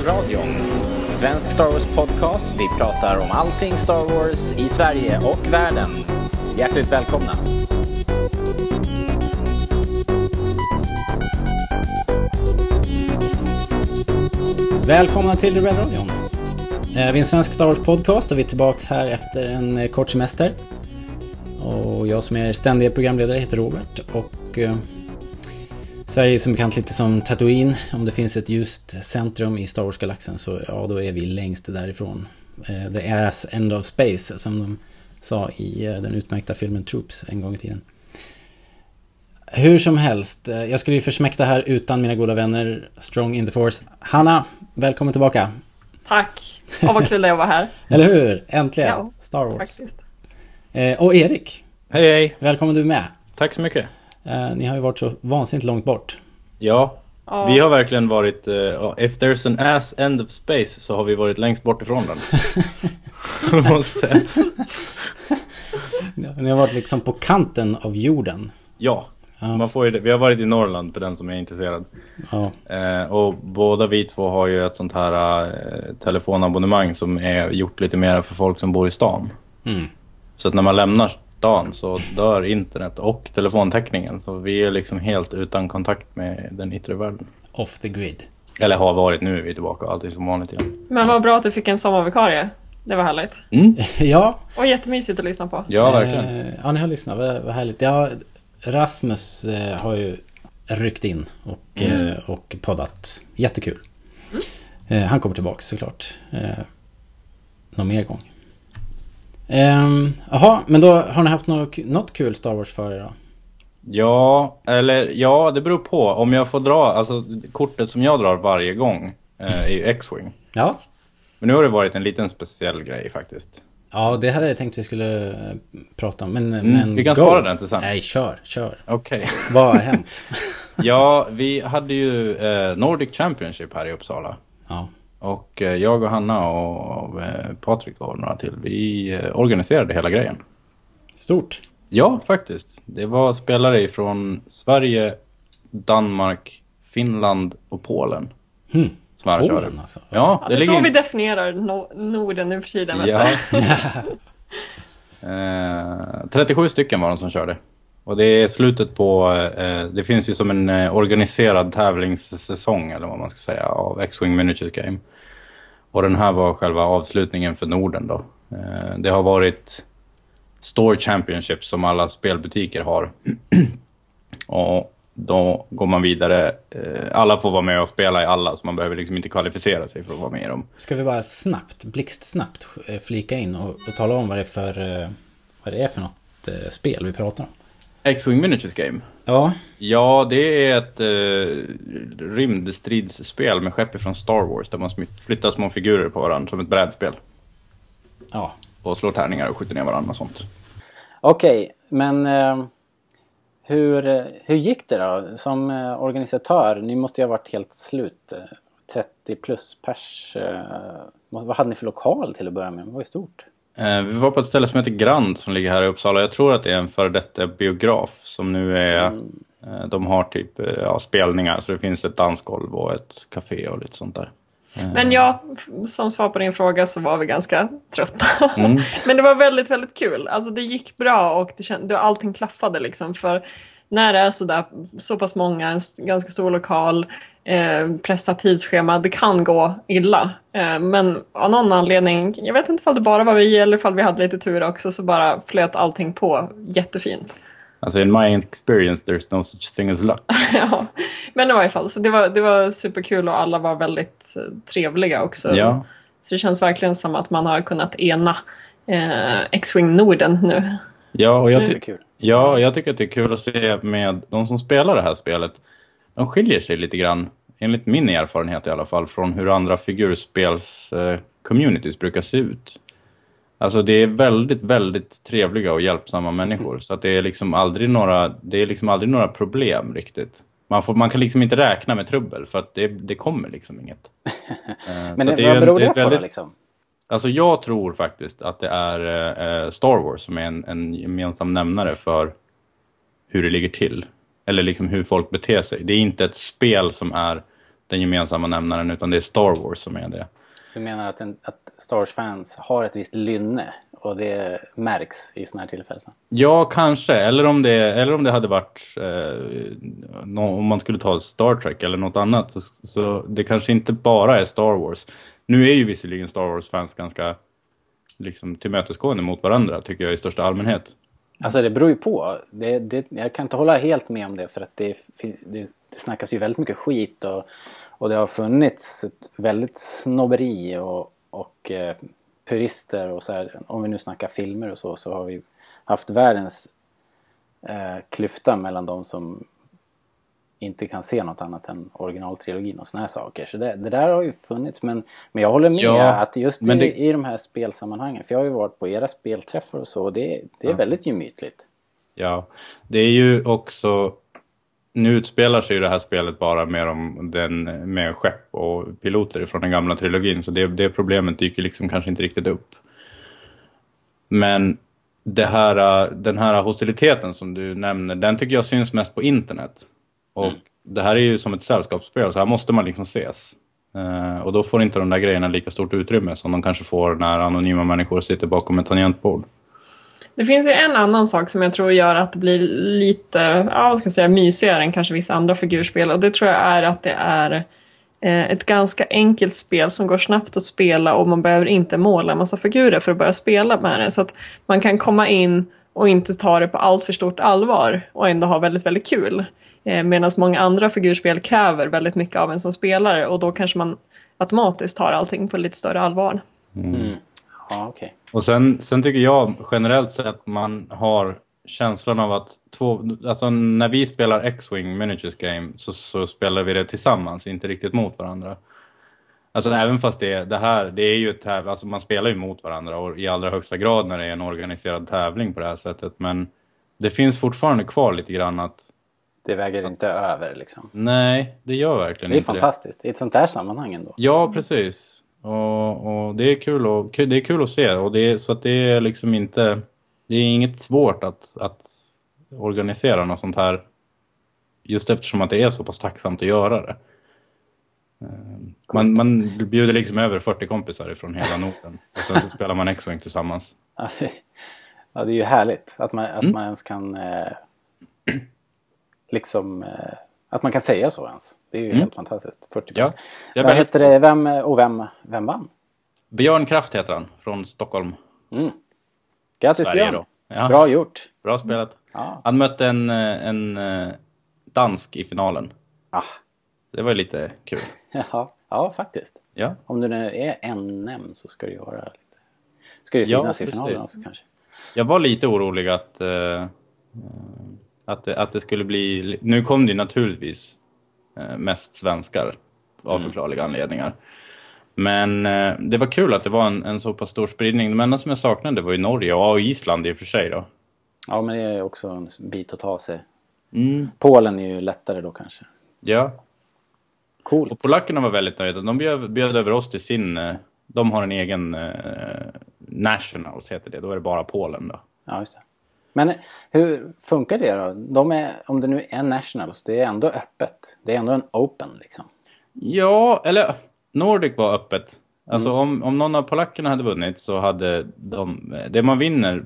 Rebellradion. Svensk Star Wars podcast. Vi pratar om allting Star Wars i Sverige och världen. Hjärtligt välkomna. Välkomna till Rebellradion. Eh, Vi är en svensk Star Wars podcast och vi är tillbaks här efter en eh, kort semester. Och jag som är ständiga programledare heter Robert och eh, Sverige är som bekant lite som Tatooine. Om det finns ett ljust centrum i Star Wars-galaxen så ja, då är vi längst därifrån. Eh, the ass end of space som de sa i eh, den utmärkta filmen Troops en gång i tiden. Hur som helst, eh, jag skulle ju försmäkta här utan mina goda vänner Strong in the Force. Hanna, välkommen tillbaka. Tack! Och vad kul det är att vara här. Eller hur? Äntligen! Ja, Star Wars. Faktiskt. Eh, och Erik, Hej hej! välkommen du med. Tack så mycket. Eh, ni har ju varit så vansinnigt långt bort. Ja, vi har verkligen varit... Uh, if there's an ass end of space så har vi varit längst bort ifrån den. Måste säga. Ni har varit liksom på kanten av jorden. ja, Ja. man får ju, det. vi har varit i Norrland för den som är intresserad. Ja, Eh, och båda vi två har ju ett sånt här eh, telefonabonnemang som är gjort lite mer för folk som bor i stan. mm. Så att när man lämnar stan så dör internet och telefontäckningen. Så vi är liksom helt utan kontakt med den yttre världen. Off the grid. Eller har varit, nu är vi tillbaka och allt är som vanligt igen. Men vad bra att du fick en sommarvikarie. Det var härligt. Mm. Ja, Och jättemysigt att lyssna på. Ja, verkligen. Eh, ja, ni har lyssnat. Vad, vad härligt. Ja, Rasmus eh, har ju ryckt in och, Mm. eh, och poddat. Jättekul. Eh, han kommer tillbaka såklart. Eh, någon mer gång. Ehm, Jaha, men då har ni haft något, något kul Star Wars för er då? Ja, eller ja, det beror på. Om jag får dra, alltså kortet som jag drar varje gång eh, är ju X-Wing. Ja, Men nu har det varit en liten speciell grej faktiskt. Ja, det hade jag tänkt vi skulle eh, prata om. Men, Mm, men vi kan go. spara den till sen. Nej, kör, kör. Okej. Vad har hänt? Ja, vi hade ju eh, Nordic Championship här i Uppsala. Ja, Och eh, jag och Hanna och eh, Patrik och några till, vi eh, organiserade hela grejen. stort. Ja, faktiskt. Det var spelare ifrån Sverige, Danmark, Finland och Polen. Hmm. Som här Polen, körde. alltså. Ja, Ja, det är så ligger- vi definierar no Norden nu för tiden. Ja. eh, 37 stycken var de som körde. Och det är slutet på, eh, det finns ju som en eh, organiserad tävlingssäsong eller vad man ska säga av X-Wing Miniatures Game. Och den här var själva avslutningen för Norden då. Eh, det har varit Store Championship som alla spelbutiker har. och då går man vidare. Eh, alla får vara med och spela i alla så man behöver liksom inte kvalificera sig för att vara med i dem. Ska vi bara snabbt, blixtsnabbt eh, flika in och, och tala om vad det är för, eh, vad det är för något spel vi pratar om? X-Wing Miniatures Game. Ja, Ja, det är ett eh, rymdstridsspel med skepp från Star Wars där man flyttar små figurer på varandra som ett brädspel. ja. Och slår tärningar och skjuter ner varandra och sånt. Okej, men eh, hur, eh, hur gick det då? Som eh, organisatör, ni måste ju ha varit helt slut. Eh, 30 plus pers. Eh, vad hade ni för lokal till att börja med? Det var ju stort. Eh, vi var på ett ställe som heter Grand som ligger här i Uppsala. Jag tror att det är en före detta biograf som nu är... Eh, de har typ eh, ja, spelningar så det finns ett dansgolv och ett café och lite sånt där. Men ja, som svar på din fråga så var vi ganska trötta. Mm. Men det var väldigt, väldigt kul. Alltså det gick bra och det känd, allting klaffade liksom. För när det är så, där, så pass många, en ganska stor lokal, eh, pressat tidsschema, det kan gå illa. Eh, men av någon anledning, jag vet inte om det bara var vi eller om vi hade lite tur också, så bara flöt allting på jättefint. Alltså in my experience there's no such thing as luck. ja. Men i varje fall, så det var, det var superkul och alla var väldigt eh, trevliga också. Ja. Så det känns verkligen som att man har kunnat ena eh, X-Wing Norden nu. Ja, och jag, ty- Superkul. Ja, jag tycker att det är kul att se med de som spelar det här spelet. De skiljer sig lite grann, enligt min erfarenhet i alla fall, från hur andra figurspels-communities brukar se ut. Alltså det är väldigt, väldigt trevliga och hjälpsamma människor. Så att det är liksom aldrig några, det är liksom aldrig några problem riktigt. Man, får, man kan liksom inte räkna med trubbel för att det, det kommer liksom inget. Eh, Men det, är vad en- beror det är det på då väldigt- liksom? Alltså jag tror faktiskt att det är eh, Star Wars som är en, en gemensam nämnare för hur det ligger till. Eller liksom hur folk beter sig. Det är inte ett spel som är den gemensamma nämnaren utan det är Star Wars som är det. Du menar att, en, att Star Wars-fans har ett visst lynne och det märks i sådana här tillfällen? Ja, kanske. Eller om det, eller om det hade varit... Eh, nå- om man skulle ta Star Trek eller något annat. Så, så det kanske inte bara är Star Wars. Nu är ju visserligen Star Wars-fans ganska liksom, tillmötesgående mot varandra, tycker jag i största allmänhet. Alltså det beror ju på. Det, det, jag kan inte hålla helt med om det för att det, det, det snackas ju väldigt mycket skit och, och det har funnits ett väldigt snobberi och, och eh, purister och så här. Om vi nu snackar filmer och så så har vi haft världens eh, klyfta mellan de som inte kan se något annat än originaltrilogin och såna här saker. Så det, det där har ju funnits men, men jag håller med Ja, att just i, det- i de här spelsammanhangen, för jag har ju varit på era spelträffar och så och det, det är väldigt gemytligt. Ja, det är ju också... Nu utspelar sig ju det här spelet bara med, de, den, med skepp och piloter från den gamla trilogin. Så det, det problemet dyker liksom kanske inte riktigt upp. Men här, den här hostiliteten som du nämner, den tycker jag syns mest på internet. Och det här är ju som ett sällskapsspel, så här måste man liksom ses. Eh, och då får inte de där grejerna lika stort utrymme som de kanske får när anonyma människor sitter bakom ett tangentbord. Det finns ju en annan sak som jag tror gör att det blir lite, ja vad ska jag säga, mysigare än kanske vissa andra figurspel. Och det tror jag är att det är eh, ett ganska enkelt spel som går snabbt att spela och man behöver inte måla en massa figurer för att börja spela med det. Så att man kan komma in och inte ta det på allt för stort allvar och ändå ha väldigt, väldigt kul. Eh, Medan många andra figurspel kräver väldigt mycket av en som spelare och då kanske man automatiskt tar allting på lite större allvar. Mm. Okej. Och sen, sen tycker jag generellt sett att man har känslan av att två, alltså när vi spelar X-Wing Miniatures Game så, så spelar vi det tillsammans, inte riktigt mot varandra. Alltså även fast det, det här, det är ju ett täv, alltså man spelar ju mot varandra och i allra högsta grad när det är en organiserad tävling på det här sättet. Men det finns fortfarande kvar lite grann att Det väger inte över liksom. nej, det gör verkligen Det är inte fantastiskt. I ett sånt här sammanhang ändå. Ja, precis. Och, och det, är kul och, det är kul att se. Och det är, så att det är liksom inte... Det är inget svårt att, att organisera något sånt här. Just eftersom att det är så pass tacksamt att göra det. Eh, Man, man bjuder liksom över 40 kompisar ifrån hela Norden. Och sen så spelar man X-Wing tillsammans. Ja, det är ju härligt att man, att Mm. man ens kan eh, liksom eh, att man kan säga så ens. Det är ju helt fantastiskt. 40 Mm. Ja, Vad heter det? Vem och vem, vem vann? Björn Kraft heter han, från Stockholm. Mm. Grattis Sverige Björn! Ja. Bra gjort! Bra spelat. Ja. Han mötte en, en eh, dansk i finalen. Ah. Det var ju lite kul. Ja, ja, faktiskt. Ja. Om du nu är NM så ska det ju vara lite... Ska det ju Ja, synas i finalen också kanske. Jag var lite orolig att, eh, att, det, att det skulle bli... Nu kom det ju naturligtvis eh, mest svenskar av Mm. förklarliga anledningar. Men eh, det var kul att det var en, en så pass stor spridning. De enda som jag saknade var ju Norge och Island i och för sig då. Ja, men det är också en bit att ta sig. Mm. Polen är ju lättare då kanske. Ja, Coolt. och polackerna var väldigt nöjda. De bjöd, bjöd över oss till sin... Eh, de har en egen eh, Nationals heter det. Då är det bara Polen då. Ja, just det. Men hur funkar det då? De är, om det nu är nationals, det är ändå öppet. Det är ändå en open liksom. Ja, eller Nordic var öppet. Alltså om, om någon av polackerna hade vunnit så hade de, det man vinner,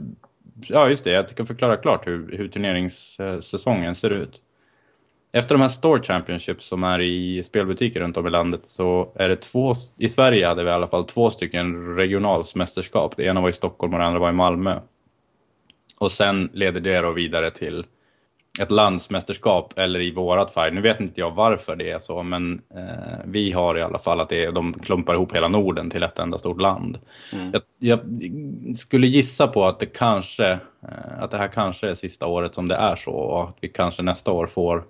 ja just det, jag ska förklara klart hur, hur turneringssäsongen ser ut. Efter de här Store Championships som är i spelbutiker runt om i landet så är det två, i Sverige hade vi i alla fall två stycken regionalsmästerskap. Det ena var i Stockholm och det andra var i Malmö. Och sen leder det då vidare till ett landsmästerskap eller i vårat fall. Nu vet inte jag varför det är så men eh, vi har i alla fall att det är, de klumpar ihop hela Norden till ett enda stort land. Jag, jag skulle gissa på att det kanske eh, att det här kanske är sista året som det är så och att vi kanske nästa år får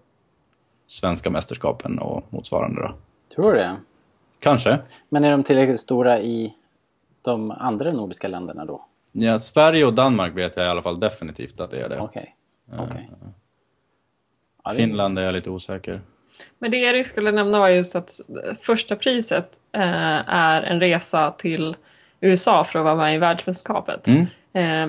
svenska mästerskapen och motsvarande då. Tror du det? Kanske. Men är de tillräckligt stora i de andra nordiska länderna då? Ja, Sverige och Danmark vet jag i alla fall definitivt att det är det. Okej. Okej. Ja, det- Finland är jag lite osäker. Men det Erik skulle nämna var just att första priset eh, är en resa till USA för att vara med i världsmästerskapet. Mm.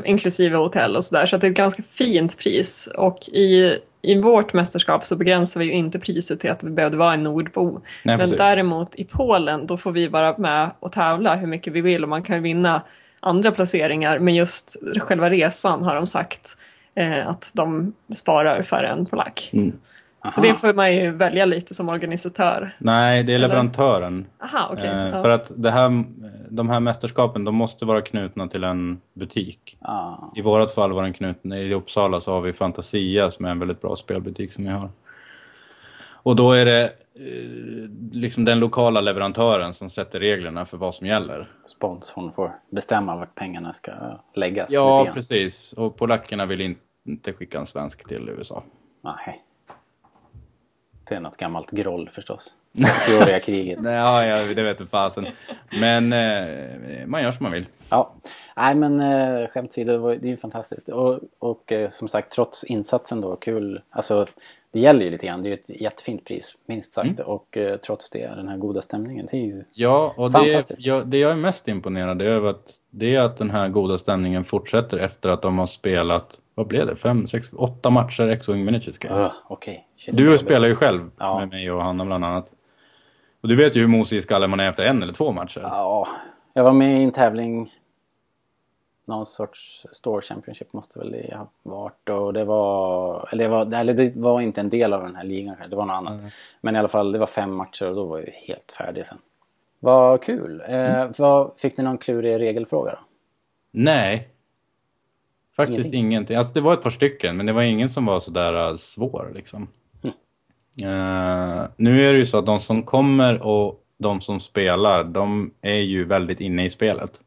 Eh, inklusive hotell och sådär. Så att det är ett ganska fint pris. Och i, i vårt mästerskap så begränsar vi ju inte priset till att vi behövde vara en nordbo. Nej, Men precis. däremot i Polen då får vi vara med och tävla hur mycket vi vill och man kan vinna andra placeringar. Men just själva resan har de sagt eh, att de sparar för en polack. Mm. Så det får man ju välja lite som organisatör. Nej, det är Eller? leverantören. Aha, okej. Eh, ja. För att det här, de här mästerskapen de måste vara knutna till en butik. Ah. I vårat fall var den knuten, i Uppsala så har vi Fantasia som är en väldigt bra spelbutik som vi har. Och då är det eh, liksom den lokala leverantören som sätter reglerna för vad som gäller. Sponsorn får bestämma vart pengarna ska läggas. Ja, precis. Och polackerna vill inte skicka en svensk till USA. Nej. Det är något gammalt groll förstås. 80-åriga kriget. Nej, ja, ja, det vet jag fasen. Men eh, man gör som man vill. Ja, nej men eh, skämt åsido, det, var- det är ju fantastiskt. Och, och eh, som sagt, trots insatsen då, kul. Alltså, det gäller ju lite grann. Det är ju ett jättefint pris, minst sagt. Mm. Och eh, trots det, den här goda stämningen. Det är ju... Ja, och det, Fantastiskt. jag, det jag är mest imponerad över att det är att den här goda stämningen fortsätter efter att de har spelat, vad blev det, fem, sex, åtta matcher X-Wing Miniatures Game. Uh. Shit, Du spelar ju själv Ja. med mig och Hanna bland annat. Och du vet ju hur mosig i skallen man är efter en eller två matcher. Ja, jag var med i en tävling. Någon sorts Store Championship måste väl det ha varit. Och det var, eller det var, eller det var inte en del av den här ligan. Det var något annat. Men i alla fall, det var fem matcher och då var jag ju helt färdig sen. Vad kul. Eh, vad, fick ni någon klurig regelfråga då? Nej. Faktiskt Ingenting. ingenting. Alltså det var ett par stycken, men det var ingen som var sådär uh, svår liksom. Hm. Eh, nu är det ju så att de som kommer och de som spelar, de är ju väldigt inne i spelet.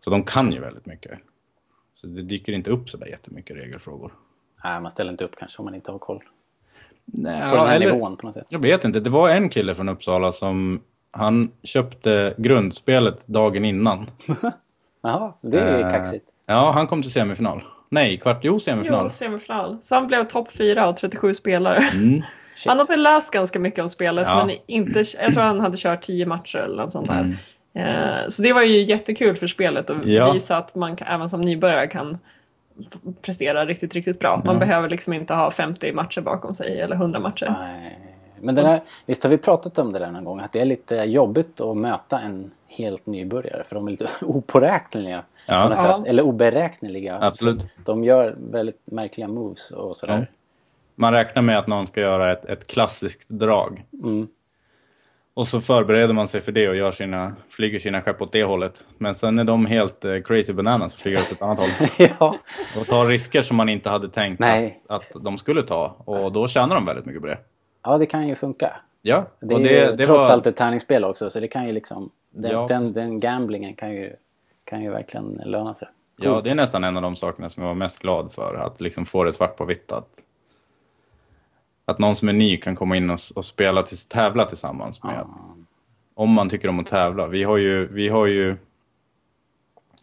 Så de kan ju väldigt mycket. Så det dyker inte upp sådär jättemycket regelfrågor. Nej, man ställer inte upp kanske om man inte har koll. Nej, På den här eller- nivån på något sätt. Jag vet inte. Det var en kille från Uppsala som han köpte grundspelet dagen innan. Jaha, det är Eh, kaxigt. Ja, han kom till semifinal. Nej, kvart, jo semifinal. Jo, semifinal. Så han blev topp fyra och 37 spelare. Mm. Han hade läst ganska mycket om spelet Ja. men inte, jag tror han hade kört 10 matcher eller något sånt där. Mm. Eh, Så det var ju jättekul för spelet att Ja. visa att man kan, även som nybörjare kan prestera riktigt, riktigt bra. Man Ja. behöver liksom inte ha 50 matcher bakom sig eller 100 matcher. Nej. Men det där, visst har vi pratat om det där någon gång? Att det är lite jobbigt att möta en helt nybörjare. För de är lite opåräkneliga. Ja. Ja. Eller oberäkneliga. Absolut. De gör väldigt märkliga moves och sådär. Man räknar med att någon ska göra ett, ett klassiskt drag. Mm. Och så förbereder man sig för det och gör sina, flyger sina skepp åt det hållet. Men sen är de helt eh, crazy bananas och flyger åt ett annat håll. ja. Och tar risker som man inte hade tänkt att, att de skulle ta. Och då tjänar de väldigt mycket på det. ja, det kan ju funka. Ja, Det och är det, ju det trots var... allt ett tärningsspel också. Så det kan ju liksom... Den, Ja, den, den gamblingen kan ju, kan ju verkligen löna sig. Ja, Coolt. det är nästan en av de sakerna som jag var mest glad för. Att liksom få det svart på vitt. Att, att någon som är ny kan komma in och, och spela till, tävla tillsammans med. Om man tycker om att tävla. Vi har ju, vi har ju,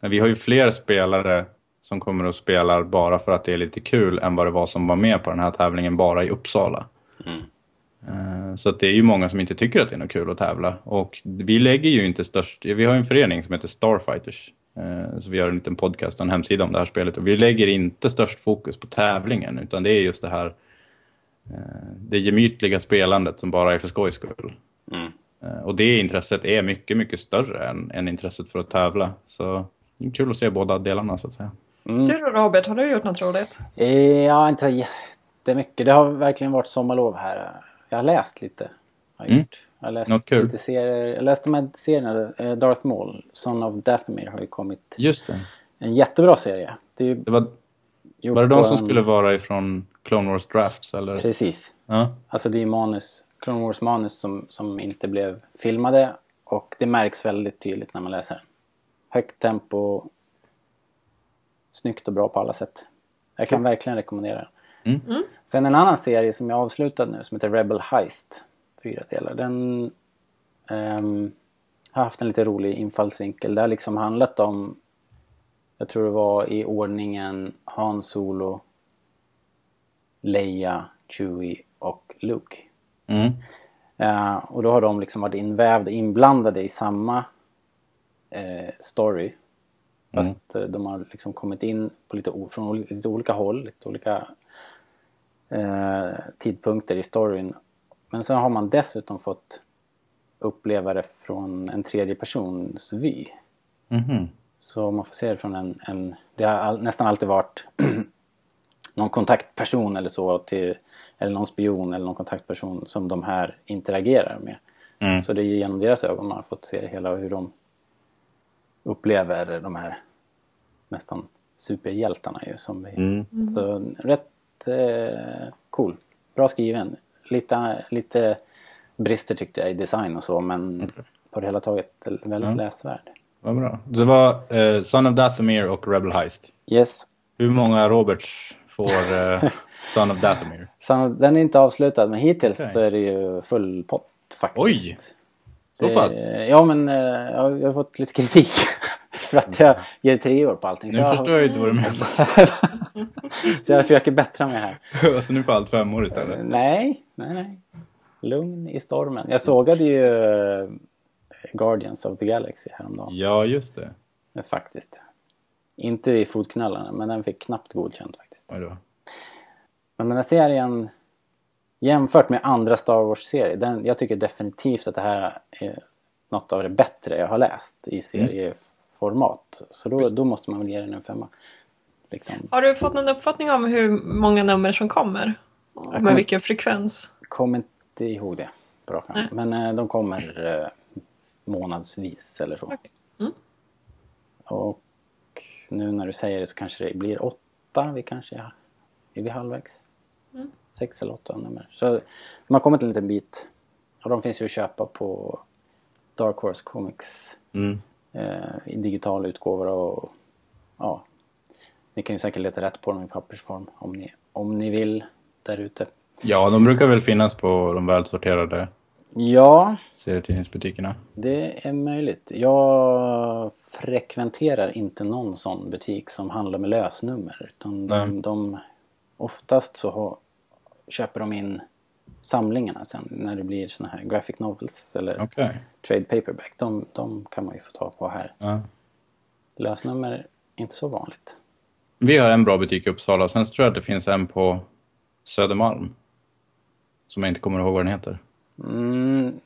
vi har ju fler spelare som kommer och spelar bara för att det är lite kul än vad det var som var med på den här tävlingen bara i Uppsala. Eh, Så det är ju många som inte tycker att det är något kul att tävla. Och vi lägger ju inte störst... Vi har ju en förening som heter Starfighters. eh, Så vi gör en liten podcast och en hemsida om det här spelet. Och vi lägger inte störst fokus på tävlingen. Utan det är just det här... eh, Det gemytliga spelandet som bara är för skojs skull. Mm. Eh, Och det intresset är mycket, mycket större än, än intresset för att tävla. Så det är kul att se båda delarna så att säga. Mm. Du då Robert, har du gjort något roligt? Eh, Ja, inte jättemycket. Det har verkligen varit sommarlov här. Jag har läst lite. Har jag Mm. gjort. Jag har läst Något kul. lite serier. Jag läste de här serierna. Darth Maul, Son of Dathomir har ju kommit. Just det. En jättebra serie. Det är ju det var, var det de som en- skulle vara ifrån Clone Wars Drafts eller? Precis. Ja. Alltså det är ju manus, Clone Wars manus som, som inte blev filmade. Och det märks väldigt tydligt när man läser. Högt tempo. Snyggt och bra på alla sätt. Jag kan verkligen rekommendera den. Mm. Sen en annan serie som jag avslutade nu som heter Rebel Heist. Fyra delar. Den ehm, har haft en lite rolig infallsvinkel. Det har liksom handlat om jag tror det var i ordningen Han Solo, Leia, Chewie och Luke. Mm. Eh, och då har de liksom varit invävda, inblandade i samma eh, story. Fast eh, de har liksom kommit in på lite, från lite olika håll, lite olika tidpunkter i storyn. Men så har man dessutom fått uppleva det från en tredje persons vy. Mhm. Så man får se det från en... en det har all, nästan alltid varit någon kontaktperson eller så till, eller någon spion eller någon kontaktperson som de här interagerar med. Mm. Så det är genom deras ögon man har fått se det hela och hur de upplever de här nästan superhjältarna ju som vi. Mm. Så rätt eh, cool. Bra skriven. Lite, lite brister tyckte jag i design och så men på det hela taget väldigt läsvärd. Vad bra. Det var eh, Son of Dathomir och Rebel Heist. Yes. Hur många Roberts får eh, Son of Dathomir? Så den är inte avslutad men hittills Okej. så är det ju full pott faktiskt. Oj! Så pass? Ja men eh, jag jag har fått lite kritik för att jag ger tre år på allting. Så Nu jag, förstår jag inte vad du menar. så jag försöker bättra mig här. alltså nu får allt fem år istället. Nej, nej, nej. Lugn i stormen. Jag sågade ju Guardians of the Galaxy häromdagen. Ja, just det. Faktiskt. Inte i fotknallarna men den fick knappt godkänt faktiskt. Oj då. Men den här serien jämfört med andra Star Wars-serier. Den, jag tycker definitivt att det här är något av det bättre jag har läst i serieformat. Så då, då måste man väl ge den en femma. Liksom. Har du fått någon uppfattning om hur många nummer som kommer? Och Med kommer- vilken frekvens? Kom inte ihåg det. Nej. Men eh, de kommer eh, månadsvis eller så. Okej. Mm. Och nu när du säger det så kanske det blir åtta. Vi kanske är, är vi halvvägs. Mm. Sex eller åtta nummer. Så de har kommit en liten bit. Och de finns ju att köpa på Dark Horse Comics Mm. eh, i digital utgåva och ja. Ni kan ju säkert leta rätt på dem i pappersform om ni, om ni vill där ute. Ja, de brukar väl finnas på de välsorterade Ja, serietidningsbutikerna. Det är möjligt. Jag frekventerar inte någon sån butik som handlar med lösnummer. Utan de, de, oftast så har, köper de in samlingarna sen när det blir såna här graphic novels eller Okej. trade paperback. De, de kan man ju få tag på här. Ja. Lösnummer är inte så vanligt. Vi har en bra butik i Uppsala. Sen tror jag att det finns en på Södermalm. Som jag inte kommer ihåg vad den heter. Mm,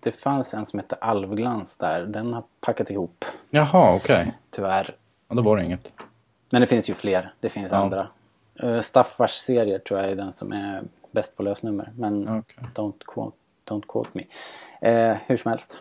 det fanns en som hette Alvglans där. Den har packat ihop Jaha, okej. tyvärr. Ja, då var det inget. Men det finns ju fler. Det finns Ja. andra. Uh, Staffars serier tror jag är den som är bäst på lösnummer. Men Okej. don't, quote, don't quote me. Eh, hur som helst.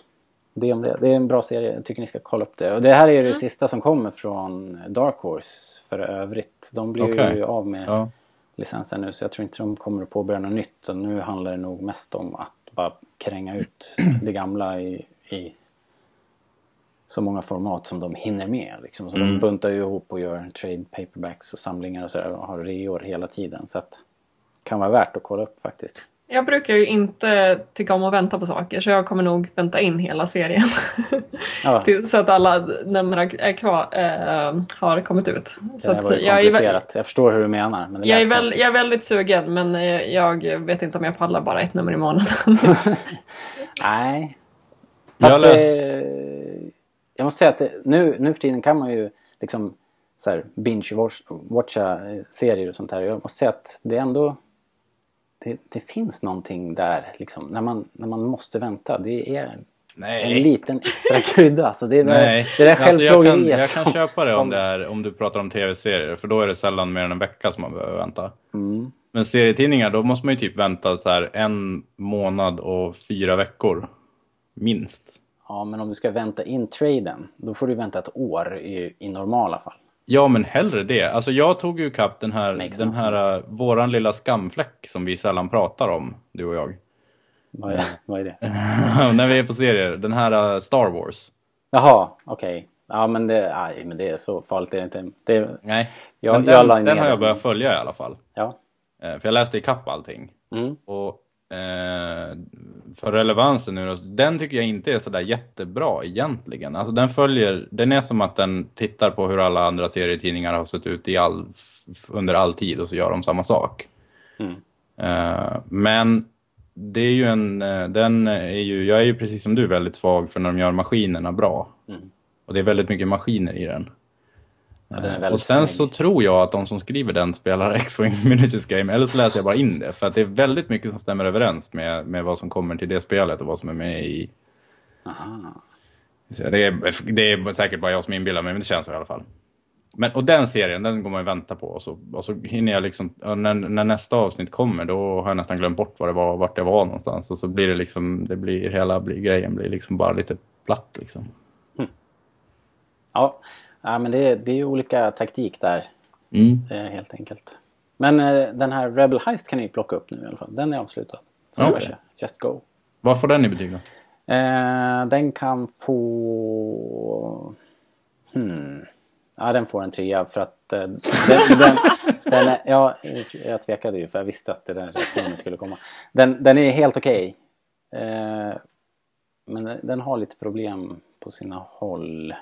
Det är, om det. det är en bra serie. Jag tycker ni ska kolla upp det. Och det här är ju det sista som kommer från Dark Horse för övrigt. De blir Okej. ju av med Ja. licensen nu så jag tror inte de kommer att påbörja något nytt. Och nu handlar det nog mest om att bara kränga ut det gamla i, i så många format som de hinner med. Liksom. Så de Mm. buntar ju ihop och gör trade paperbacks och samlingar och sådär och har reor hela tiden. Så att kan vara värt att kolla upp faktiskt. Jag brukar ju inte tycka om att vänta på saker så jag kommer nog vänta in hela serien. Ja, så att alla nummer är kvar, äh, har kommit ut. Så det var ju jag, är. Jag förstår hur du menar. Men det jag, är väl, jag är väldigt sugen men eh, jag vet inte om jag pallar bara ett nummer i månaden. Nej. Jag Fast det, jag måste säga att det, nu, nu för tiden kan man ju liksom så här, binge-watcha eh, serier och sånt här. Jag måste säga att det är ändå det, det finns någonting där liksom när man, när man måste vänta. Det är en Nej. liten extra krydda. Alltså det är det, Nej, det där alltså jag, kan, jag kan som- köpa det om, som- det är, om du pratar om tv-serier. För då är det sällan mer än en vecka som man behöver vänta. Mm. Men serietidningar, då måste man ju typ vänta så här en månad och fyra veckor. Minst. Ja, men om du ska vänta in traden, då får du vänta ett år i, i normala fall. Ja, men hellre det. Alltså jag tog ju kapp den här, Makes den no här uh, våran lilla skamfläck som vi sällan pratar om, du och jag. Vad är, vad är det? När vi är på serier. Den här uh, Star Wars. Jaha, okej. Ja, men det, aj, men det är så farligt. Det är inte, det Nej, Jag- men jag den, den har jag den. börjat följa i alla fall. ja. Eh, För jag läste i kapp allting. Mm. Och eh, för relevansen nu då, den tycker jag inte är sådär jättebra egentligen. Alltså den följer, den är som att den tittar på hur alla andra serietidningar har sett ut i all, under all tid och så gör de samma sak. Mm. Eh, men det är ju en, eh, den är ju, jag är ju precis som du väldigt svag för när de gör maskinerna bra. Mm. Och det är väldigt mycket maskiner i den. Ja, Eh, och sen snygg. så tror jag att de som skriver den spelar X-Wing Miniatures Game, eller så läser jag bara in det. För att det är väldigt mycket som stämmer överens med, med vad som kommer till det spelet och vad som är med i... Aha. Så Det är, det är säkert bara jag som inbillar mig, men det känns så i alla fall. Men, och den serien, den går man ju vänta på. Och så, och så hinner jag liksom, när, när nästa avsnitt kommer, då har jag nästan glömt bort vad det var, vart jag var någonstans. Och så blir det liksom, det blir, hela blir, grejen blir liksom bara lite platt liksom. Ja, ja men det, är- det är ju olika taktik där Mm. eh, helt enkelt. Men eh, den här Rebel Heist kan ni plocka upp nu i alla fall. Den är avslutad. Så var så. Just go. Vad får den i betyg då? Eh, den kan få... Hmm. Ja, den får en trea för att eh, den, den, den ja, jag tvekade ju för jag visste att det där reaktionen skulle komma. Den, den är helt okej. Eh, men den, den har lite problem på sina håll.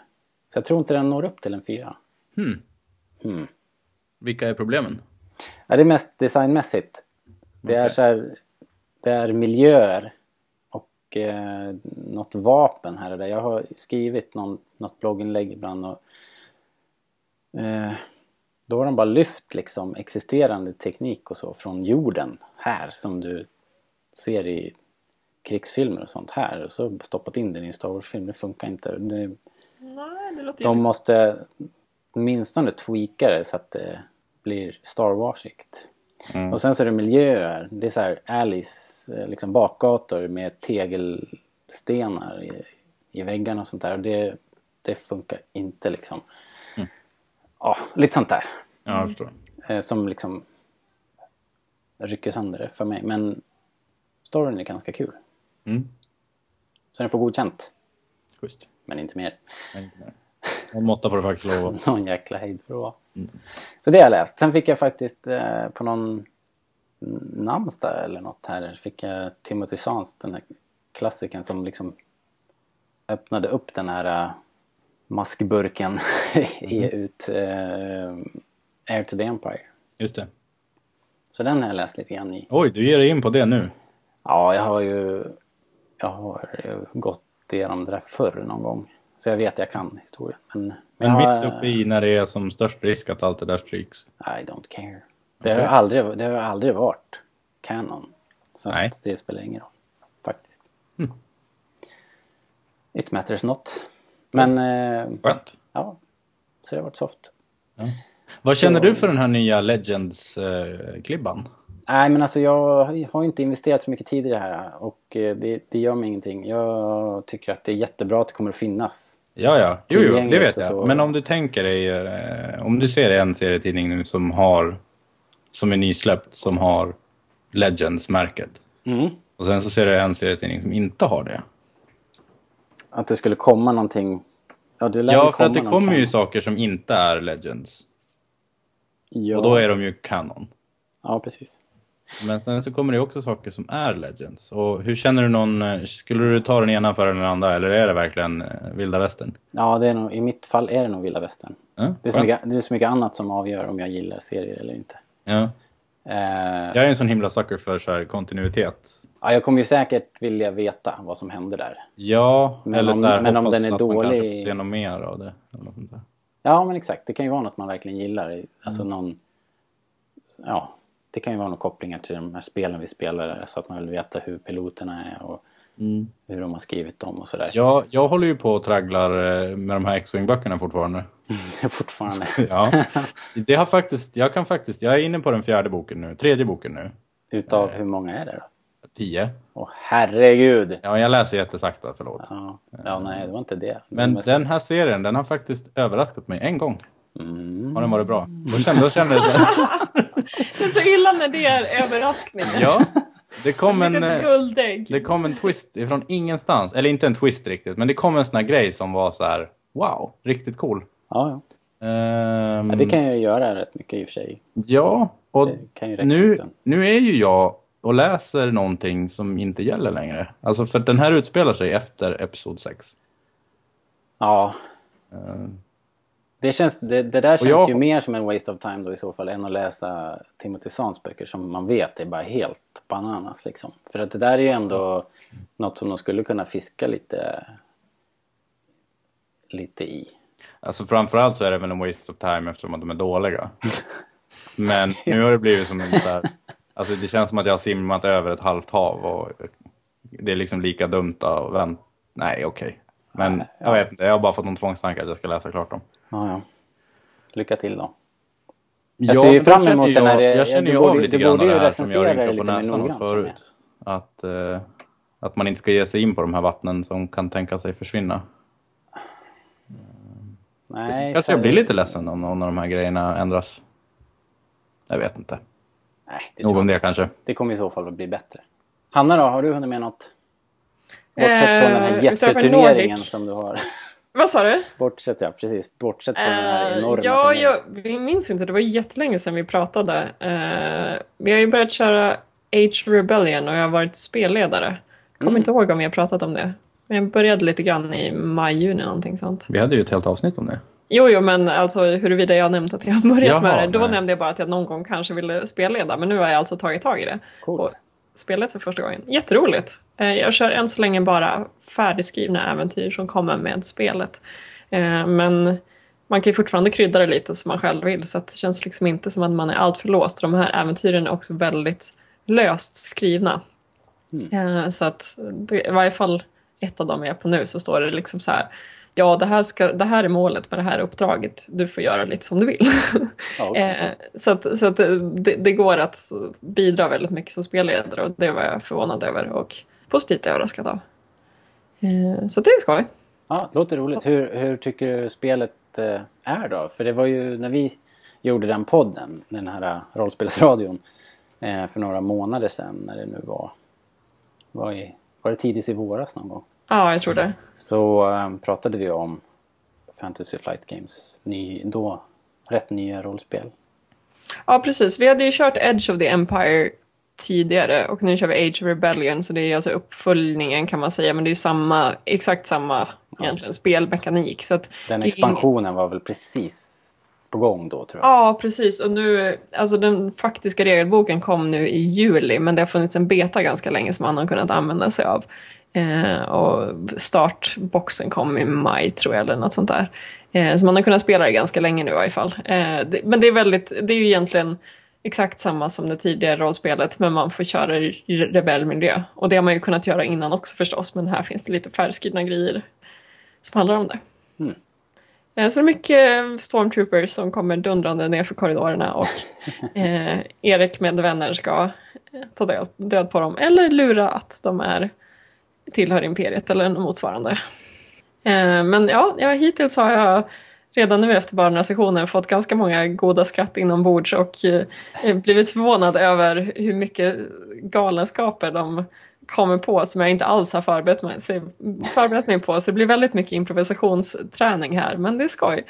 Så jag tror inte den når upp till en fyra. Hmm. Hmm. Vilka är problemen? Ja, det är mest designmässigt. Det är Okej. så här, det är miljöer och eh, något vapen här och där. Jag har skrivit någon, något blogginlägg ibland och eh, då har de bara lyft liksom existerande teknik och så från jorden här som du ser i krigsfilmer och sånt här och så stoppat in den i en Star Wars-film. Det funkar inte. Det, Nej, det låter de måste åtminstone tweaka det så att det blir Star Warsigt. Mm. Och sen så är det miljöer. Det är så här Alice, eh, liksom bakgator med tegelstenar i, i väggarna och sånt där. Och det, det funkar inte liksom. Ja, lite sånt där. Ja, jag förstår. Eh, som liksom rycker sönder det för mig. Men storyn är ganska kul. Mm. Så den får godkänt. Schysst. Men inte mer. Nej, inte mer. En måtta får du faktiskt lov att... Någon jäkla hejd för att vara. Så det har jag läst. Sen fick jag faktiskt eh, på någon namnsdag eller något här fick jag Timothy Zahns, den här klassikern som liksom öppnade upp den här uh, maskburken i ut uh, Air to the Empire. Just det. Så den har jag läst lite grann i. Oj, du ger dig in på det nu. Ja, jag har ju jag har ju gått igenom det där förr någon gång. Så jag vet jag kan historien. Men, Men jag har- mitt uppe i när det är som störst risk att allt det där stryks. I don't care. Det, har Okej. aldrig, det har aldrig varit Canon. Så Nej. att det spelar ingen roll. Faktiskt. Mm. It matters not. Men eh, Skönt. ja, så det har varit soft. Vad känner du för den här nya Legends-klibban? Nej men alltså jag har inte investerat så mycket tid i det här och eh, det, det gör mig ingenting. Jag tycker att det är jättebra att det kommer att finnas. Ja, ja. Jo, jo, det vet jag. Men om du tänker dig, eh, om du ser en serietidning nu som har, som är nysläppt, som har Legends-märket. Mm. Och sen så ser du en serietidning som inte har det. Att det skulle komma någonting. Ja, det Ja, för att det kommer ju saker som inte är Legends. Ja. Och då är de ju Canon. ja, precis. Men sen så kommer det också saker som är Legends. Och hur känner du någon, eh, skulle du ta den ena före den andra eller är det verkligen eh, vilda västern? Ja, det är nog, i mitt fall är det nog vilda västern. Ja, Det är, så mycket, det är så mycket annat som avgör om jag gillar serier eller inte. ja. Eh, Jag är en sån himla sucker för så här kontinuitet. ja, jag kommer ju säkert vilja veta vad som händer där. Ja, Men eller om- så här, men om den är att man kanske dålig- får se något mer av det. Eller något sånt där. Ja, men exakt. Det kan ju vara något man verkligen gillar. Alltså någon... Ja, det kan ju vara några kopplingar till de här spelen vi spelar så att man vill veta hur piloterna är och hur de har skrivit dem och sådär. Ja, jag håller ju på och tragglar eh, med de här X-Wing-böckerna fortfarande. Fortfarande. Ja, det har faktiskt, jag kan faktiskt, jag är inne på den fjärde boken nu, tredje boken nu. Utav hur många är det då? Tio. Åh herregud! Ja, jag läser jättesakta, förlåt. Ja, ja nej det var inte det. Men mest- den här serien, den har faktiskt överraskat mig en gång. Mm. Har den varit bra? Då kände, då kände jag Det är så illa när det är överraskningen. Ja, det kom en... Eh. Det kom en twist ifrån ingenstans. Eller inte en twist riktigt, men det kom en sån här grej som var så här: wow, riktigt cool. Ja, ja. Ehm, ja, det kan jag ju göra rätt mycket i och för sig. Ja, och nu, nu är ju jag och läser någonting som inte gäller längre. Alltså för att den här utspelar sig efter Episod 6. Ja. Ehm, Det, känns, det, det där känns jag- ju mer som en waste of time då i så fall än att läsa Timothy Zahns böcker som man vet är bara helt bananas liksom. För att det där är ju ändå något som de skulle kunna fiska lite lite i. Alltså framförallt så är det väl en waste of time eftersom de är dåliga. Men nu har det blivit som en där, alltså det känns som att jag har simmat över ett halvt hav och det är liksom lika dumt att vänta. Nej, okej. Okay. Men jag vet inte, jag har bara fått någon tvångstanke att jag ska läsa klart dem. Ja, ja. Lycka till då. Jag ser ju fram emot den här... Jag, jag känner ju av lite grann av det här som jag rynkar på näsan åt förut. Att, eh, att man inte ska ge sig in på de här vattnen som kan tänka sig försvinna. Nej, kanske jag blir lite ledsen om någon av de här grejerna ändras. Jag vet inte. Nej, det Nog om det kanske. Det kommer i så fall att bli bättre. Hanna då, har du hunnit med något? Bortsett från den här eh, jätteturneringen som du har. Vad sa du? Bortsett, ja precis. Bortsett från uh, den här eh, enorma Ja, jag, vi minns inte. Det var jättelänge sedan vi pratade. Uh, vi har ju börjat köra Age Rebellion och jag har varit spelledare. Kommer mm. inte ihåg om vi har pratat om det. Men jag började lite grann i maj, juni någonting sånt. Vi hade ju ett helt avsnitt om det. Jo, jo, men alltså huruvida jag nämnt att jag har börjat Jaha, med det. Då nej. nämnde jag bara att jag någon gång kanske ville spelleda. Men nu har jag alltså tagit tag i det. Cool. Och spelet för första gången. Jätteroligt! Eh, jag kör än så länge bara färdigskrivna äventyr som kommer med spelet. Eh, men man kan ju fortfarande krydda det lite som man själv vill så det känns liksom inte som att man är alltför låst. De här äventyren är också väldigt löst skrivna. Mm. Eh, så att det, i varje fall ett av dem jag är på nu så står det liksom så här ja det här, ska, det här är målet med det här uppdraget, du får göra lite som du vill. Ja, okay. eh, så att, så att det, det, går att bidra väldigt mycket som spelledare och det var jag förvånad över och positivt överraskad av. Eh, så det är skoj. Ja, det låter roligt. Hur, hur tycker du spelet eh, är då? För det var ju när vi gjorde den podden, den här rollspelsradion, eh, för några månader sedan när det nu var. Var, i, var det tidigt i våras någon gång? Ja, jag tror det. Så um, pratade vi om Fantasy Flight Games ny, då rätt nya rollspel. Ja, precis. Vi hade ju kört Edge of the Empire tidigare och nu kör vi Age of Rebellion så det är alltså uppföljningen kan man säga men det är ju samma, exakt samma ja. egentligen spelmekanik. Så att Den expansionen var väl precis på gång då tror jag? Ja precis och nu, alltså den faktiska regelboken kom nu i juli men det har funnits en beta ganska länge som man har kunnat använda sig av. Eh, och startboxen kom i maj tror jag eller något sånt där. Eh, så man har kunnat spela det ganska länge nu i varje fall. Eh, det, men det är väldigt, det är ju egentligen exakt samma som det tidigare rollspelet men man får köra i rebellmiljö. Och det har man ju kunnat göra innan också förstås men här finns det lite färdigskrivna grejer som handlar om det. Mm. Eh, så det är mycket stormtroopers som kommer dundrande ner för korridorerna och eh, Erik med vänner ska eh, ta död, död på dem eller lura att de är tillhör imperiet eller motsvarande. Eh, men ja, ja, hittills har jag redan nu efter bara några sessioner fått ganska många goda skratt inombords och eh, blivit förvånad över hur mycket galenskaper de kommer på som jag inte alls har förberett mig, förberett mig på. Så det blir väldigt mycket improvisationsträning här, men det är skoj.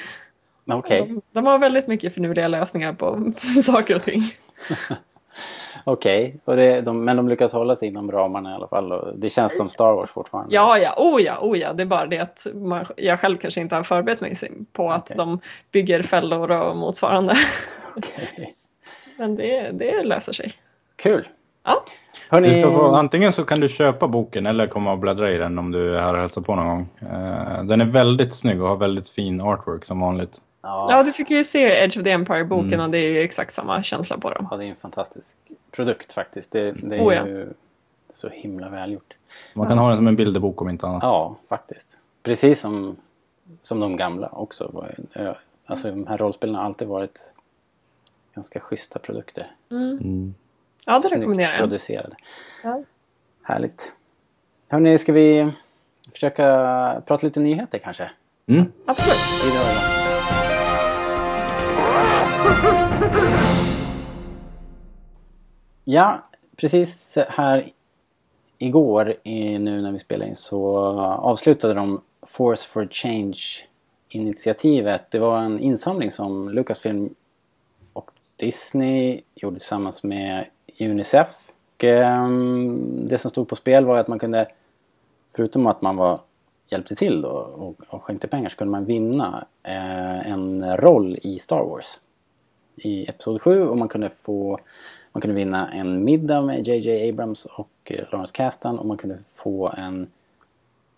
Okay. De, de har väldigt mycket finurliga lösningar på saker och ting. Okej, okay. de, men de lyckas hålla sig inom ramarna i alla fall. Och det känns som Star Wars fortfarande. Ja, ja, oh ja, oh ja. Det är bara det att man, jag själv kanske inte har förberett mig på att okay. de bygger fällor och motsvarande. Okay. men det, det löser sig. Kul! Ja. Hörrni... Få, antingen så kan du köpa boken eller komma och bläddra i den om du är här och hälsar på någon gång. Uh, den är väldigt snygg och har väldigt fin artwork som vanligt. Ja. ja, du fick ju se Edge of the Empire-boken mm. och det är ju exakt samma känsla på dem. Ja, det är en fantastisk produkt faktiskt. Det, det är oh, ja. ju så himla välgjort. Man kan ja. ha den som en bilderbok om inte annat. Ja, faktiskt. Precis som, som de gamla också. Alltså de här rollspelen har alltid varit ganska schyssta produkter. Mm. Mm. Ja, det rekommenderar jag. producerade. Ja. Härligt. Hörni, ska vi försöka prata lite nyheter kanske? Mm. Absolut. Ja, precis här igår nu när vi spelar in så avslutade de Force for Change-initiativet. Det var en insamling som Lucasfilm och Disney gjorde tillsammans med Unicef. Och, um, det som stod på spel var att man kunde, förutom att man var hjälpte till då och, och skänkte pengar så kunde man vinna eh, en roll i Star Wars. I Episod 7 och man kunde få man kunde vinna en middag med JJ Abrams och eh, Lawrence Kasdan och man kunde få en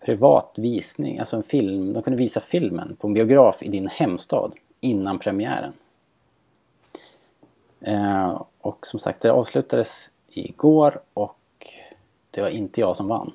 privat visning, alltså en film. De kunde visa filmen på en biograf i din hemstad innan premiären. Eh, och som sagt, det avslutades igår och det var inte jag som vann.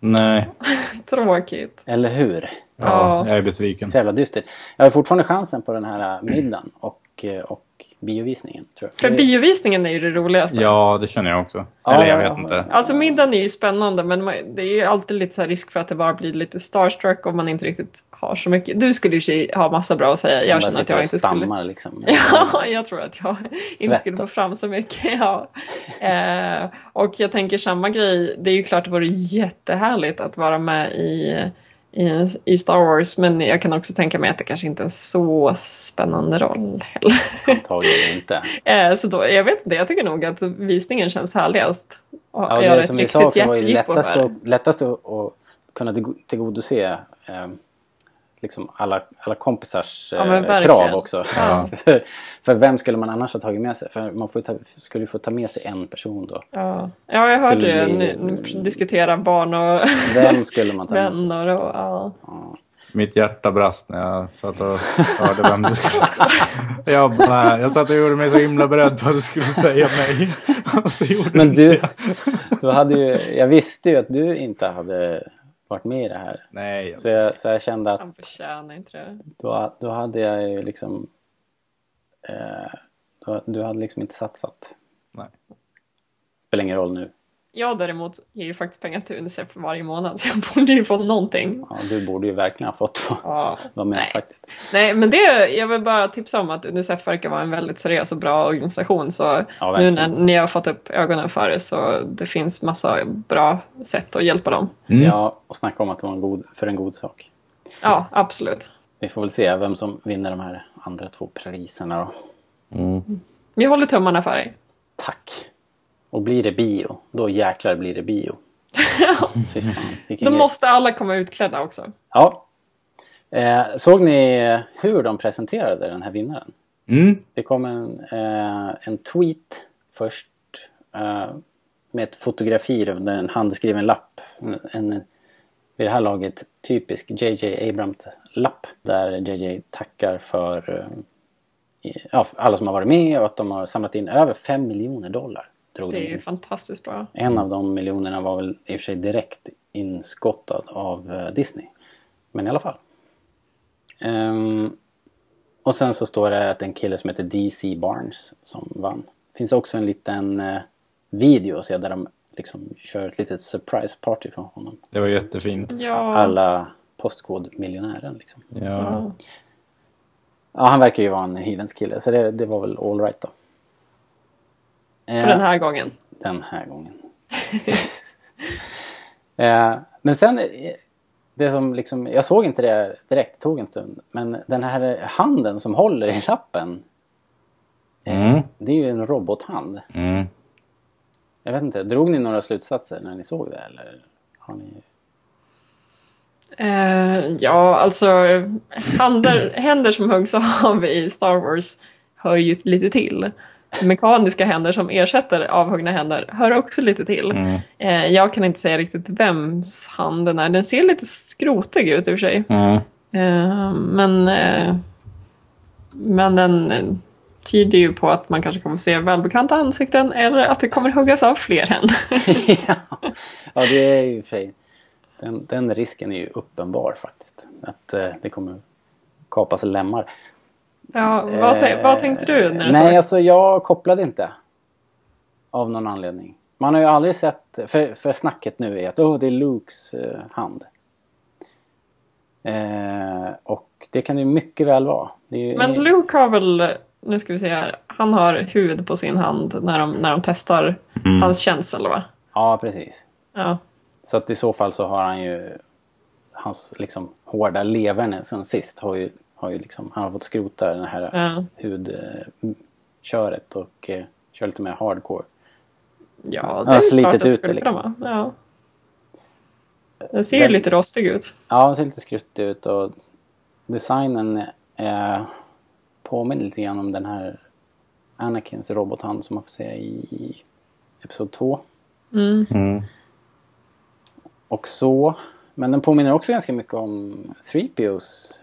Nej, Tråkigt. Eller hur? ja, Ja. jag är besviken. Så jävla dystert. Jag har fortfarande chansen på den här middagen och, eh, och biovisningen. Tror jag. För biovisningen är ju det roligaste. Ja, det känner jag också. Ja, Eller jag ja, vet ja. inte. Alltså middagen är ju spännande men man- det är ju alltid lite så här risk för att det bara blir lite starstruck om man inte riktigt har så mycket. Du skulle ju och ha massa bra att säga. Jag känner att jag och inte skulle... stammar liksom. Ja, jag tror att jag inte skulle få Svettas. fram så mycket. Ja. Eh, och jag tänker samma grej. Det är ju klart det vore jättehärligt att vara med i, i, Star Wars. Men jag kan också tänka mig att det kanske inte är en så spännande roll heller. Antagligen inte. Eh, så då, jag vet inte, jag tycker nog att visningen känns härligast. Ja, det ett som vi sa också var ju lättast, lättast att, kunna tillgo- tillgodose eh, liksom alla, alla kompisars Ja, eh, krav också. Ja. för, för vem skulle man annars ha tagit med sig? För man får ju ta, skulle ju få ta med sig en person då. Ja, ja jag hörde Skulle det. Ni, ni diskutera barn och Vem skulle man ta med sig? vänner och ja. Mitt hjärta brast när jag satt och hörde vem du skulle... Jag, bara, jag satt och gjorde mig så himla beredd på att du skulle säga nej. Och så gjorde Men du du hade ju, jag visste ju att du inte hade varit med i det här. Nej. Så jag, så jag kände att Han förtjänar inte det. då, då hade jag ju liksom... Eh, då, du hade liksom inte satsat. Nej. Spelar ingen roll nu. Jag däremot ger ju faktiskt pengar till Unicef varje månad så jag borde ju få någonting. Ja, du borde ju verkligen ha fått vara- Ja. vara med Nej. faktiskt. Nej, men det, jag vill bara tipsa om att Unicef verkar vara en väldigt seriös och bra organisation. Så Ja, nu när ni har fått upp ögonen för det så det finns massa bra sätt att hjälpa dem. Mm. Ja, och snacka om att det var en god, för en god sak. Ja, absolut. Vi får väl se vem som vinner de här andra två priserna då. Mm. Vi håller tummarna för dig. Tack! Och blir det bio, då jäklar blir det bio. Då måste alla komma utklädda också. Ja. Eh, såg ni hur de presenterade den här vinnaren? Mm. Det kom en, eh, en tweet först eh, med ett fotografi av en handskriven lapp. En, en, vid det här laget typisk JJ Abrams-lapp. Där JJ tackar för eh, ja, alla som har varit med och att de har samlat in över 5 miljoner dollar. Drog Det de är ju fantastiskt bra. En av de miljonerna var väl i och för sig direkt inskottad av eh, Disney. Men i alla fall. Ehm, och sen så står det att en kille som heter DC Barnes som vann. Det finns också en liten eh, video att se där de liksom kör ett litet surprise party för honom. Det var jättefint. Ja, Alla postkodmiljonären liksom. Ja. Ja, han verkar ju vara en hyvens kille så det, det var väl all right då. För Eh, den här gången. den här gången. eh, men sen, eh, det som liksom, jag såg inte det direkt, det tog en stund. Men den här handen som håller i lappen. eh, Mm. Det är ju en robothand. Mm. Jag vet inte, drog ni några slutsatser när ni såg det eller? Har ni... Eh, ja, alltså händer, händer som huggs av i Star Wars hör ju lite till. Mekaniska händer som ersätter avhuggna händer hör också lite till. Mm. Eh, jag kan inte säga riktigt vems hand den är. Den ser lite skrotig ut i och för sig. Mm. Eh, men, eh, men den eh, tyder ju på att man kanske kommer se välbekanta ansikten eller att det kommer huggas av fler händer. ja. ja, det är ju för sig. Den, den risken är ju uppenbar faktiskt. Att eh, det kommer kapas lemmar. Ja, vad, tän- vad tänkte du när du såg Nej, det? alltså jag kopplade inte. Av någon anledning. Man har ju aldrig sett, för, för snacket nu är att oh, det är Lukes eh, hand. Eh, och det kan det ju mycket väl vara. Det är ju Men Luke har väl, nu ska vi se här, han har hud på sin hand när de, när de testar hans känsel va? Ja, precis. Ja. Så att i så fall så har han ju hans liksom hårda leverne sen sist har ju, har ju liksom, han har fått skrota det här Ja. hudköret och eh, köra lite mer hardcore. Ja, har det är slitit klart att det ut skulle det, kunna liksom. vara. Ja. Den ser ju Den- lite rostig ut. Ja, den ser lite skruttig ut och designen eh, påminner lite grann om den här Anakins robothand som man får se i Episod 2. Mm. Mm. Och så. Men den påminner också ganska mycket om 3PO's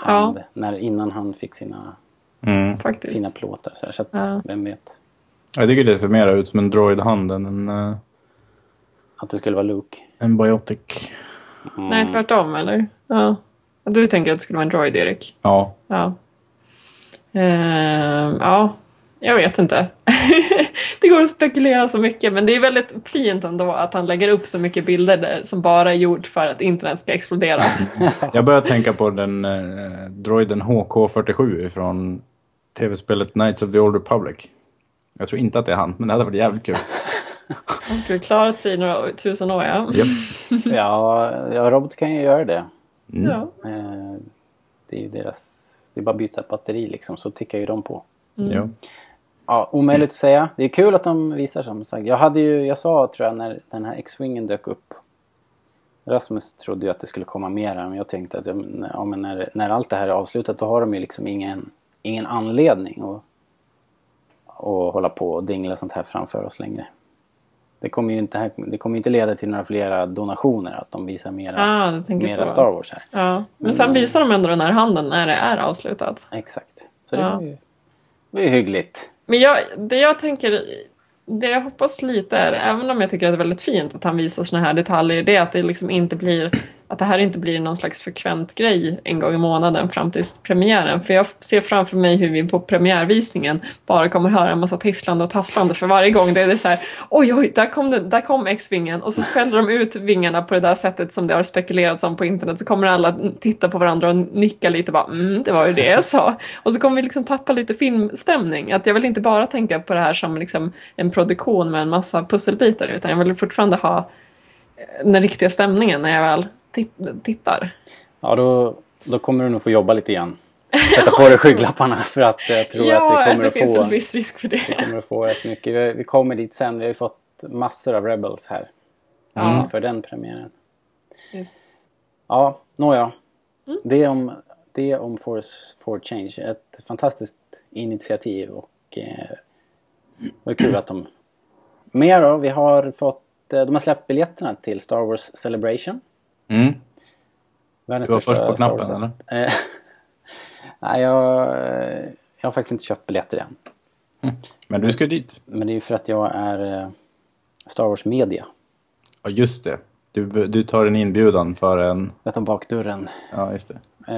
hand. När, innan han fick sina Mm. Fina plåtar. Så, här, så att, Ja. vem vet. Jag tycker det ser mer ut som en droid-hand än en, eh, Att det skulle vara Luke. en biotic. Nej, tvärtom eller? Ja. Du tänker att det skulle vara en droid, Erik? Ja. Ja. Ehm, ja, jag vet inte. det går att spekulera så mycket, men det är väldigt fint ändå att han lägger upp så mycket bilder där som bara är gjort för att internet ska explodera. Jag börjar tänka på den eh, droiden HK47 från tv-spelet Knights of the Old Republic. Jag tror inte att det är han, men det hade varit jävligt kul. Han skulle klarat sig i några tusen år, ja. Ja, ja, robot kan ju göra det. Mm. ja. Eh, det är ju deras... Det är bara att byta ett batteri liksom, så tickar ju de på. Ja. Ja, omöjligt att säga. Det är kul att de visar som sagt. Jag hade ju, jag sa tror jag när den här X-Wingen dök upp. Rasmus trodde ju att det skulle komma mera men jag tänkte att ja, men, men när, när allt det här är avslutat då har de ju liksom ingen, ingen anledning att, att hålla på och dingla sånt här framför oss längre. Det kommer ju inte, det kommer inte leda till några flera donationer att de visar mera, Ah, mera. Star Wars här. Ja. Men sen visar de ändå den här handen när det är avslutat. Exakt. Så det Ja. var ju, var ju hyggligt. Men jag, det jag tänker, det jag hoppas lite är, även om jag tycker att det är väldigt fint att han visar såna här detaljer, det är att det liksom inte blir, att det här inte blir någon slags frekvent grej en gång i månaden fram till premiären. För jag ser framför mig hur vi på premiärvisningen bara kommer höra en massa tisslande och tasslande för varje gång. Det är det så här, oj oj, där kom, det, där kom X-vingen och så skäller de ut vingarna på det där sättet som det har spekulerats om på internet. Så kommer alla titta på varandra och nicka lite bara, mm, det var ju det jag sa. Och så kommer vi liksom tappa lite filmstämning. Att jag vill inte bara tänka på det här som liksom en produktion med en massa pusselbitar utan jag vill fortfarande ha eh, den riktiga stämningen när jag väl tittar. Ja, då, då kommer du nog få jobba lite grann. Sätta på dig skygglapparna för att jag tror ja, att vi kommer det att finns få, en viss risk för vi det. kommer att få rätt mycket. Vi, vi kommer dit sen. Vi har ju fått massor av Rebels här Ja. för den premiären. Just. Ja, nåja. Mm. Det om, det om Force for Change. Ett fantastiskt initiativ och eh, det var kul att de... Mer då? Vi har fått... eh, De har släppt biljetterna till Star Wars Celebration. Mm. Världens Du var först på knappen, eller? Nej, jag, jag har faktiskt inte köpt biljetter än. Men du ska ju dit. Men det är ju för att jag är eh, Star Wars Media. Ja, just det. Du, du tar en inbjudan för en... Jag tar bakdörren. Ja, just det. Eh,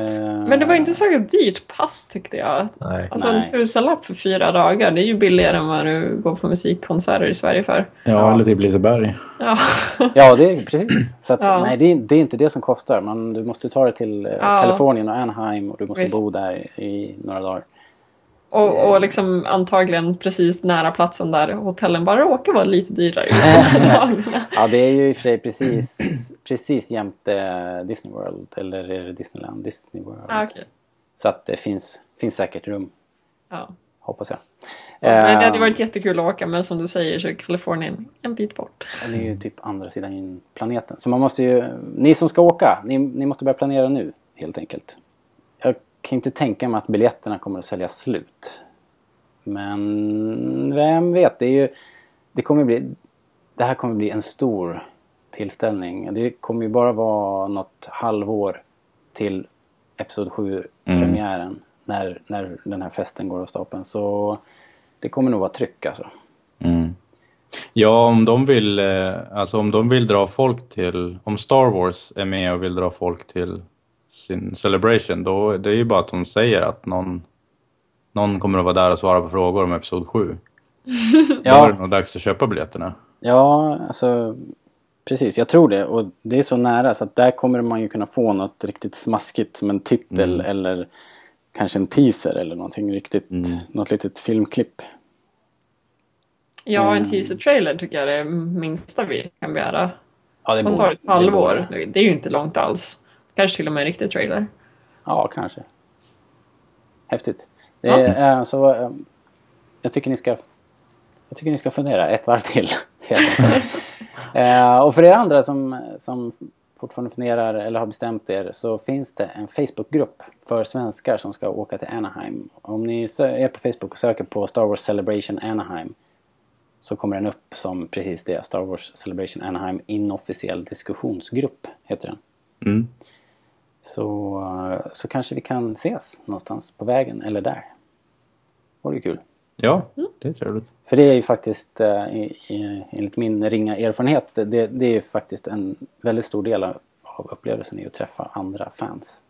Men det var inte så dyrt pass tyckte jag. Nej. Alltså Nej. en tusenlapp för fyra dagar, det är ju billigare än vad du går på musikkonserter i Sverige för. Ja, Ja. eller till Liseberg. Ja, Ja, det är precis. Så att, Ja. nej, det är, det är inte det som kostar. Men du måste ta det till eh, Ja. Kalifornien och Anaheim och du måste Visst. bo där i några dagar. Och, och liksom antagligen precis nära platsen där hotellen bara råkar vara lite dyrare. Ja, det är ju i och för sig precis, precis jämte Disney World. Eller är det Disneyland? Disney World. Ja, okej. Så att det finns, finns säkert rum, Ja. hoppas jag. Men det hade Eh, varit jättekul att åka, men som du säger så är Kalifornien en bit bort. Det är ju typ andra sidan planeten. Så man måste ju, ni som ska åka, ni, ni måste börja planera nu helt enkelt. Kan inte tänka mig att biljetterna kommer att sälja slut. Men vem vet, det är ju, det kommer bli, det här kommer bli en stor tillställning. Det kommer ju bara vara något halvår till Episod 7-premiären. När, när den här festen går av stapeln. Så det kommer nog vara tryck alltså. Mm. Ja, om de vill, eh, alltså om de vill dra folk till, om Star Wars är med och vill dra folk till sin celebration, då det är ju bara att de säger att någon, någon kommer att vara där och svara på frågor om Episod 7. Då är det nog dags att köpa biljetterna. Ja, alltså precis. Jag tror det. Och det är så nära så att där kommer man ju kunna få något riktigt smaskigt som en titel eller kanske en teaser eller någonting riktigt. Något litet filmklipp. Ja, en Mm. teaser-trailer tycker jag är det minsta vi kan begära. Ja, det Man tar ett det halvår. borde- Det är ju inte långt alls. Kanske till och med en riktig trailer. Ja, kanske. Häftigt. Det Ja. är, eh, så, eh, jag tycker ni ska jag tycker ni ska fundera ett varv till. eh, och för er andra som, som fortfarande funderar eller har bestämt er så finns det en Facebookgrupp för svenskar som ska åka till Anaheim. Om ni är på Facebook och söker på Star Wars Celebration Anaheim så kommer den upp som precis det. Star Wars Celebration Anaheim inofficiell diskussionsgrupp heter den. Mm. Så, så kanske vi kan ses någonstans på vägen eller där. Vore kul. Ja, det är trevligt. För det är ju faktiskt, eh, enligt min ringa erfarenhet, det, det är ju faktiskt en väldigt stor del av upplevelsen är att träffa andra fans.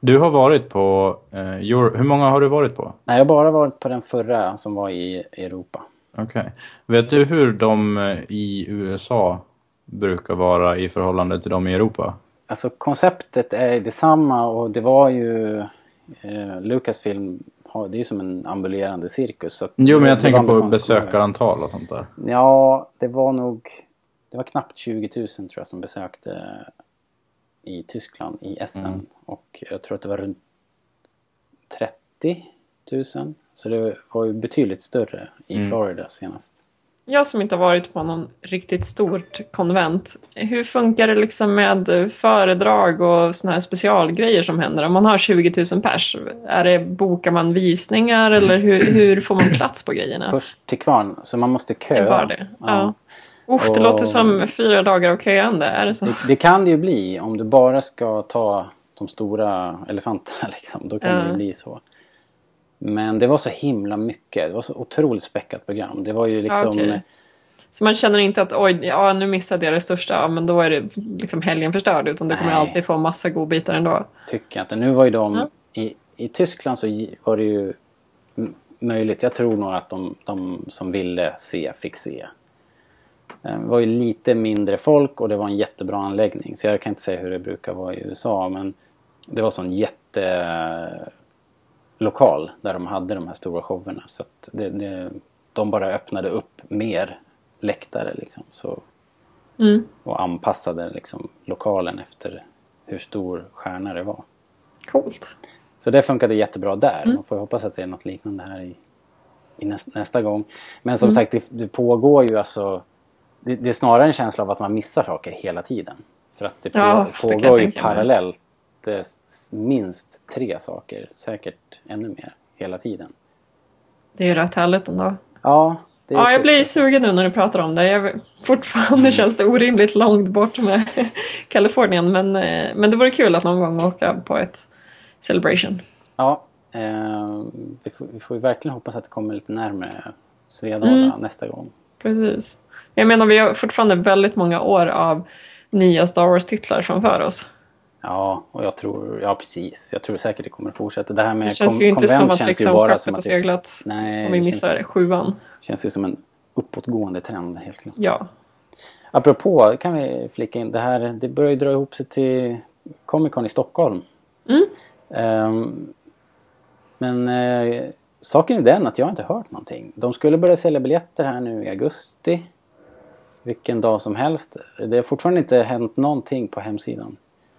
Du har varit på... Eh, Euro- hur många har du varit på? Nej, jag har bara varit på den förra som var i Europa. Okej. Vet du hur de eh, i USA brukar vara i förhållande till de i Europa? Alltså konceptet är detsamma och det var ju eh, Lucasfilm det är som en ambulerande cirkus. Så Jo, men jag tänker på besökarantal och sånt där. Ja, det var nog... Det var knappt 20 000 tror jag som besökte i Tyskland i SM. Mm. Och jag tror att det var runt 30 000. Så det var ju betydligt större i Mm. Florida senast. Jag som inte har varit på någon riktigt stort konvent. Hur funkar det liksom med föredrag och såna här specialgrejer som händer? Om man har 20 000 pers, är det, bokar man visningar eller hur, hur får man plats på grejerna? Först till kvarn, så man måste Det köa. var det. Ja. Usch, det Och- låter som fyra dagar av köande. Är det så? Det, det kan det ju bli om du bara ska ta de stora elefanterna liksom. Då kan det Ja. ju bli så. Men det var så himla mycket. Det var så otroligt späckat program. Det var ju liksom... okej. Så man känner inte att oj, ja, nu missade jag det största, ja, men då är det liksom helgen förstörd. Utan du kommer alltid få massa godbitar ändå. Tycker jag inte. Nu var ju de... Ja. I, I Tyskland så var det ju möjligt. Jag tror nog att de, de som ville se fick se. Eh, Det var ju lite mindre folk och det var en jättebra anläggning. Så jag kan inte säga hur det brukar vara i USA men det var sån jätte lokal där de hade de här stora showerna. Så att det, det, de bara öppnade upp mer läktare liksom. Så, Mm. och anpassade liksom lokalen efter hur stor stjärna det var. Coolt. Så det funkade jättebra där. Mm. Man får hoppas att det är något liknande här i, i näst, nästa gång. Men Mm. som sagt, det, det pågår ju alltså... Det, det är snarare en känsla av att man missar saker hela tiden. För att det, Ja, pågår ju parallellt s- minst tre saker. Säkert ännu mer hela tiden. Det är ju rätt härligt ändå. Ja, Ja, jag blir sugen nu när du pratar om det. Jag, fortfarande Mm. känns det orimligt långt bort med Kalifornien. Men, eh, men det vore kul att någon gång åka på ett Celebration. Ja, eh, vi, får, vi får ju verkligen hoppas att det kommer lite närmare Svedala Mm. nästa gång. Precis. Jag menar, vi har fortfarande väldigt många år av nya Star Wars-titlar framför oss. Ja, och jag tror, ja precis. Jag tror säkert det kommer fortsätta. Det här med Det känns ju inte som att liksom skeppet har att seglat Nej, om vi missar känns, sjuan. känns ju som en uppåtgående trend helt klart. Ja. Apropå, kan vi flika in det här, det börjar ju dra ihop sig till Comic Con i Stockholm. Mm. Ehm, men eh, saken är den att jag inte hört någonting. De skulle börja sälja biljetter här nu i augusti. Vilken dag som helst. Det har fortfarande inte hänt någonting på hemsidan.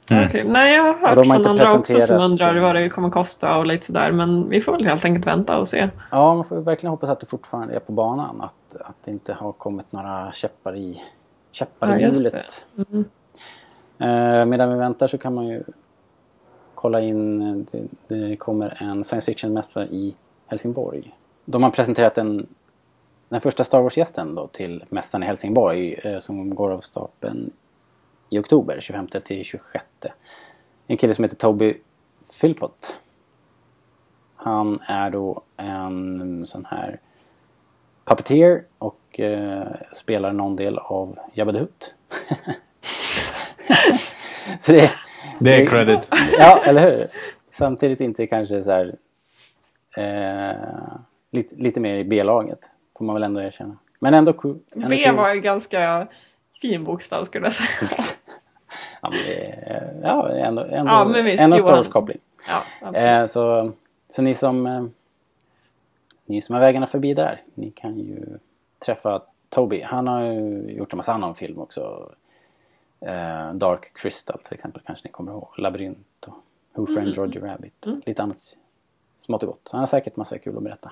Mm. Nej, jag har hört har från andra också som undrar eh, vad det kommer kosta och lite sådär. Men vi får väl helt enkelt vänta och se. Ja, man får verkligen hoppas att det fortfarande är på banan. Att, att det inte har kommit några käppar i, käppar Ja, i hjulet. Mm. Eh, medan vi väntar så kan man ju kolla in. eh, Det, det kommer en science fiction-mässa i Helsingborg. De har presenterat en, den första Star Wars-gästen då till mässan i Helsingborg eh, som går av stapeln i oktober, 25 till 26. En kille som heter Toby Philpott. Han är då en sån här puppeteer och eh, spelar någon del av Jabba the Hutt. Så det, Det är credit. Ja, eller hur? Samtidigt inte kanske så här eh, lite, lite mer i B-laget. Får man väl ändå erkänna. Men ändå ändå B var en ganska fin bokstav skulle jag säga. Det är, ja, ändå, ändå, Ja, men visst, ändå. Wars-koppling. Ja. Eh, så, så ni som eh, ni som har vägarna förbi där, ni kan ju träffa Toby. Han har ju gjort en massa annan film också. Eh, Dark Crystal till exempel kanske ni kommer ihåg. Labyrint och Who Framed Roger Rabbit. Och Lite annat smått och gott. Så han har säkert massa kul att berätta.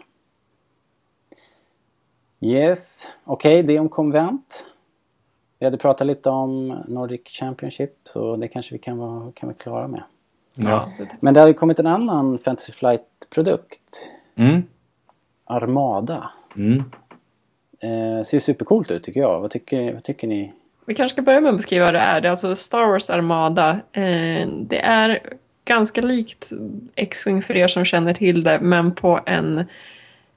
Yes, okej det om konvent. Vi hade pratat lite om Nordic Championship så det kanske vi kan vara, kan vara klara med. ja, Men det har ju kommit en annan Fantasy Flight produkt. Mm. Armada. Mm. Eh, ser supercoolt ut tycker jag. Vad tycker, vad tycker ni? Vi kanske ska börja med att beskriva vad det är. Det är alltså Star Wars Armada. Eh, det är ganska likt X-Wing för er som känner till det, men på en...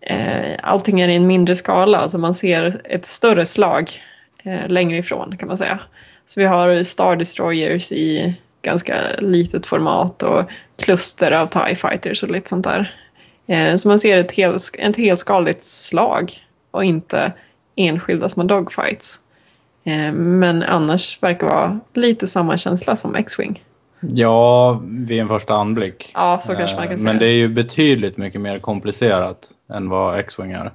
Eh, allting är i en mindre skala, alltså man ser ett större slag längre ifrån kan man säga. Så vi har Star Destroyers i ganska litet format och kluster av TIE Fighters och lite sånt där. Eh, så man ser ett, hel, ett helskaligt slag och inte enskilda små dogfights. Eh, men annars verkar vara lite samma känsla som X-Wing. Ja, vid en första anblick. Ja, så kanske man Eh, kan säga. Men det är ju betydligt mycket mer komplicerat än vad X-Wing är.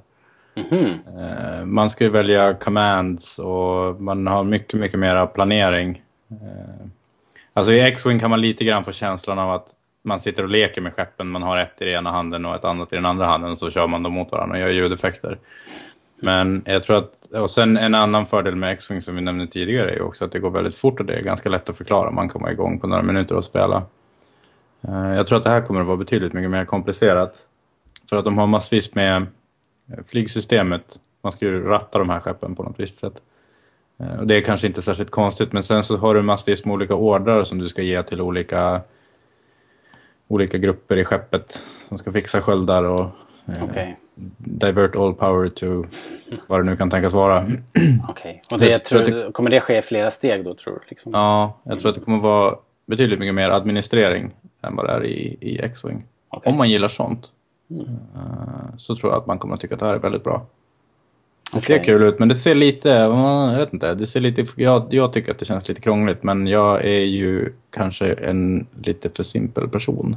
Mm-hmm. Man ska ju välja commands och man har mycket, mycket mera planering. Eh, alltså i X-Wing kan man lite grann få känslan av att man sitter och leker med skeppen. Man har ett i ena handen och ett annat i den andra handen och så kör man dem mot varandra och gör ljudeffekter. Men jag tror att, och sen en annan fördel med X-Wing som vi nämnde tidigare är ju också att det går väldigt fort och det är ganska lätt att förklara. Man kommer igång på några minuter och spela. Eh, jag tror att det här kommer att vara betydligt mycket mer komplicerat. För att de har massvis med flygsystemet. Man ska ju ratta de här skeppen på något visst sätt. Eh, Och det är kanske inte särskilt konstigt men sen så har du massvis med olika ordrar som du ska ge till olika, olika grupper i skeppet som ska fixa sköldar och eh, Okej. divert all power to vad det nu kan tänkas vara. Okej. Och det, Jag tror, kommer det ske i flera steg då tror du? Liksom? Ja, jag tror att det kommer vara betydligt mycket mer administrering än vad det är i, i X-Wing. Okej. Om man gillar sånt eh, så tror jag att man kommer att tycka att det här är väldigt bra. Det ser kul ut, men det ser lite, jag vet inte, det ser lite, jag, jag tycker att det känns lite krångligt, men jag är ju kanske en lite för simpel person.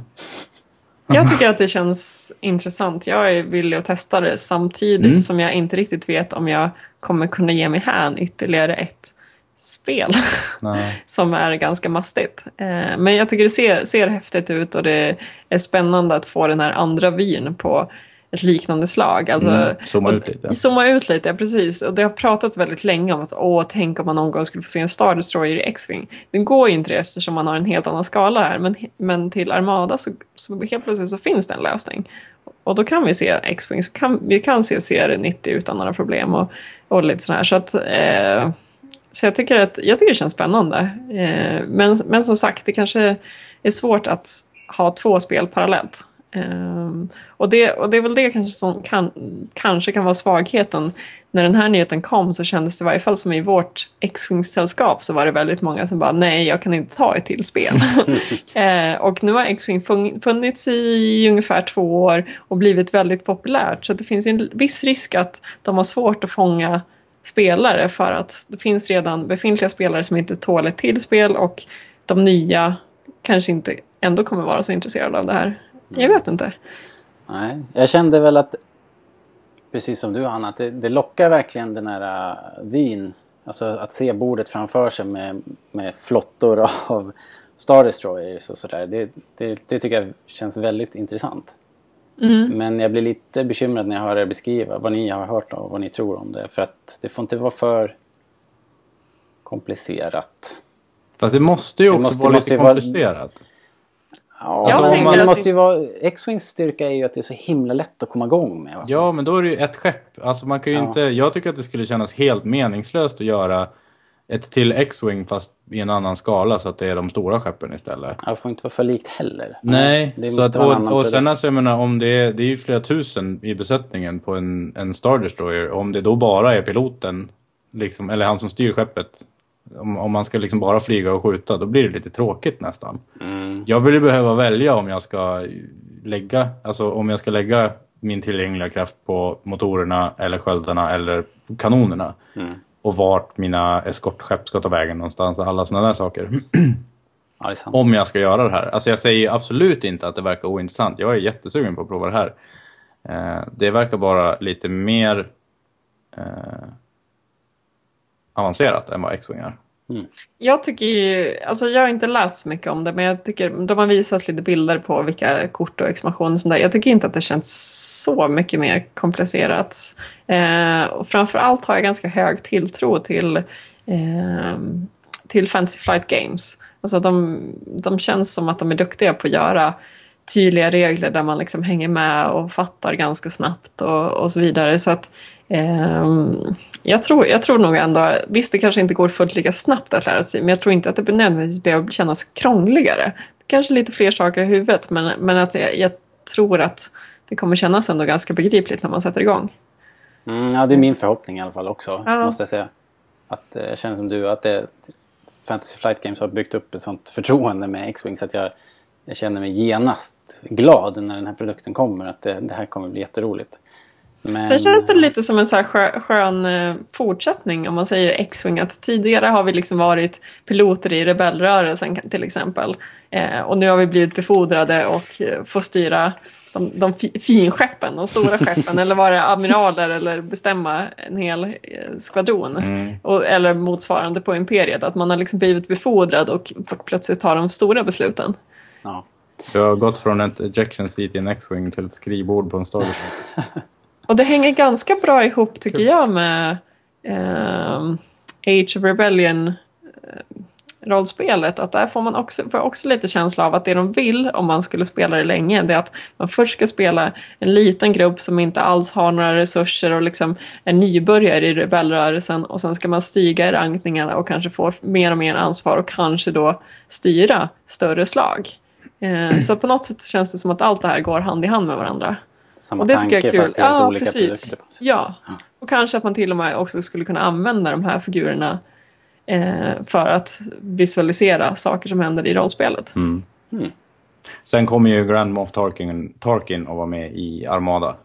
Jag tycker att det känns intressant. Jag är villig att testa det samtidigt Mm. som jag inte riktigt vet om jag kommer kunna ge mig hän ytterligare ett spel som är ganska mastigt. Eh, Men jag tycker det ser, ser häftigt ut och det är spännande att få den här andra vyn på ett liknande slag. Alltså, Mm, zooma och- ut lite. Zooma ut lite, ja, precis. Och det har pratats väldigt länge om att åh, tänk om man någon gång skulle få se en Star Destroyer i X-Wing. Det går ju inte det eftersom man har en helt annan skala här. Men, men till Armada så, så helt plötsligt så finns det en lösning. Och då kan vi se X-Wing, vi kan se CR90 utan några problem och, och lite sådär. Så att eh, så jag tycker, att, jag tycker det känns spännande. Eh, men, men som sagt, det kanske är svårt att ha två spel parallellt. Ehm, och, det, och det är väl det kanske som kan, kanske kan vara svagheten. När den här nyheten kom så kändes det i varje fall som i vårt X-Wing-sällskap så var det väldigt många som bara nej, jag kan inte ta ett till spel. eh, och nu har X-Wing fun- funnits i ungefär två år och blivit väldigt populärt. Så det finns ju en viss risk att de har svårt att fånga spelare för att det finns redan befintliga spelare som inte tål ett till spel och de nya kanske inte ändå kommer vara så intresserade av det här. Jag vet inte. Nej, jag kände väl att precis som du Hanna, att det, det lockar verkligen den här uh, vyn. Alltså att se bordet framför sig med, med flottor av Star Destroyers och sådär. Det, det, det tycker jag känns väldigt intressant. Men jag blir lite bekymrad när jag hör er beskriva vad ni har hört och vad ni tror om det. För att det får inte vara för komplicerat. Fast det måste ju Det också måste- vara måste lite ju vara- komplicerat. Ja, alltså, man, det måste ju vara... X-Wings styrka är ju att det är så himla lätt att komma igång med. Va? Ja, men då är det ju ett skepp. Alltså man kan ju Ja. inte... Jag tycker att det skulle kännas helt meningslöst att göra ett till X-Wing fast i en annan skala så att det är de stora skeppen istället. Ja, Det får inte vara för likt heller. Nej, så att, och, och sen alltså jag menar om det är, det är ju flera tusen i besättningen på en, en Star Destroyer. Om det då bara är piloten, liksom, eller han som styr skeppet. Om, om man ska liksom bara flyga och skjuta, då blir det lite tråkigt nästan. Mm. Jag vill ju behöva välja om jag ska lägga, alltså om jag ska lägga min tillgängliga kraft på motorerna eller sköldarna eller kanonerna. Mm. Och vart mina eskortskepp ska ta vägen någonstans, alla sådana där saker. Ja, det är sant. Om jag ska göra det här. Alltså jag säger absolut inte att det verkar ointressant. Jag är jättesugen på att prova det här. Eh, det verkar bara lite mer eh, avancerat än vad X-Wing är. Mm. Jag tycker ju, alltså jag har inte läst så mycket om det men jag tycker de har visat lite bilder på vilka kort och expansioner och sånt där. Jag tycker inte att det känns så mycket mer komplicerat. Eh, och framförallt har jag ganska hög tilltro till, eh, till Fantasy Flight Games. Alltså de, de känns som att de är duktiga på att göra tydliga regler där man liksom hänger med och fattar ganska snabbt och, och så vidare. Så att jag, tror, jag tror nog ändå, visst det kanske inte går fullt lika snabbt att lära sig, men jag tror inte att det nödvändigtvis behöver kännas krångligare. Kanske lite fler saker i huvudet, men, men att jag, jag tror att det kommer kännas ändå ganska begripligt när man sätter igång. Mm, ja, det är min förhoppning i alla fall också, Ja. måste jag säga. Att eh, jag känner som du, att det, Fantasy Flight Games har byggt upp ett sånt förtroende med X-Wing så att jag, jag känner mig genast glad när den här produkten kommer. Att det, det här kommer bli jätteroligt. Men, Sen känns det lite som en så här skö, skön eh, fortsättning om man säger X-Wing. Att tidigare har vi liksom varit piloter i rebellrörelsen till exempel. Eh, och nu har vi blivit befordrade och eh, får styra de, de fi, finskeppen, de stora skeppen. eller vara amiraler eller bestämma en hel eh, skvadron. Mm. Och, eller motsvarande på Imperiet. Att man har liksom blivit befordrad och fått plötsligt ta de stora besluten. Ja. Du har gått från ett ejection seat i en X-Wing till ett skrivbord på en Starship. Och det hänger ganska bra ihop tycker jag med ehm, Age of Rebellion eh, rollspelet. Att där får man också, får också lite känsla av att det de vill om man skulle spela det länge det är att man först ska spela en liten grupp som inte alls har några resurser och liksom är nybörjare i rebellrörelsen och sen ska man stiga i rankningarna och kanske få mer och mer ansvar och kanske då styra större slag. Eh, så på något sätt känns det som att allt det här går hand i hand med varandra. Samma Och det tycker jag är tanke, kul. fast i helt Ja, olika precis. produkter. Ja. Och kanske att man till och med också skulle kunna använda de här figurerna eh, för att visualisera saker som händer i rollspelet. Mm. Mm. Sen kommer ju Grand Moff Tarkin, Tarkin att vara med i Armada.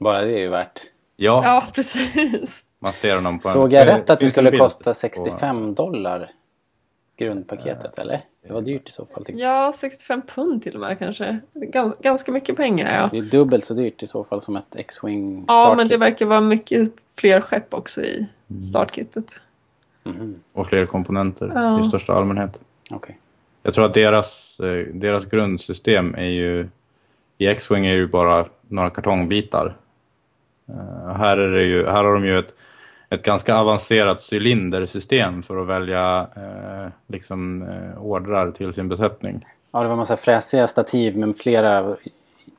Bara det är ju värt. Ja, Ja, precis. man ser honom på Såg en... jag rätt att det skulle bild kosta på- 65 dollar? Grundpaketet eller? Det var dyrt i så fall. tycker jag. Ja, 65 pund till och med kanske. Gans, ganska mycket pengar, ja. Det är dubbelt så dyrt i så fall som ett X-Wing Ja, men startkit. det verkar vara mycket fler skepp också i startkittet. Mhm, Och fler komponenter Ja. i största allmänhet. Okej. Jag tror att deras, eh, deras grundsystem är ju... I X-Wing är ju bara några kartongbitar. Eh, här, är det ju, här har de ju ett, ett ganska avancerat cylindersystem för att välja eh, liksom, eh, ordrar till sin besättning. Ja, det var massa fräsiga stativ med flera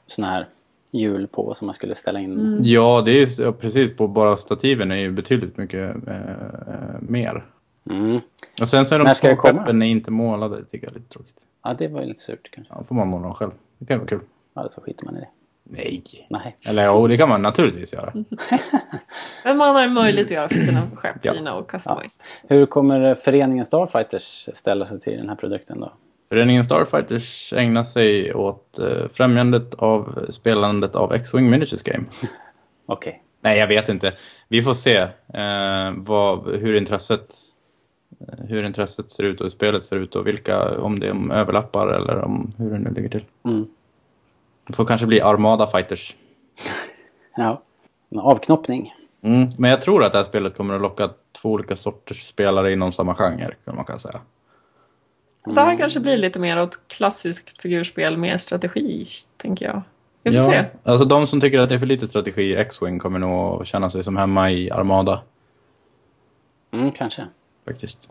såna här hjul på som man skulle ställa in. Mm. Ja, det är ju ja, precis på bara stativen är ju betydligt mycket eh, mer. Mm. Och sen så är de små skeppen är inte målade, det tycker jag är lite tråkigt. Ja, det var ju lite surt kanske. Ja, får man måla dem själv. Det kan ju vara kul. Ja, så skiter man i det. Nej. Nej. Eller jo, det kan man naturligtvis göra. Men man har möjlighet att göra för sina skepp Ja. fina och customized. Hur kommer föreningen Starfighters ställa sig till den här produkten då? Föreningen Starfighters ägnar sig åt eh, främjandet av spelandet av X-Wing Miniatures Game. Okej. Nej, jag vet inte. Vi får se eh, vad, hur, intresset, eh, hur intresset ser ut och hur spelet ser ut och vilka, om det är överlappar eller om hur det nu ligger till. Mm. Det får kanske bli Armada Fighters. Ja. En avknoppning. Mm, men jag tror att det här spelet kommer att locka två olika sorters spelare inom samma genre, kan man kan säga. Det här kanske blir lite mer åt klassiskt figurspel, mer strategi, tänker jag. Vi får se. Alltså de som tycker att det är för lite strategi i X-Wing kommer nog att känna sig som hemma i Armada, Mm, kanske. faktiskt.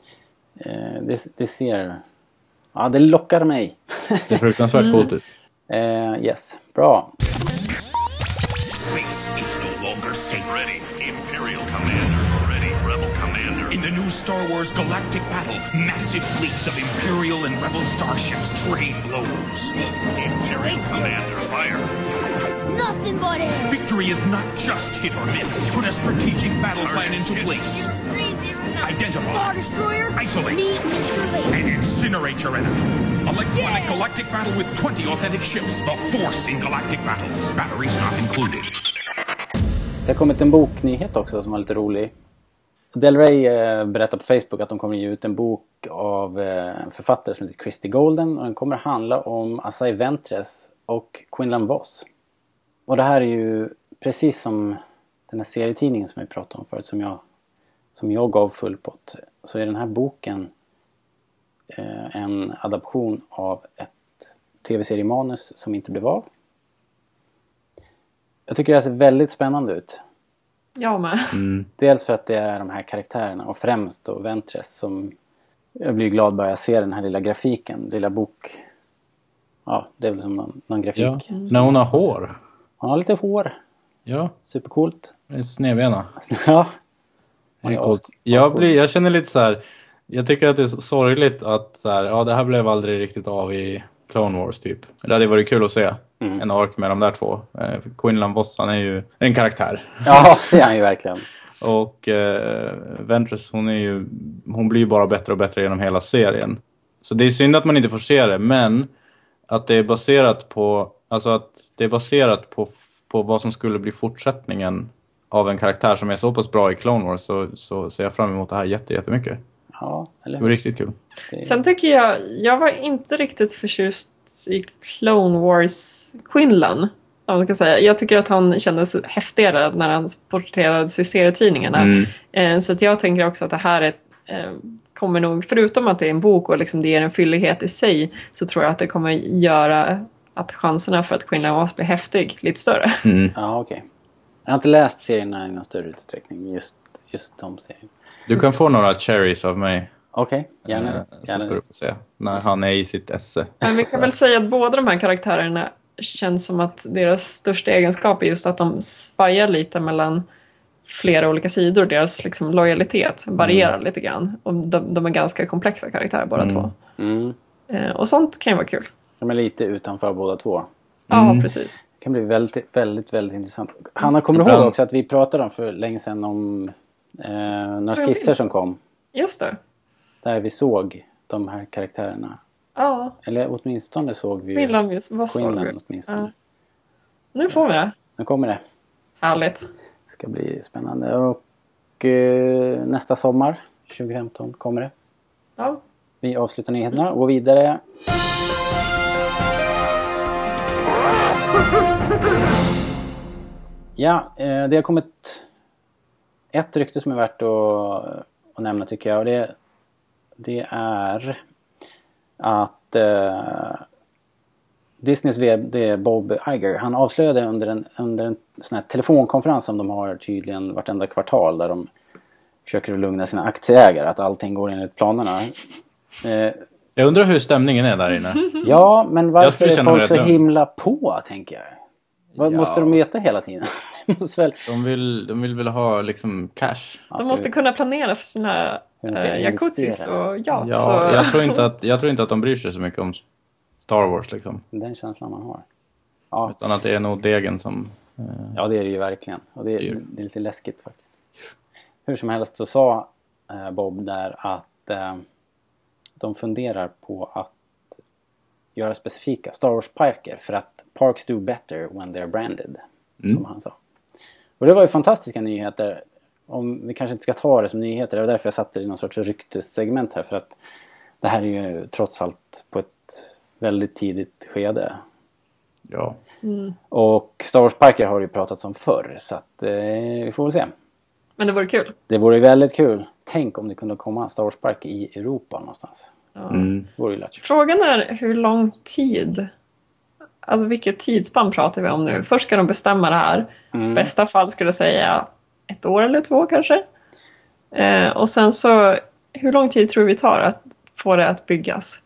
Eh, det, det ser... Ja, det lockar mig. Det ser fruktansvärt coolt ut. Eh, yes. Bra. Space is no longer safe. Ready, Imperial Commander. Ready, Rebel Commander. In the new Star Wars galactic battle, massive fleets of Imperial and Rebel starships trade blows. Imperial Commander, fire. Nothing but air. Victory is not just hit or miss. Put a strategic battle plan into place. Identify. Star Destroyer. Isolate. Meet Mr. And incinerate your enemy. Electronic galactic battle with 20 authentic ships. The Force in galactic battles. Batteries not included. Det har kommit en boknyhet också som var lite rolig. Del Rey eh, berättar på Facebook att de kommer ge ut en bok av eh, en författare som heter Christy Golden och den kommer handla om Asai Ventres och Quinlan Voss. Och det här är ju precis som den här serietidningen som vi pratade om förut som jag, som jag gav full pott. Så är den här boken eh, en adaption av ett tv-seriemanus som inte blev av. Jag tycker det här ser väldigt spännande ut. Jag med. Dels för att det är de här karaktärerna och främst då Ventres som jag blir glad bara jag ser den här lilla grafiken, lilla bok. Ja, det är väl som någon, någon grafik. Ja. När hon har hår. Hon har lite hår. Ja, Supercoolt. det är snedbena. ja. Det är coolt. Jag, blir, jag känner lite så här. Jag tycker att det är så sorgligt att så här, ja, det här blev aldrig riktigt av i Clone Wars typ. Det hade varit kul att se Mm. en ark med de där två. Eh, Quinlan Voss, han är ju en karaktär. ja, det är han ju verkligen. Och eh, Ventress, hon, är ju, hon blir ju bara bättre och bättre genom hela serien. Så det är synd att man inte får se det, men att det är baserat på, alltså att det är baserat på, på vad som skulle bli fortsättningen av en karaktär som är så pass bra i Clone Wars så, så ser jag fram emot det här jätte, jättemycket. Ja, eller Det var riktigt kul. Det Sen tycker jag, jag var inte riktigt förtjust i Clone Wars Quinlan. om man kan säga. Jag tycker att han kändes häftigare när han porträtterades i serietidningarna. Mm. Eh, Så att jag tänker också att det här är, eh, kommer nog, förutom att det är en bok och liksom det ger en fyllighet i sig, så tror jag att det kommer göra att chanserna för att Quinlan Voss blir häftig lite större. Mm. Ja, okej. Jag har inte läst serierna i någon större utsträckning. Just, just de serierna. Du kan få några cherries av mig. Okej, gärna. eh, Så gärna. ska du få se. När han är i sitt esse. Men vi kan väl säga att båda de här karaktärerna känns som att deras största egenskap är just att de svajar lite mellan flera olika sidor. Deras liksom, lojalitet varierar lite grann. Och de, de är ganska komplexa karaktärer båda två. Mm. Eh, och sånt kan ju vara kul. De är lite utanför båda två. Ja, precis. Det kan bli väldigt, väldigt, väldigt intressant. Hanna, kommer du ihåg också att vi pratade om för länge sedan om eh, några Så skisser som kom? Just det. Där vi såg de här karaktärerna. Ja, Eller åtminstone såg vi Quinlan, vad Quinlan du? åtminstone. Ja. Nu får vi det. Nu kommer det. Härligt. Det ska bli spännande. Och eh, nästa sommar, 2015, kommer det. Ja. Vi avslutar nyheterna och går vidare. Ja, eh, det har kommit ett rykte som är värt att, att nämna tycker jag. Och det, det är att eh, Disneys VD Bob Iger, han avslöjade under en, under en sån här telefonkonferens som de har tydligen vartenda kvartal där de försöker lugna sina aktieägare att allting går enligt planerna. Eh, jag undrar hur stämningen är där inne. ja, men varför är folk så lugn. himla på, tänker jag? Vad Ja. måste de veta hela tiden? Väl... De vill, de vill väl ha liksom cash. De måste kunna planera för sina eh, jacuzzis och yachts. Ja, och... jag tror, inte att, jag tror inte att de bryr sig så mycket om Star Wars liksom. Den känslan man har. Ja, Utan att det är nog degen som... Eh, ja det är det ju verkligen. Och det är, det är lite läskigt faktiskt. Hur som helst så sa eh, Bob där att eh, de funderar på att göra specifika Star Wars-parker för att parks do better when they're branded. Som han sa. Och det var ju fantastiska nyheter. Om, vi kanske inte ska ta det som nyheter. Det var därför jag satte det i någon sorts ryktessegment här. För att det här är ju trots allt på ett väldigt tidigt skede. ja. Och Star Wars-parker har det ju pratats om förr. Så att eh, vi får väl se. Men det vore kul. Det vore väldigt kul. Tänk om det kunde komma en Star Wars-park i Europa någonstans. Mm. Ju lätt. Frågan är hur lång tid, alltså vilket tidsspann pratar vi om nu? Först ska de bestämma det här. Mm. bästa fall skulle jag säga ett år eller två kanske. Eh, och sen så, hur lång tid tror vi tar att få det att byggas?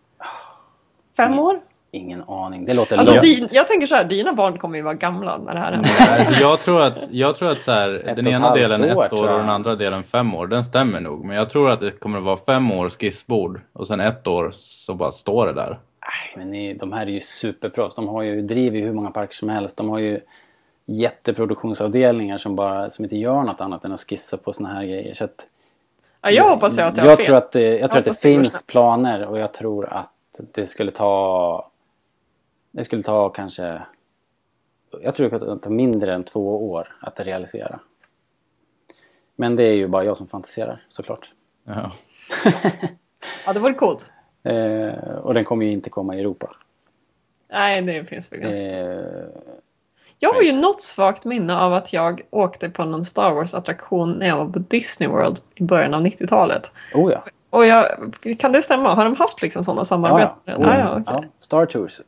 Fem år? Ingen aning. Det låter Alltså, långt. din, jag tänker så här, dina barn kommer ju vara gamla när det här händer. Alltså, jag tror att, jag tror att så här, den ena delen år, ett år och jag. den andra delen fem år. Den stämmer nog. Men jag tror att det kommer att vara fem år skissbord och sen ett år så bara står det där. Nej, men ni, de här är ju superproffs. De har ju, driver ju hur många parker som helst. De har ju jätteproduktionsavdelningar som bara som inte gör något annat än att skissa på såna här grejer. Så att, Ja, jag hoppas ju att jag har jag fel. tror att det, jag tror att det finns planer och jag tror att det skulle ta... Det skulle ta kanske... Jag tror att det tar mindre än två år att realisera. Men det är ju bara jag som fantiserar såklart. Ja. Ja, det vore coolt. Eh, och den kommer ju inte komma i Europa. Nej, det finns väl ganska Eh. Jag har ju något svagt minne av att jag åkte på någon Star Wars-attraktion när jag var på Disney World i början av 90-talet. oh ja. Och jag, kan det stämma? Har de haft liksom sådana Ja, samarbeten? ja. Ah, ja, okej. ja. Star Tours.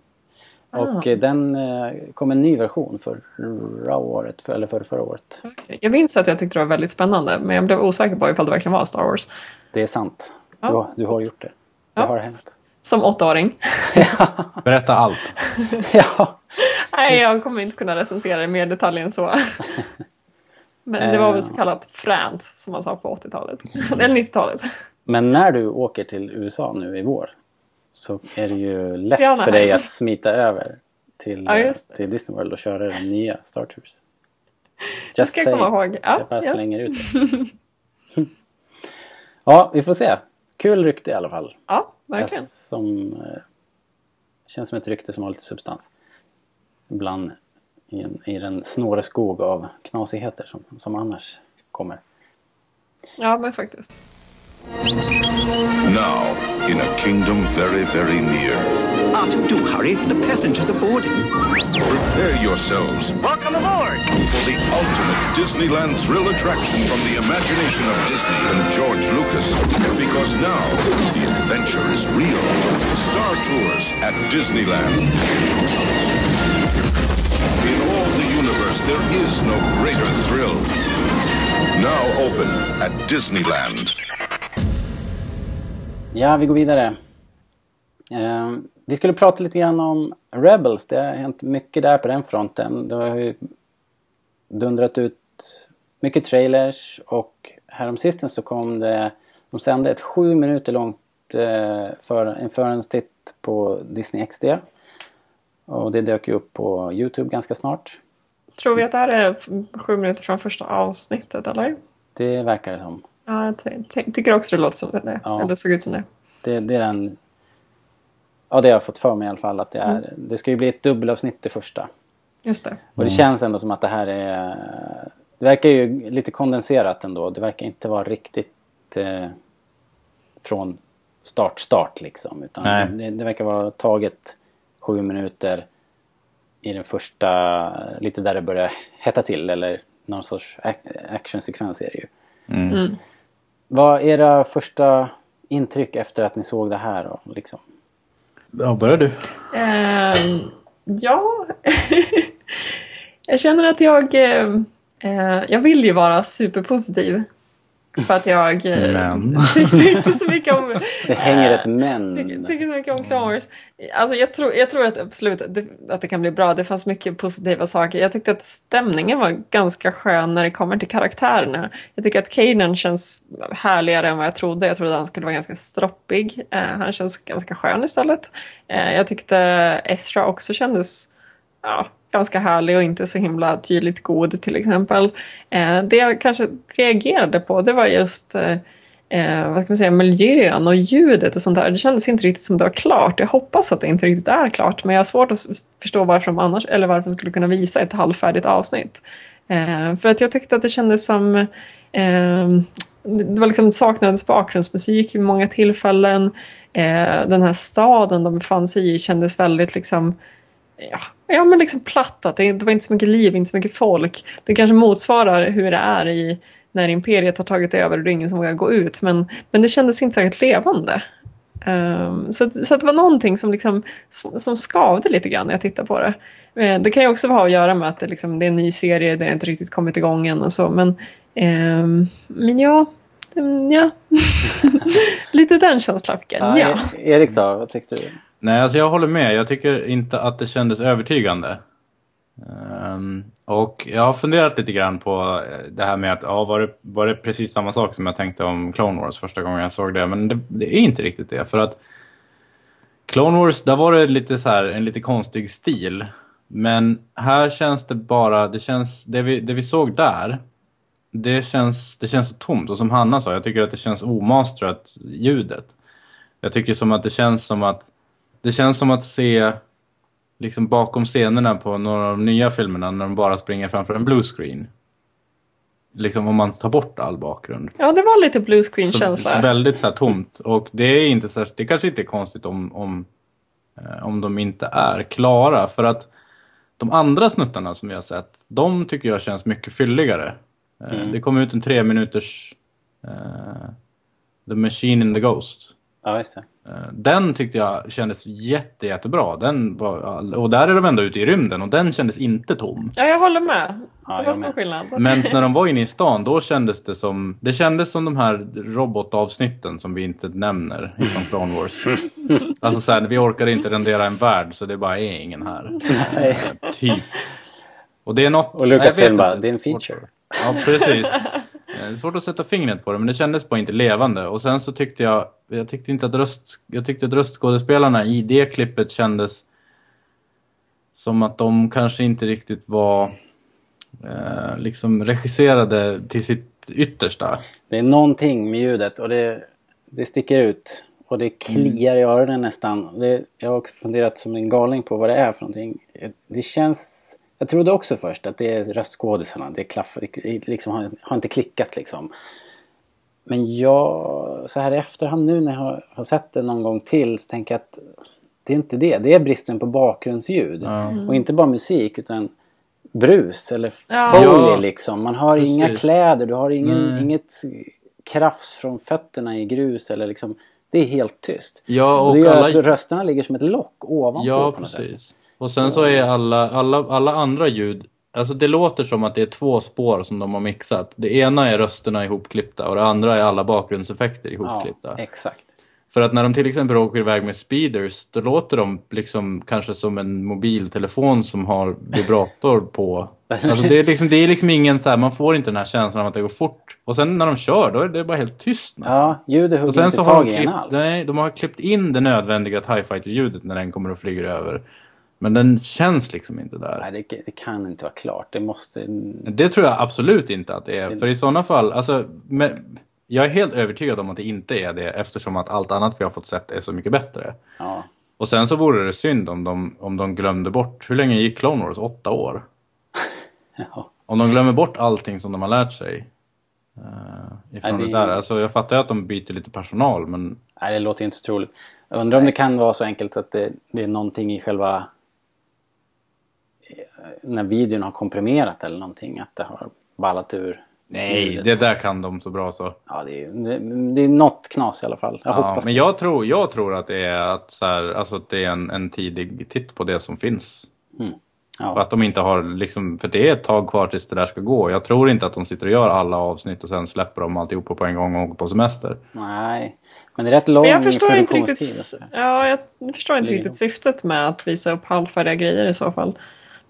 Och eh, den eh, kom en ny version förra året, för, eller för förra året. Jag minns att jag tyckte det var väldigt spännande, men jag blev osäker på ifall det verkligen var Star Wars. Det är sant. Du, Ja. har- du har gjort det. Det Ja. har hänt. Som åttaåring. Berätta allt. ja. Nej, jag kommer inte kunna recensera det mer detalj än så. Men det var väl så kallat fränt som man sa på 80-talet. Eller 90-talet. Men när du åker till USA nu i vår så är det ju lätt Gärna för dig att smita över till, Ja, just till Disney World och köra den nya Star Tours. Det ska jag komma ihåg. Ja, jag bara ja. slänger ut det. ja, vi får se. Kul rykte i alla fall. Ja, verkligen. Som, eh, känns som ett rykte som har lite substans. Ibland i, en, i den snåreskog av knasigheter som, som annars kommer. Ja, men faktiskt. Now, in a kingdom very, very near. Arthur, do hurry. The passengers are boarding. Prepare yourselves Welcome aboard. for the ultimate Disneyland thrill attraction from the imagination of Disney and George Lucas. Because now, the adventure is real. Star Tours at Disneyland. In all the universe, there is no greater thrill. Now open at Disneyland. Ja, vi går vidare. Eh, vi skulle prata lite grann om Rebels. Det har hänt mycket där på den fronten. Det har ju dundrat ut mycket trailers och häromsistens så kom det... De sände ett sju minuter långt eh, för, en förhandstitt på Disney XD. Och det dök ju upp på Youtube ganska snart. Tror vi att det här är sju minuter från första avsnittet, eller? Det verkar det som. Ja, jag ty- ty- tycker också det låter som det. Ja. Eller såg ut som det. Det, det är den... Ja, det har jag fått för mig i alla fall att det är. Det ska ju bli ett dubbelavsnitt det första. Just det. Och det känns ändå som att det här är... Det verkar ju lite kondenserat ändå. Det verkar inte vara riktigt eh, från start, start liksom. Utan det, det verkar vara taget sju minuter i den första, lite där det börjar hetta till. Eller någon sorts ac- actionsekvens är det ju. Mm. Vad är era första intryck efter att ni såg det här? Och liksom? Ja, börjar du. Ehm, ja. jag känner att jag... eh, jag vill ju vara superpositiv. För att jag eh, Men. tyckte inte så mycket om... Det hänger ett eh, men. Tycker, tycker så mycket om Clone Wars. Alltså jag tror, jag tror att absolut att det, att det kan bli bra. Det fanns mycket positiva saker. Jag tyckte att stämningen var ganska skön när det kommer till karaktärerna. Jag tycker att Kanan känns härligare än vad jag trodde. Jag trodde att han skulle vara ganska stroppig. Eh, han känns ganska skön istället. Eh, jag tyckte Ezra också kändes ja, ganska härlig och inte så himla tydligt god till exempel. Eh, det jag kanske reagerade på det var just eh, eh, vad ska man säga, miljön och ljudet och sånt där. Det kändes inte riktigt som det var klart. Jag hoppas att det inte riktigt är klart men jag har svårt att förstå varför de annars, eller varför de skulle kunna visa ett halvfärdigt avsnitt. Eh, för att jag tyckte att det kändes som eh, det var liksom saknades bakgrundsmusik vid många tillfällen. Eh, den här staden de befann sig i kändes väldigt liksom Ja, ja men liksom platt. Att det, det var inte så mycket liv, inte så mycket folk. Det kanske motsvarar hur det är i när imperiet har tagit över och det är ingen som vågar gå ut. Men, men det kändes inte särskilt levande. Ehm, så, så det var någonting som, liksom, som, som skavde lite grann när jag tittade på det. Eh, det kan ju också ha att göra med att det, liksom, det är en ny serie, det har inte riktigt kommit igång än och så. Men, ehm, men ja, mm, ja. lite den känslan fick jag. Ja, Ja. E- Erik då, vad tyckte du? Nej, alltså jag håller med. Jag tycker inte att det kändes övertygande. Um, och jag har funderat lite grann på eh, det här med att, ja, var det, var det precis samma sak som jag tänkte om Clone Wars första gången jag såg det? Men det, det är inte riktigt det. För att Clone Wars, där var det lite så här, en lite konstig stil. Men här känns det bara, det känns, det vi, det vi såg där, det känns, det känns så tomt. Och som Hanna sa, jag tycker att det känns omastrat, ljudet. Jag tycker som att det känns som att, det känns som att se liksom bakom scenerna på några av de nya filmerna när de bara springer framför en blue screen. Liksom om man tar bort all bakgrund. ja, det var lite blue Så, screen-känsla. så väldigt så här tomt. Och det är inte så, det kanske inte är konstigt om, om, eh, om de inte är klara. För att de andra snuttarna som vi har sett, de tycker jag känns mycket fylligare. Eh, Det kom ut en tre minuters eh, The Machine in the Ghost. Ja, just det. Eh, Den tyckte jag kändes jätte, jättebra. Den var, och där är de ändå ute i rymden och den kändes inte tom. Ja, jag håller med. Ja, det var stor med. skillnad. Men när de var inne i stan, då kändes det som... Det kändes som de här robotavsnitten som vi inte nämner från Clone Wars. Alltså så här, vi orkade inte rendera en värld så det bara är ingen här. Nej. Typ. Och det är något... Och Lucasfilm bara, det är en feature. Ja, precis. Eh, Det är svårt att sätta fingret på det, men det kändes bara inte levande. Och sen så tyckte jag, jag tyckte inte att röst, jag tyckte att röstskådespelarna i det klippet kändes som att de kanske inte riktigt var eh, liksom regisserade till sitt yttersta. Det är någonting med ljudet och det, det sticker ut. Och det kliar i öronen nästan. Det, jag har också funderat som en galning på vad det är för någonting. Det känns... Jag trodde också först att det är röstskådisarna. Det klaff, det liksom har, har inte klickat liksom. Men jag, så här i efterhand nu när jag har, har sett det någon gång till så tänker jag att det är inte det. Det är bristen på bakgrundsljud. Och inte bara musik utan brus eller Ja. Ja, liksom. Man har precis. inga kläder, du har ingen, Nej. inget krafs från fötterna i grus eller liksom. Det är helt tyst. Ja, och och det gör alla- att rösterna ligger som ett lock ovanpå Ja, precis. Och sen så är alla, alla, alla andra ljud, alltså det låter som att det är två spår som de har mixat. Det ena är rösterna ihopklippta och det andra är alla bakgrundseffekter Ja, ihopklippta. exakt. För att när de till exempel åker iväg med speeders, då låter de liksom kanske som en mobiltelefon som har vibrator på. Alltså det är liksom, det är liksom ingen så här, man får inte den här känslan av att det går fort. Och sen när de kör, då är det bara helt tyst. nästan. Ja, ljudet hugger inte tag i en alls. nej, de har klippt in det nödvändiga TIE Fighter-ljudet när den kommer och flyger över. Men den känns liksom inte där. Nej, det, det kan inte vara klart. Det måste... Det tror jag absolut inte att det är. För i sådana fall, alltså, men, jag är helt övertygad om att det inte är det eftersom att allt annat vi har fått sett är så mycket bättre. Ja. Och sen så vore det synd om de, om de glömde bort, hur länge gick Clone Wars? Åtta år? ja. Om de glömmer bort allting som de har lärt sig. Uh, ifrån Nej, det... det- där. Alltså, jag fattar ju att de byter lite personal men Nej, det låter inte så troligt. Jag undrar om det kan vara så enkelt att det, det är någonting i själva... När videon har komprimerat eller någonting. Att det har ballat ur. nej, ljudet. det där kan de så bra så. Ja, det är, det, det är något knas i alla fall. Jag Ja, hoppas men jag tror, jag tror att det är, att, så här, alltså att det är en, en tidig titt på det som finns. För Ja. att de inte har liksom, för det är ett tag kvar tills det där ska gå. Jag tror inte att de sitter och gör alla avsnitt och sen släpper de alltihopa på en gång och åker på semester. Nej. Men det är rätt lång Men jag förstår inte riktigt, också. ja, jag förstår inte riktigt syftet med att visa upp halvfärdiga grejer i så fall.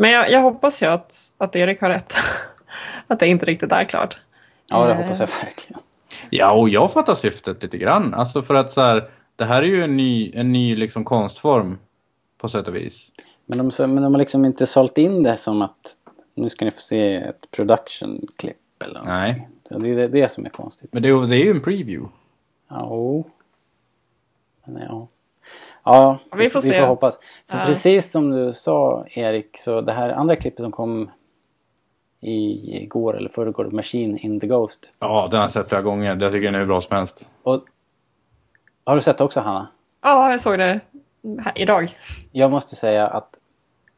Men jag, jag hoppas ju att, att Erik har rätt. att det inte riktigt är klart. Ja, det Eh, hoppas jag verkligen. Ja, och jag fattar syftet lite grann. Alltså för att så här, det här är ju en ny, en ny liksom konstform på sätt och vis. Men de, men de har liksom inte sålt in det som att nu ska ni få se ett production-klipp eller någonting. Nej. Så det är det, det som är konstigt. Men det, är- det är ju en preview. Ja. Men ja. Ja, Vi får vi se. får hoppas. För Ja. precis som du sa Erik, så det här andra klippet som kom i går eller förrgår, Machine in the Ghost. Ja, den har jag sett flera gånger. Jag tycker den är bra som helst. Och, har du sett det också Hanna? Ja, jag såg det här, idag. Jag måste säga att,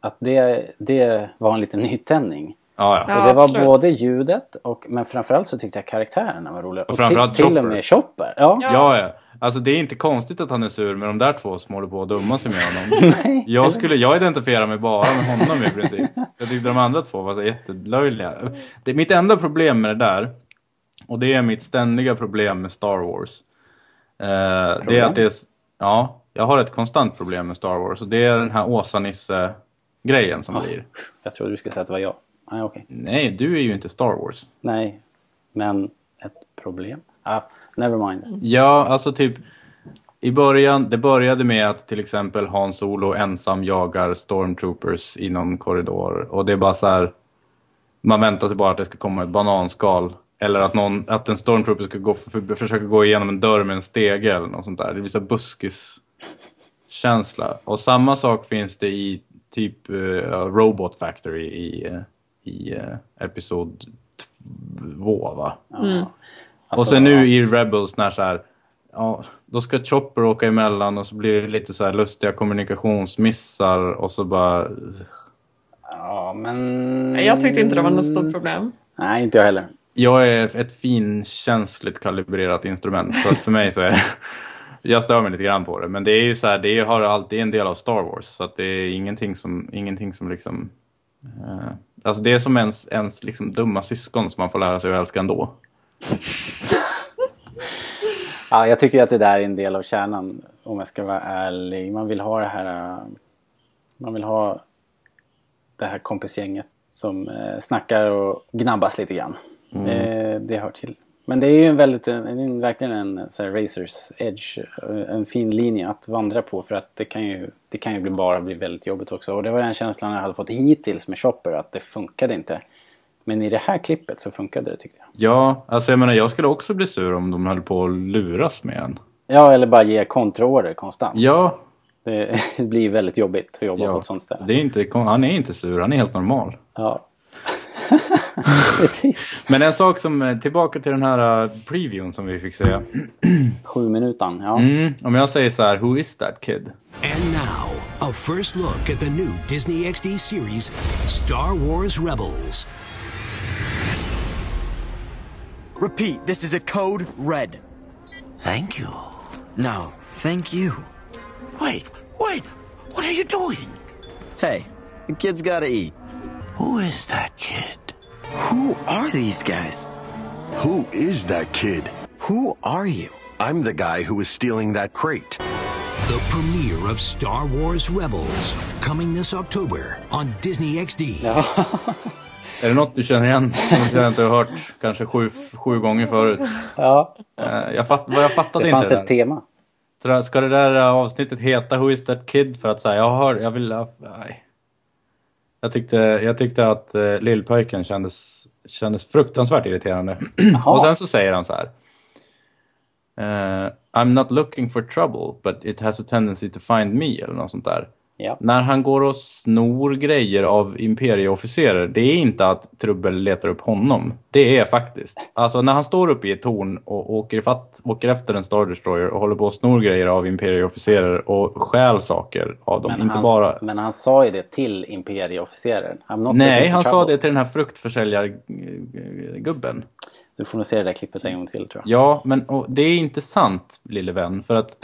att det, det var en liten nytändning. Ja, ja. Och det var absolut. både ljudet och men framförallt så tyckte jag karaktärerna var roliga. Och, framförallt till, till och med Chopper. Ja. Ja. Ja, ja. Alltså det är inte konstigt att han är sur med de där två som håller på att dumma sig med honom. Jag skulle, jag identifierar mig bara med honom i princip. Jag tyckte de andra två var så jättelöjliga. Det mitt enda problem med det där, och det är mitt ständiga problem med Star Wars. Eh, det är att det är, ja, jag har ett konstant problem med Star Wars och det är den här Åsa-Nisse-grejen som blir. Jag trodde du skulle säga att det var jag. Nej, okej. Nej, du är ju inte Star Wars. Nej. Men ett problem? Ah, never mind. Ja, alltså typ i början, det började med att till exempel Han Solo ensam jagar stormtroopers i någon korridor och det är bara så här man väntar sig bara att det ska komma ett bananskal eller att, någon, att en stormtrooper ska gå, för, försöka gå igenom en dörr med en stege eller något sånt där. Det blir så här buskis känsla. Och samma sak finns det i typ eh, Robot Factory i, eh, i uh, Episod 2 va? Alltså, och sen nu i Rebels när så här, ja, då ska Chopper åka emellan och så blir det lite så här lustiga kommunikationsmissar och så bara... Ja, men... Jag tyckte inte det var något stort problem. Nej, inte jag heller. Jag är ett finkänsligt kalibrerat instrument så för mig så är det... jag stör mig lite grann på det. Men det är ju så här, det har alltid en del av Star Wars. Så att det är ingenting som, ingenting som liksom... Eh, alltså det är som ens, ens liksom dumma syskon som man får lära sig att älska ändå. Ja, jag tycker att det där är en del av kärnan om jag ska vara ärlig. Man vill ha det här... äh, Man vill ha det här kompisgänget som eh, snackar och gnabbas lite grann. Det, det hör till. Men det är ju en väldigt, en, en, verkligen en så här, racers edge, eh, en fin linje att vandra på för att det kan ju, det kan ju bli bara bli väldigt jobbigt också. Och det var den känslan jag hade fått hittills med Chopper att det funkade inte. Men i det här klippet så funkade det tyckte jag. Ja, alltså jag menar jag skulle också bli sur om de höll på att luras med en. Ja, eller bara ge kontraorder konstant. Ja, Det, blir väldigt jobbigt att jobba på ja. ett sånt ställe. Det är inte, han är inte sur, han är helt normal. Ja. Precis. Men en sak som, eh, tillbaka till den här uh, previewn som vi fick se. Sju minuter, ja. Mm, om jag säger så här, who is that kid? And now, a first look at the new Disney XD series, Star Wars Rebels. Repeat, this is a code red. Thank you. No, thank you. Wait, wait, what are you doing? Hey, the kid's gotta eat. Who is that kid? Who are these guys? Who is that kid? Who are you? I'm the guy who was stealing that crate. The premiere of Star Wars Rebels, coming this October on Disney XD. Är det något du känner igen? Något jag inte har hört kanske sju, sju gånger förut. ja. Eh, Jag fatt, jag fattade Det inte fanns det ett tema. Ska det där eh, avsnittet heta Who is that kid? För att säga, jag hör, jag vill, nej. Jag tyckte, jag tyckte att uh, lillpojken kändes, kändes fruktansvärt irriterande. Och sen så säger han så här. eh, I'm not looking for trouble, but it has a tendency to find me, eller något sånt där. Ja. När han går och snor grejer av imperieofficerer, det är inte att Trubbel letar upp honom. Det är faktiskt. Alltså när han står uppe i ett torn och åker, ifatt, åker efter en Star Destroyer och håller på och snor grejer av imperieofficerer och stjäl saker av dem. Men, inte han, bara... men han sa ju det till imperieofficeren. I'm not Nej, han sa det till den här fruktförsäljargubben. Du får nog se det där klippet en gång till tror jag. Ja, men det är inte sant, lille vän. För att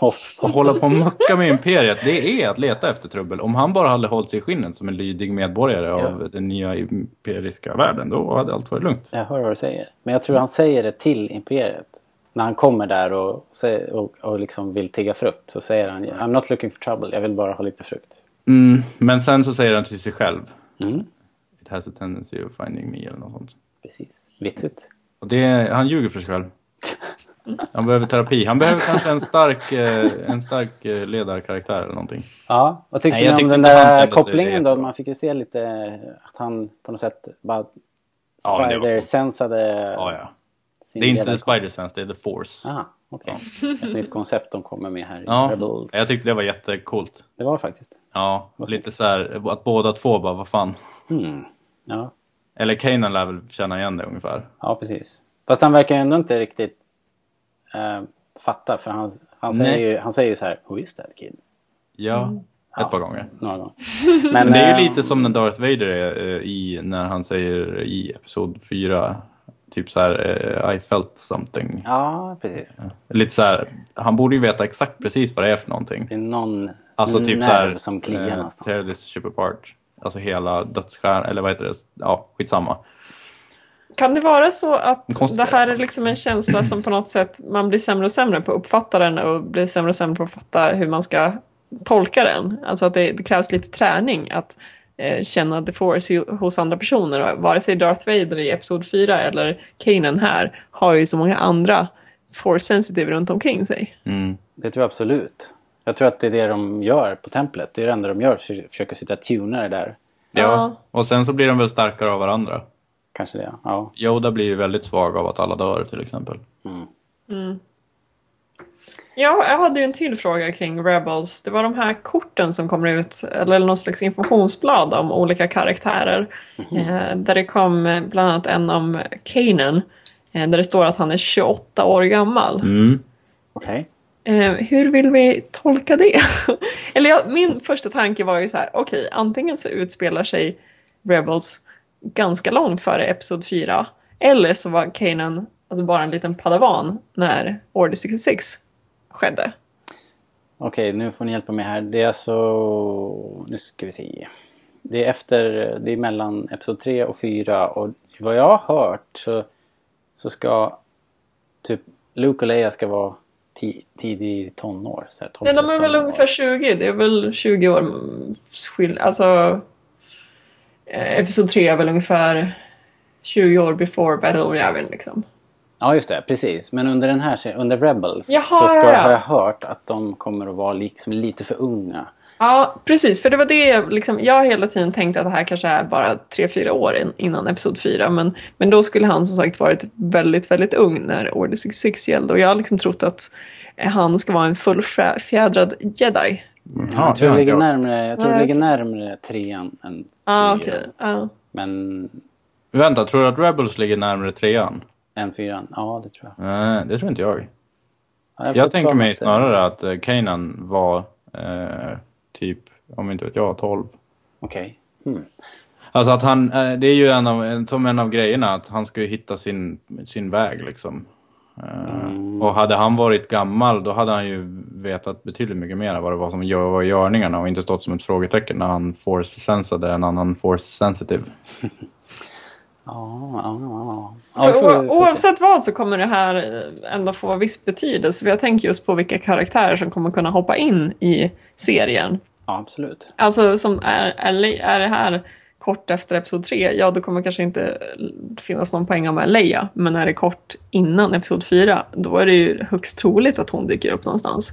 att hålla på och mucka med Imperiet, det är att leta efter trubbel. Om han bara hade hållit sig i skinnet som en lydig medborgare av den nya imperiska världen, då hade allt varit lugnt. Jag hör vad du säger. Men jag tror han säger det till imperiet. När han kommer där och, och, och liksom vill tigga frukt så säger han I'm not looking for trouble, jag vill bara ha lite frukt. Mm, men sen så säger han till sig själv. Mm. It has a tendency of finding me eller något sånt. Precis. Vitsigt. Och det, han ljuger för sig själv. Han behöver terapi. Han behöver kanske en stark, eh, en stark eh, ledarkaraktär eller någonting. Ja, vad tyckte Nej, ni om tyckte den där kopplingen då? Man fick ju se lite att han på något sätt bara Ja, var. Spider-sensade Ja, ja. sin Det är inte Spider-Sense, det är The Force. Ah, okej. Ett nytt koncept de kommer med här i Ja, Rebels. jag tyckte det var jättecoolt. Det var faktiskt. Ja, Vad lite så här att båda två bara, vad fan. Mm. Ja. Eller Kanan lär väl känna igen det ungefär. ja, precis. Fast han verkar ju ändå inte riktigt eh, fatta för han, han, säger Nej. ju, han säger ju så här Who is that kid? Ja, ett par gånger. Några gånger. Men, det är ju eh, lite som när Darth Vader är eh, i, när han säger i Episod 4, typ så här, eh, I felt something. Ja, precis. Lite så här, han borde ju veta exakt precis vad det är för någonting. Det är någon Alltså typ nerv så här, som kliar eh, någonstans. tear this ship apart. Alltså hela dödsstjärnan, eller vad heter det? Ja, skitsamma. Kan det vara så att Konstigt. det här är liksom en känsla som på något sätt man blir sämre och sämre på att uppfatta den och blir sämre och sämre på att fatta hur man ska tolka den? Alltså att det, det krävs lite träning att eh, känna the force hos andra personer. Vare sig Darth Vader i Episod 4 eller Kanan här har ju så många andra force sensitive runt omkring sig. Mm. Det tror jag absolut. Jag tror att det är det de gör på templet. Det är det enda de gör. för- Försöker sitta och tuna det där. Ja, och sen så blir de väl starkare av varandra. Kanske det, ja. Yoda blir ju väldigt svag av att alla dör till exempel. Mm. Ja, jag hade ju en till fråga kring Rebels. Det var de här korten som kommer ut, eller någon slags informationsblad om olika karaktärer. Eh, där det kom eh, bland annat en om Kanan. Eh, där det står att han är 28 år gammal. Mm. Okej. Eh, hur vill vi tolka det? Eller jag, min första tanke var ju så här, okej, antingen så utspelar sig Rebels ganska långt före Episod 4. Eller så var Kanan alltså bara en liten padawan när Order 66 skedde. Okej, nu får ni hjälpa mig här. Det är alltså... Nu ska vi se. Det är efter... Det är mellan Episod 3 och 4 och vad jag har hört så, så ska typ Luke och Leia ska vara ti, tidig tonår. Så här, 12, Nej, de är 13 väl ungefär 20. Det är väl 20 år skill... Alltså... eh, Episod 3 är väl ungefär 20 år before Battle of Yavin liksom. Ja, just det. Precis. Men under den här under Rebels, Jaha, så ska, ja, har jag hört att de kommer att vara liksom lite för unga. Ja, precis. För det var det jag liksom, jag har hela tiden tänkt att det här kanske är bara 3-4 år in, innan Episod 4. Men, men då skulle han som sagt varit väldigt, väldigt ung när Order 66 gällde. Och jag har liksom trott att han ska vara en fullfjädrad jedi. Jag tror det ligger närmare, jag tror det ligger närmare trean än Ja, fyran. okej. Ja. Men Vänta, tror du att Rebels ligger närmare trean? än fyran, ja det tror jag. Nej, det tror inte jag. Ja, Jag fått tänker mig snarare att eh, Kanan var eh, typ, om inte vet jag, 12. Okej. Hmm. Alltså att han, eh, det är ju en av, som en av grejerna att han ska ju hitta sin, sin väg liksom. Eh, Och hade han varit gammal då hade han ju vetat betydligt mycket mer vad det var som gör, var görningarna och inte stått som ett frågetecken när han force-sensade en annan force-sensitive. Ja, ja, ja. ja. För oavsett vad så kommer det här ändå få viss betydelse. För jag tänker just på vilka karaktärer som kommer kunna hoppa in i serien. Ja, absolut. Alltså som är, är, är det här kort efter Episod 3, ja då kommer kanske inte finnas någon poäng med Leia. Men är det kort innan Episod 4, då är det ju högst troligt att hon dyker upp någonstans.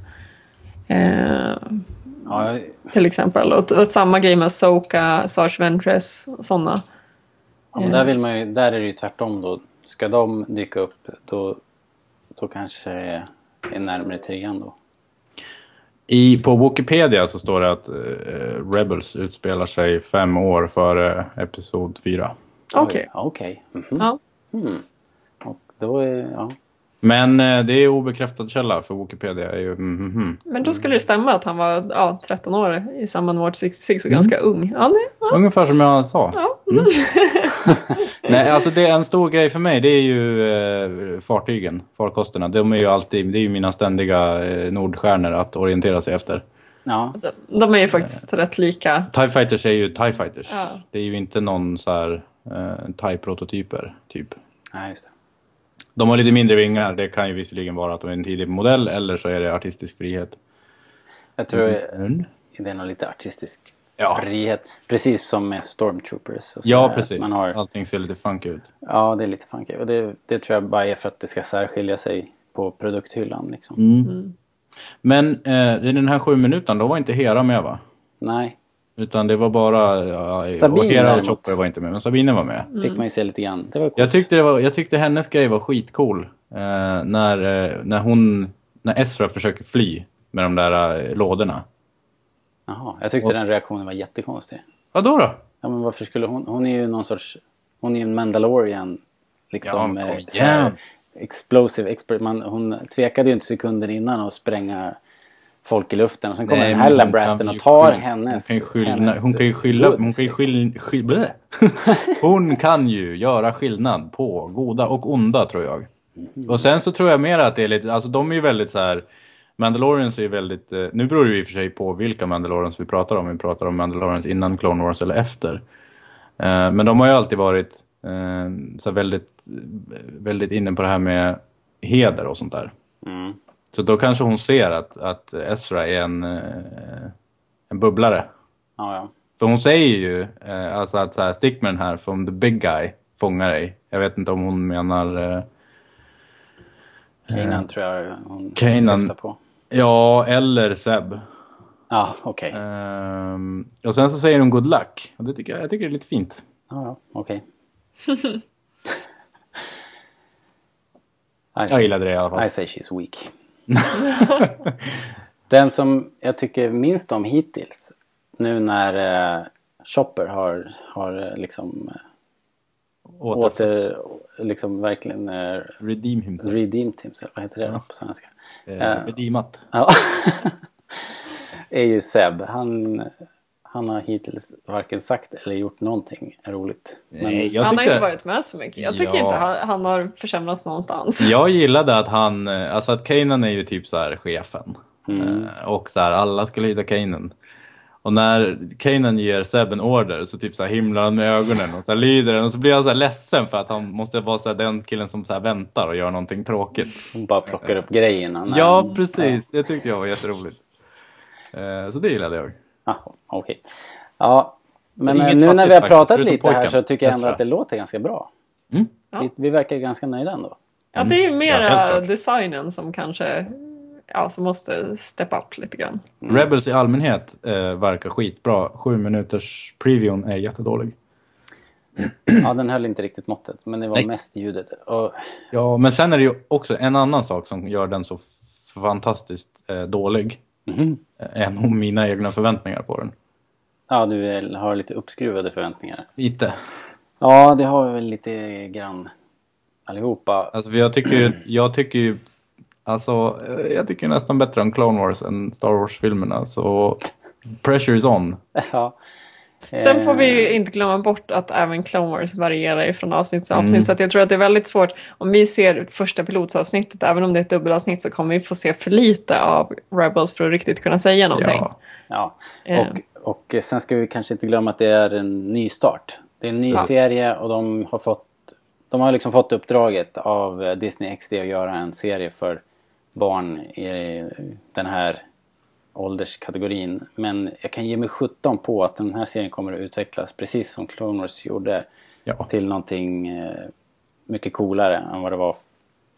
Eh, Ja, till exempel. Och, och samma grej med Soka, Sarge Ventress och sådana. ja, men där, vill man ju, där är det ju tvärtom då. Ska de dyka upp då, då kanske det är närmare trean då. I, på Wikipedia så står det att eh, Rebels utspelar sig fem år före Episod 4. Okej. Oj, Okej. Mhm. Ja. Hmm. Och då är, ja. Men eh, det är obekräftad källa för Wikipedia. Är ju, mm, mm, mm. Men då skulle det stämma att han var ja, 13 år i samband med Watch 66 och ganska ung. Ja, det, ja. Ungefär som jag sa. Ja. Mm. Nej, alltså det är en stor grej för mig. Det är ju eh, fartygen, farkosterna. De är ju alltid, det är ju mina ständiga eh, nordstjärnor att orientera sig efter. ja. De, de är ju faktiskt rätt lika. TIE Fighters är ju TIE Fighters. Ja. Det är ju inte någon så här eh, TIE-prototyper, typ. Nej, just det. De har lite mindre vingar. Det kan ju visserligen vara att de är en tidig modell eller så är det artistisk frihet. Jag tror Mm. det är nog lite artistisk Ja. frihet. Precis som med Stormtroopers. Ja, precis. Man har, Allting ser lite funky ut. ja, det är lite funky. Och det, det tror jag bara är för att det ska särskilja sig på produkthyllan. Liksom. Mm. Men eh, i den här sju minuten, då var inte Hera med va? Nej, Utan det var bara... Ja, Sabine och. Chopper var inte med, men Sabine var med. fick man ju se lite grann. Det var coolt. Jag tyckte, det var, jag tyckte hennes grej var skitcool. Eh, när, eh, när hon... När Ezra försöker fly med de där eh, lådorna. Jaha, jag tyckte Och- den reaktionen var jättekonstig. Vadå då? Ja, men varför skulle hon... Hon är ju någon sorts... Hon är ju en Mandalorian. Liksom. Ja, kom eh, igen. explosive expert. Man, hon tvekade ju inte sekunder innan att spränga folk i luften. Och sen kommer Nej, den men här hon lilla kan bratten ju och tar skylla- hennes... Hon kan ju skylla... hennes Hon kan ju skylla... Hon kan ju skylla... skylla hon kan ju göra skillnad på goda och onda tror jag. Mm. Och sen så tror jag mer att det är lite... Alltså de är ju väldigt så här... Mandalorians är ju väldigt... eh, Nu beror det ju i och för sig på vilka Mandalorians vi pratar om. Vi pratar om Mandalorians innan Clone Wars eller efter. Eh, Men de har ju alltid varit eh, så väldigt, väldigt inne på det här med heder och sånt där. Mm. Så då kanske hon ser att, att Ezra är en, eh, en bubblare. Ja, ja. För hon säger ju eh, alltså att så här, stick med den här from the big guy fångar dig. Jag vet inte om hon menar... Eh, Kanan tror jag hon Kanan. syftar på. ja, eller Seb. Ja, okej. Ehm, och sen så säger hon good luck. Och det tycker jag, jag tycker det är lite fint. Ja, ja, okej. Jag gillade det i alla fall. I say she's weak. Den som jag tycker minst om hittills. Nu när eh, Chopper har, har eh, liksom eh, åter, liksom verkligen eh, Redeem himself. redeemed himself. Vad heter det på svenska? Eh, Eh, redeemat. Ja. är ju Seb. Han, han har hittills varken sagt eller gjort någonting roligt. Nej, jag han har tyckte- inte varit med så mycket. Jag tycker Ja. inte han, han har försämrats någonstans. Jag gillade att han, eh, alltså att Kanan är ju typ så här chefen. Eh, Och så här, alla ska lyda Kanan. Och när Kanan ger Seb en order så typ så här himlar han med ögonen och så här lyder den och så blir han så här ledsen för att han måste vara så här den killen som så här väntar och gör någonting tråkigt. Hon bara plockar upp grejerna. när Ja, precis. Det tyckte jag var jätteroligt. Eh, Så det gillade jag. Okej. Ja, men eh, nu när vi har pratat lite här så tycker jag ändå att det låter ganska bra. Mm. Vi, vi verkar ganska nöjda ändå. Ja, det är ju Ja, mera designen som kanske ja, som måste step up lite grann. Rebels i allmänhet eh, verkar skitbra. Sju minuters previewn är jättedålig. Ja, den höll inte riktigt måttet, men det var Nej. mest ljudet. Och, Ja, men sen är det ju också en annan sak som gör den så fantastiskt eh, dålig. Eh, Är nog mina egna förväntningar på den. ja, du har lite uppskruvade förväntningar. Lite. Ja, det har vi väl lite grann allihopa. Alltså, jag tycker ju, jag tycker ju, alltså, jag tycker nästan bättre om Clone Wars än Star Wars-filmerna. Så pressure is on. Ja. Sen får vi Eh, ju inte glömma bort att även Clone Wars varierar från avsnitt till avsnitt. Mm. Så att jag tror att det är väldigt svårt. Om vi ser första pilotsavsnittet, även om det är ett dubbelavsnitt, så kommer vi få se för lite av Rebels för att riktigt kunna säga någonting. Ja. Ja, Eh. och, och sen ska vi kanske inte glömma att det är en ny start. Det är en ny serie och de har fått de har liksom fått uppdraget av eh, Disney XD att göra en serie för barn i den här ålderskategorin. Men jag kan ge mig 17 på att den här serien kommer att utvecklas precis som Clone Wars gjorde Ja. till någonting eh, mycket coolare än vad det var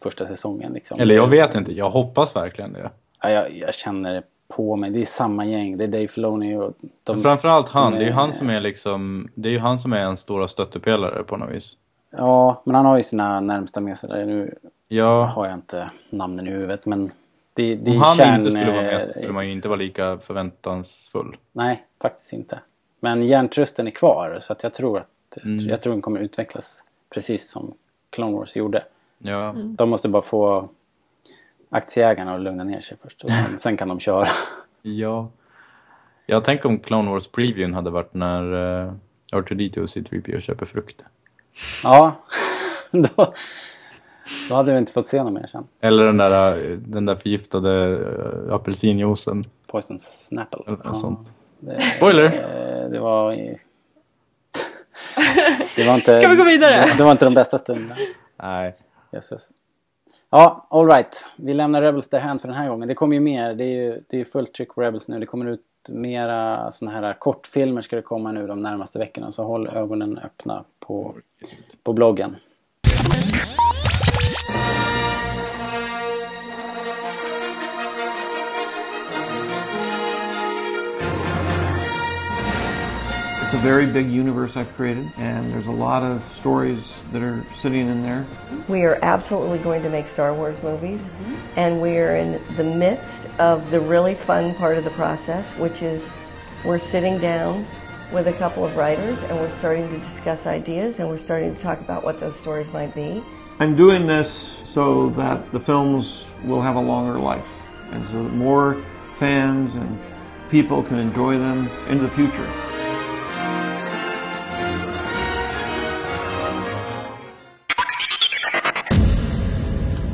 första säsongen. Liksom. Eller jag vet inte, jag hoppas verkligen det. Ja, jag, jag känner det på mig. Det är samma gäng. Det är Dave Filoni och de, Men Framförallt han, de det är ju han som är liksom, det är ju han som är en stora stöttepelare på något vis. Ja, men han har ju sina närmsta med sig där. Nu Ja, har jag inte namnen i huvudet men det, det om han kärn- inte skulle vara med så eh, skulle man ju inte vara lika förväntansfull. Nej, faktiskt inte. Men hjärntrusten är kvar så att jag tror att Mm. jag tror den kommer utvecklas precis som Clone Wars gjorde. Ja, De måste bara få aktieägarna att lugna ner sig först. Och sen, sen kan de köra. ja. Jag tänker om Clone Wars previewn hade varit när uh, R2D2 och C3PO köper frukt. Ja, då, då hade vi inte fått se något mer sen. Eller den där, eh, den där förgiftade uh, apelsinjuicen. Poison Snapple. Eller Ja, sånt. det, Spoiler! eh, det var... Det var inte, Ska vi gå vidare? Det, det var inte de bästa stunderna. Nej. Jösses. Ja, alright. Vi lämnar Rebels därhän för den här gången. Det kommer ju mer. Det är ju det är fullt tryck på Rebels nu. Det kommer ut mera såna här kortfilmer ska det komma nu de närmaste veckorna. Så håll ögonen öppna på, på bloggen. It's a very big universe I've created, and there's a lot of stories that are sitting in there. We are absolutely going to make Star Wars movies, mm-hmm. and we are in the midst of the really fun part of the process, which is we're sitting down with a couple of writers and we're starting to discuss ideas and we're starting to talk about what those stories might be. I'm doing this so that the films will have a longer life, and so that more fans and people can enjoy them into the future.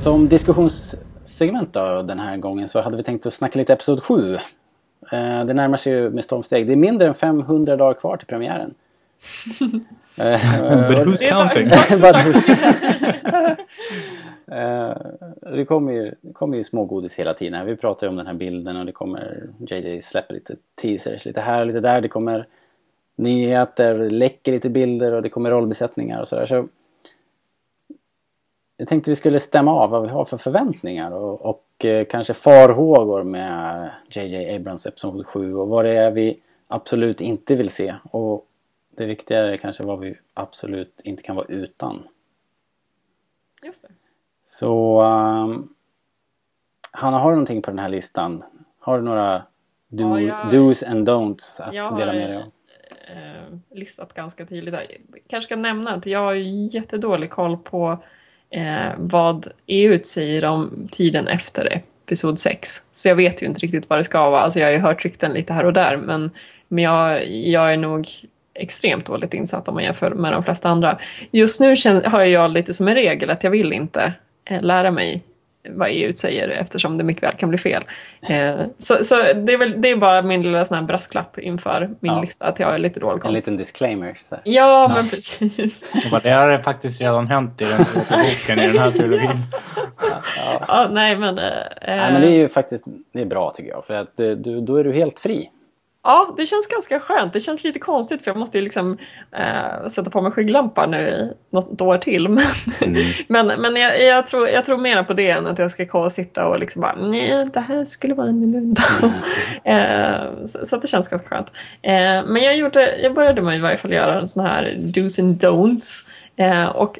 Som diskussionssegment då, den här gången så hade vi tänkt att snacka lite Episod 7. Eh, det närmar sig ju med stormsteg. Det är mindre än 500 dagar kvar till premiären. But who's counting? Eh, det kommer ju, det kommer ju smågodis hela tiden. Vi pratar ju om den här bilden och det kommer... JJ släpper lite teasers lite här och lite där. Det kommer nyheter, läcker lite bilder och det kommer rollbesättningar och sådär. Så jag tänkte vi skulle stämma av vad vi har för förväntningar och, och eh, kanske farhågor med JJ Abrams Episod 7 och vad det är vi absolut inte vill se. Och det viktiga är kanske vad vi absolut inte kan vara utan. Just det. Så um, Hanna, har du någonting på den här listan? Har du några do, Ja, jag- do's and don'ts att Jag dela med dig av? eh, listat ganska tydligt där. kanske ska nämna att jag har jättedålig koll på eh, vad EU säger om tiden efter episod 6. Så jag vet ju inte riktigt vad det ska vara. Alltså jag har ju hört rykten lite här och där men Men jag, jag är nog extremt dåligt insatt om man jämför med de flesta andra. Just nu känner, har jag lite som en regel att jag vill inte eh, lära mig vad EU säger eftersom det mycket väl kan bli fel. Eh, så så det, är väl, det är bara min lilla sån brasklapp inför min Ja. lista att jag är lite dålig En liten disclaimer. Så här. Ja, men precis. Bara, det har faktiskt redan hänt i den boken i den här trilogin. Ja, nej men... eh, Nej, men det är ju faktiskt det är bra tycker jag. För att eh, du, då är du helt fri. Ja, det känns ganska skönt. Det känns lite konstigt för jag måste ju liksom eh, sätta på mig skygglampar nu i något år till. Men, men, men jag, jag, tror, jag tror mer på det än att jag ska komma och sitta och liksom bara nej, det här skulle vara annorlunda. eh, så, så det känns ganska skönt. Eh, men jag, gjorde, jag började med i varje fall göra en sån här dos and don'ts. Eh, och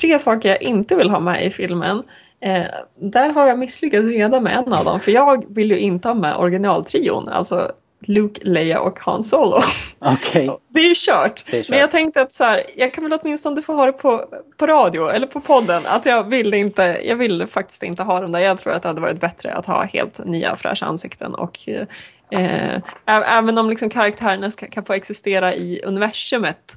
tre saker jag inte vill ha med i filmen. Eh, där har jag misslyckats redan med en av dem. För jag vill ju inte ha med originaltrion. Alltså Luke, Leia och Han Solo. Okej. Det är ju kört. Kört. Men jag tänkte att så här, jag kan väl åtminstone få ha det på, på radio eller på podden. Att jag vill inte, jag vill faktiskt inte ha dem där. Jag tror att det hade varit bättre att ha helt nya fräscha ansikten. Och, eh, även om liksom karaktärerna ska, kan få existera i universumet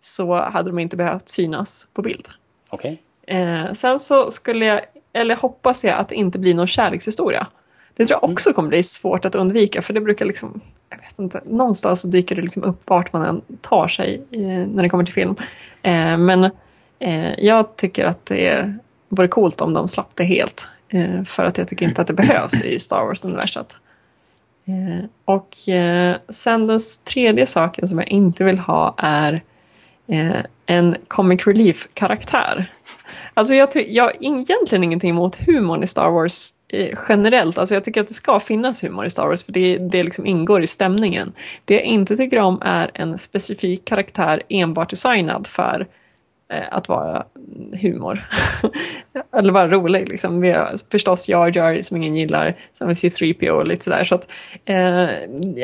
så hade de inte behövt synas på bild. Okej. Eh, sen så skulle jag, eller hoppas jag att det inte blir någon kärlekshistoria. Det tror jag också kommer bli svårt att undvika för det brukar liksom, jag vet inte, någonstans så dyker det liksom upp vart man än tar sig när det kommer till film. Eh, men eh, jag tycker att det vore coolt om de slapp det helt. Eh, för att jag tycker inte att det behövs i Star Wars-universat. Och sen den tredje saken som jag inte vill ha är en comic relief-karaktär. Alltså jag, jag har egentligen ingenting emot humorn i Star Wars Eh, generellt. Alltså jag tycker att det ska finnas humor i Star Wars för det, det liksom ingår i stämningen. Det jag inte tycker om är en specifik karaktär enbart designad för eh, att vara humor. Eller vara rolig liksom. Vi har förstås Jar Jar som ingen gillar, sen vi C3PO och lite sådär. Så att, eh,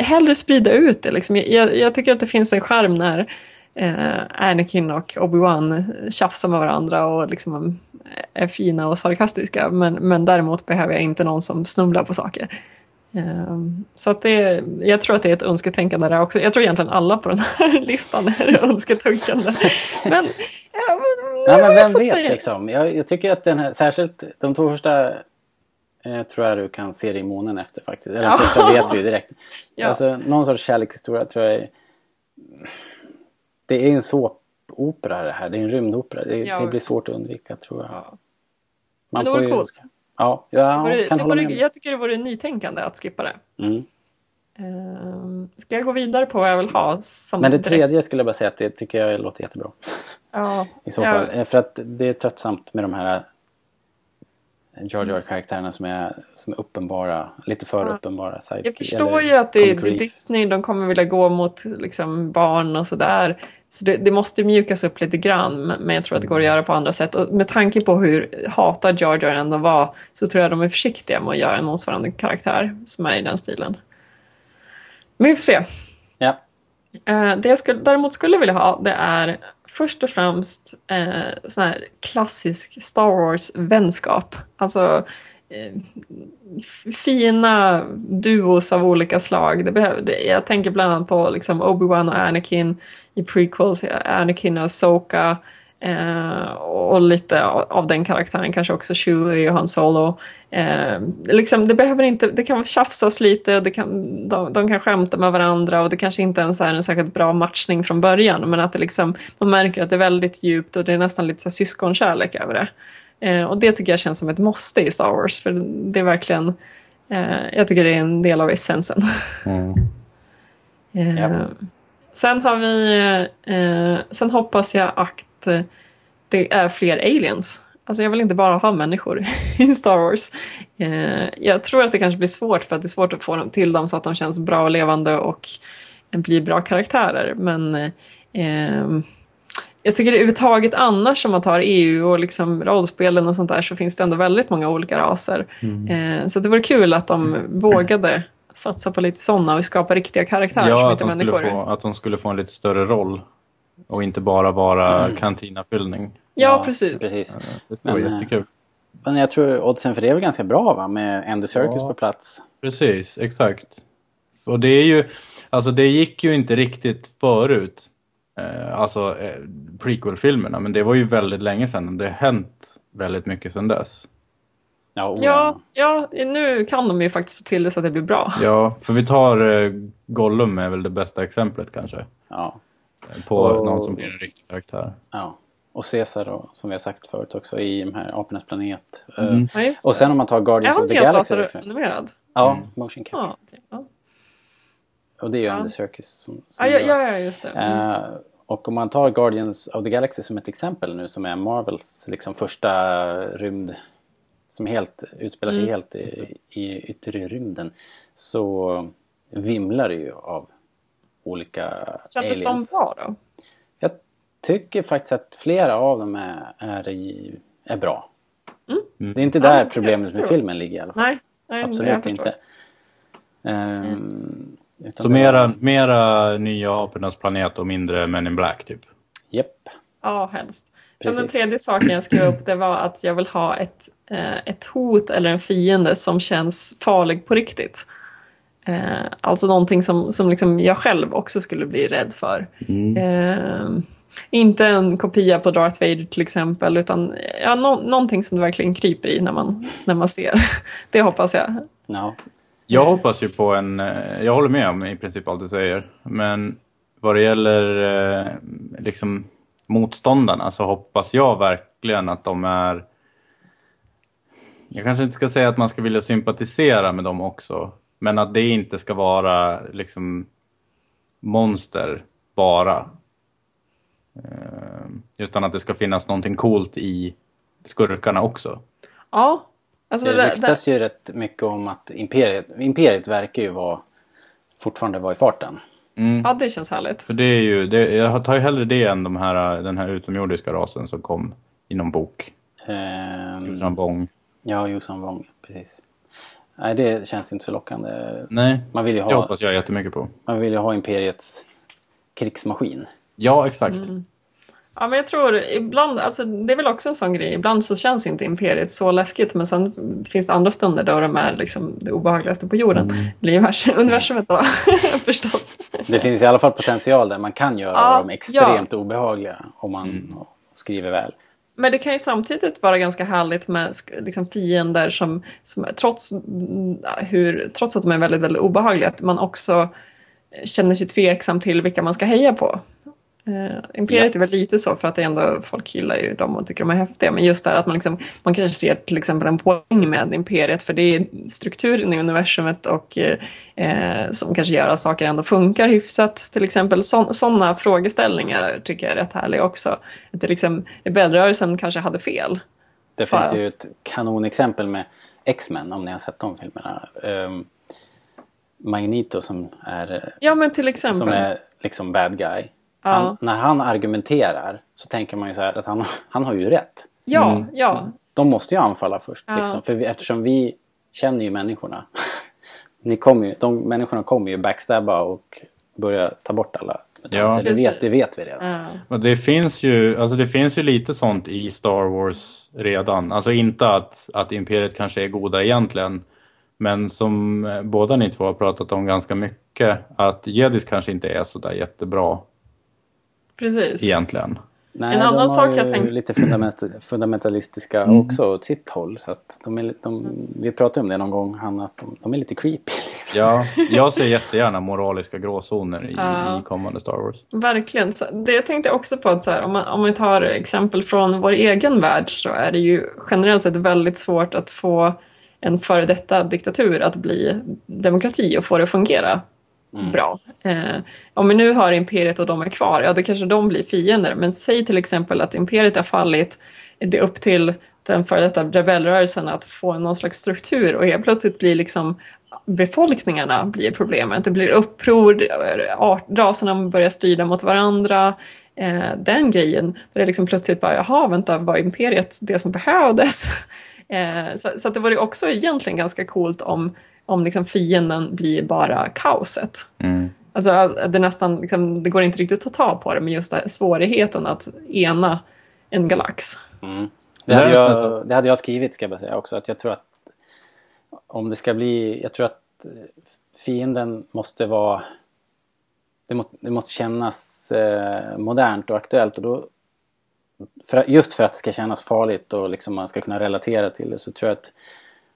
hellre sprida ut det liksom. jag, jag tycker att det finns en charm när eh, Anakin och Obi-Wan tjafsar med varandra och liksom är fina och sarkastiska. Men, men däremot behöver jag inte någon som snubblar på saker. Ehm, Så att det, jag tror att det är ett önsketänkande där också. Jag tror egentligen alla på den här listan är önsketänkande. Men, ja, men, Ja, men vem vet säga- liksom. Jag, jag tycker att den här, särskilt de två första eh, tror jag du kan se dig i månen efter faktiskt. Eller Ja. första vet vi direkt. Ja. Alltså någon sorts kärlekshistoria tror jag är... Det är en såpopera det här. Det är en rymdopera. Det, Ja. det blir svårt att undvika tror jag. Men Man det får vore ju- coolt. Ja, ja Det vore, kan det vore, jag tycker det vore nytänkande att skippa det. Mm. Ehm, Ska jag gå vidare på vad jag vill ha? Men det direkt? tredje skulle jag bara säga att det tycker jag låter jättebra. Ja. I så Ja. fall. Eh, För att det är tröttsamt med de här Jar Jar-karaktärerna som är, som är uppenbara, lite för Ja. uppenbara. Side Jag förstår ju att det är Disney, de kommer vilja gå mot liksom, barn och sådär. Så det, det måste mjukas upp lite grann, men jag tror att det går att göra på andra sätt. Och med tanke på hur hatad Jar Jar ändå var så tror jag de är försiktiga med att göra en motsvarande karaktär som är i den stilen. Men vi får se. Ja. Eh, det jag skulle, däremot skulle vilja ha det är först och främst eh, sån här klassisk Star Wars-vänskap. Alltså eh, fina duos av olika slag. Det behöver, det, jag tänker bland annat på liksom Obi-Wan och Anakin i prequels, Anakin och Soka. Eh, och lite av, den karaktären kanske också Chewie och Han Solo. Eh, liksom, det behöver inte, det kan tjafsas lite och det kan, de, de kan skämta med varandra och det kanske inte ens är en särskilt bra matchning från början men att det liksom, man märker att det är väldigt djupt och det är nästan lite så här syskonkärlek över det. Eh, och det tycker jag känns som ett måste i Star Wars för det är verkligen, eh, jag tycker det är en del av essensen. Eh, Sen har vi, eh, sen hoppas jag att eh, det är fler aliens. Alltså jag vill inte bara ha människor i Star Wars. Eh, jag tror att det kanske blir svårt för att det är svårt att få dem till dem så att de känns bra och levande och blir bra karaktärer. Men eh, ehm, jag tycker det överhuvudtaget annars om man tar EU och liksom rollspelen och sånt där så finns det ändå väldigt många olika raser. Eh, så det vore kul att de vågade satsa på lite sådana och skapa riktiga karaktärer som Ja, att inte människor. få, att de skulle få en lite större roll. Och inte bara vara kantinafyllning. Ja, precis. precis. Det skulle vara eh, jättekul. Men jag tror oddsen för det är väl ganska bra va? Med Andy Serkis Ja. på plats. Precis, exakt. Och det är ju, Alltså det gick ju inte riktigt förut. Eh, alltså eh, prequel-filmerna. Men det var ju väldigt länge sedan. Och det har hänt väldigt mycket sedan dess. Ja, oh, Ja, ja, nu kan de ju faktiskt få till det så att det blir bra. Ja, för vi tar eh, Gollum är väl det bästa exemplet kanske. Ja. På Och- någon som blir en riktig karaktär. Ja. Och Caesar då, som vi har sagt förut också i de här Apornas planet. Eh, Mm. Ja, och sen om man tar Är Guardians of the helt Galaxy. datoranimerad? Ja, Mm. motion capture. Ja, okej, ja. Och det är ju Ja. Andy Serkis som, som Ja, ja, just det. Mm. Eh, och om man tar Guardians of the Galaxy som ett exempel nu som är Marvels liksom första rymd som helt utspelar sig Mm. helt i, i yttre rymden så vimlar det ju av olika Kändes de aliens. bra då? Jag tycker faktiskt att flera av dem är, är, i, är bra. Mm. Det är inte Ja, där men problemet med filmen ligger i alla fall. Nej, nej Absolut inte. Ehm, utan Så det mera, mera nya Apornas planet och mindre Men in Black typ. Japp. Ja, helst. Sen den tredje saken jag skrev upp det var att jag vill ha ett, eh, ett hot eller en fiende som känns farlig på riktigt. Eh, alltså någonting som, som liksom jag själv också skulle bli rädd för. Eh, inte en kopia på Darth Vader till exempel utan ja, nå- någonting som det verkligen kryper i när man, när man ser. Det hoppas jag. Ja. Jag hoppas ju på en... eh, Jag håller med om i princip allt du säger. Men vad det gäller eh, liksom motståndarna så hoppas jag verkligen att de är... Jag kanske inte ska säga att man ska vilja sympatisera med dem också. Men att det inte ska vara liksom monster bara. Eh, utan att det ska finnas någonting coolt i skurkarna också. Ja. Alltså, Det det, ryktas ju rätt mycket om att Imperiet, Imperiet verkar ju vara, fortfarande vara i farten. Mm. ja, det känns härligt. För det är ju, det, jag tar ju hellre det än de här, den här utomjordiska rasen som kom i någon bok. Ehm, Yuuzhan Vong. Ja, Jossan Wong, precis. Nej, det känns inte så lockande. Nej, Man vill ju det ha, hoppas jag jättemycket på. man vill ju ha Imperiets krigsmaskin. Ja, exakt. Mm. Ja, men jag tror ibland, alltså det är väl också en sån grej, ibland så känns inte Imperiet så läskigt men sen finns det andra stunder då de är liksom det obehagligaste på jorden. Mm. Universumet då, förstås. Det finns i alla fall potential där man kan göra Ja, dem extremt obehagliga om man skriver väl. Men det kan ju samtidigt vara ganska härligt med liksom, fiender som, som trots, hur, trots att de är väldigt, väldigt obehagliga, att man också känner sig tveksam till vilka man ska heja på. Eh, Imperiet är väl lite så för att det ändå, folk gillar ju dem och tycker de är häftiga. Men just det här att man, liksom, man kanske ser till exempel en poäng med Imperiet för det är strukturen i universumet och eh, eh, som kanske gör att saker ändå funkar hyfsat. Till exempel sådana frågeställningar tycker jag är rätt härliga också. Att det liksom, rebellrörelsen kanske hade fel. Det Fan. finns ju ett kanonexempel med X-Men om ni har sett de filmerna. Ehm, Magneto som är, Ja men till exempel. som är liksom bad guy. Ja. Han, när han argumenterar så tänker man ju så här att han, han har ju rätt. Ja, ja. De måste ju anfalla först. Ja. Liksom, för vi, eftersom vi känner ju människorna. Ni kommer ju, de människorna kommer ju backstabba och börja ta bort alla Ja. det, vet, det vet vi redan. Ja. Men det finns ju, alltså det finns ju lite sånt i Star Wars redan. Alltså inte att, att Imperiet kanske är goda egentligen. Men som eh, båda ni två har pratat om ganska mycket. Att Jedis kanske inte är sådär jättebra Precis. egentligen. Nej, En annan sak jag tänk- lite fundament, fundamentalistiska Mm. också åt sitt håll. Så att de är, de, vi pratade om det någon gång, Hanna, att de, de är lite creepy. Liksom. Ja, jag ser jättegärna moraliska gråzoner i, Ja. i kommande Star Wars. Verkligen. Så det tänkte jag också på att så här, om, man, om vi tar exempel från vår egen värld så är det ju generellt sett väldigt svårt att få en före detta diktatur att bli demokrati och få det att fungera Mm. bra. Eh, om vi nu har imperiet och de är kvar, ja då kanske de blir fiender. Men säg till exempel att imperiet har fallit, det är upp till den före detta rebellrörelsen att få någon slags struktur och helt plötsligt blir liksom befolkningarna blir problemet. Det blir uppror, art, raserna börjar strida mot varandra. Eh, den grejen, där det liksom plötsligt bara, jaha, vänta, var imperiet det som behövdes? Eh, så, så att det vore också egentligen ganska coolt om, om liksom fienden blir bara kaoset. Mm. Alltså det nästan, liksom, det går inte riktigt att ta på det, men just det svårigheten att ena en galax. Mm. Det hade jag, det hade jag skrivit ska jag bara säga också. Att jag tror att om det ska bli, jag tror att fienden måste vara det, måste, det måste kännas eh, modernt och aktuellt och då för, just för att det ska kännas farligt och liksom man ska kunna relatera till det så tror jag att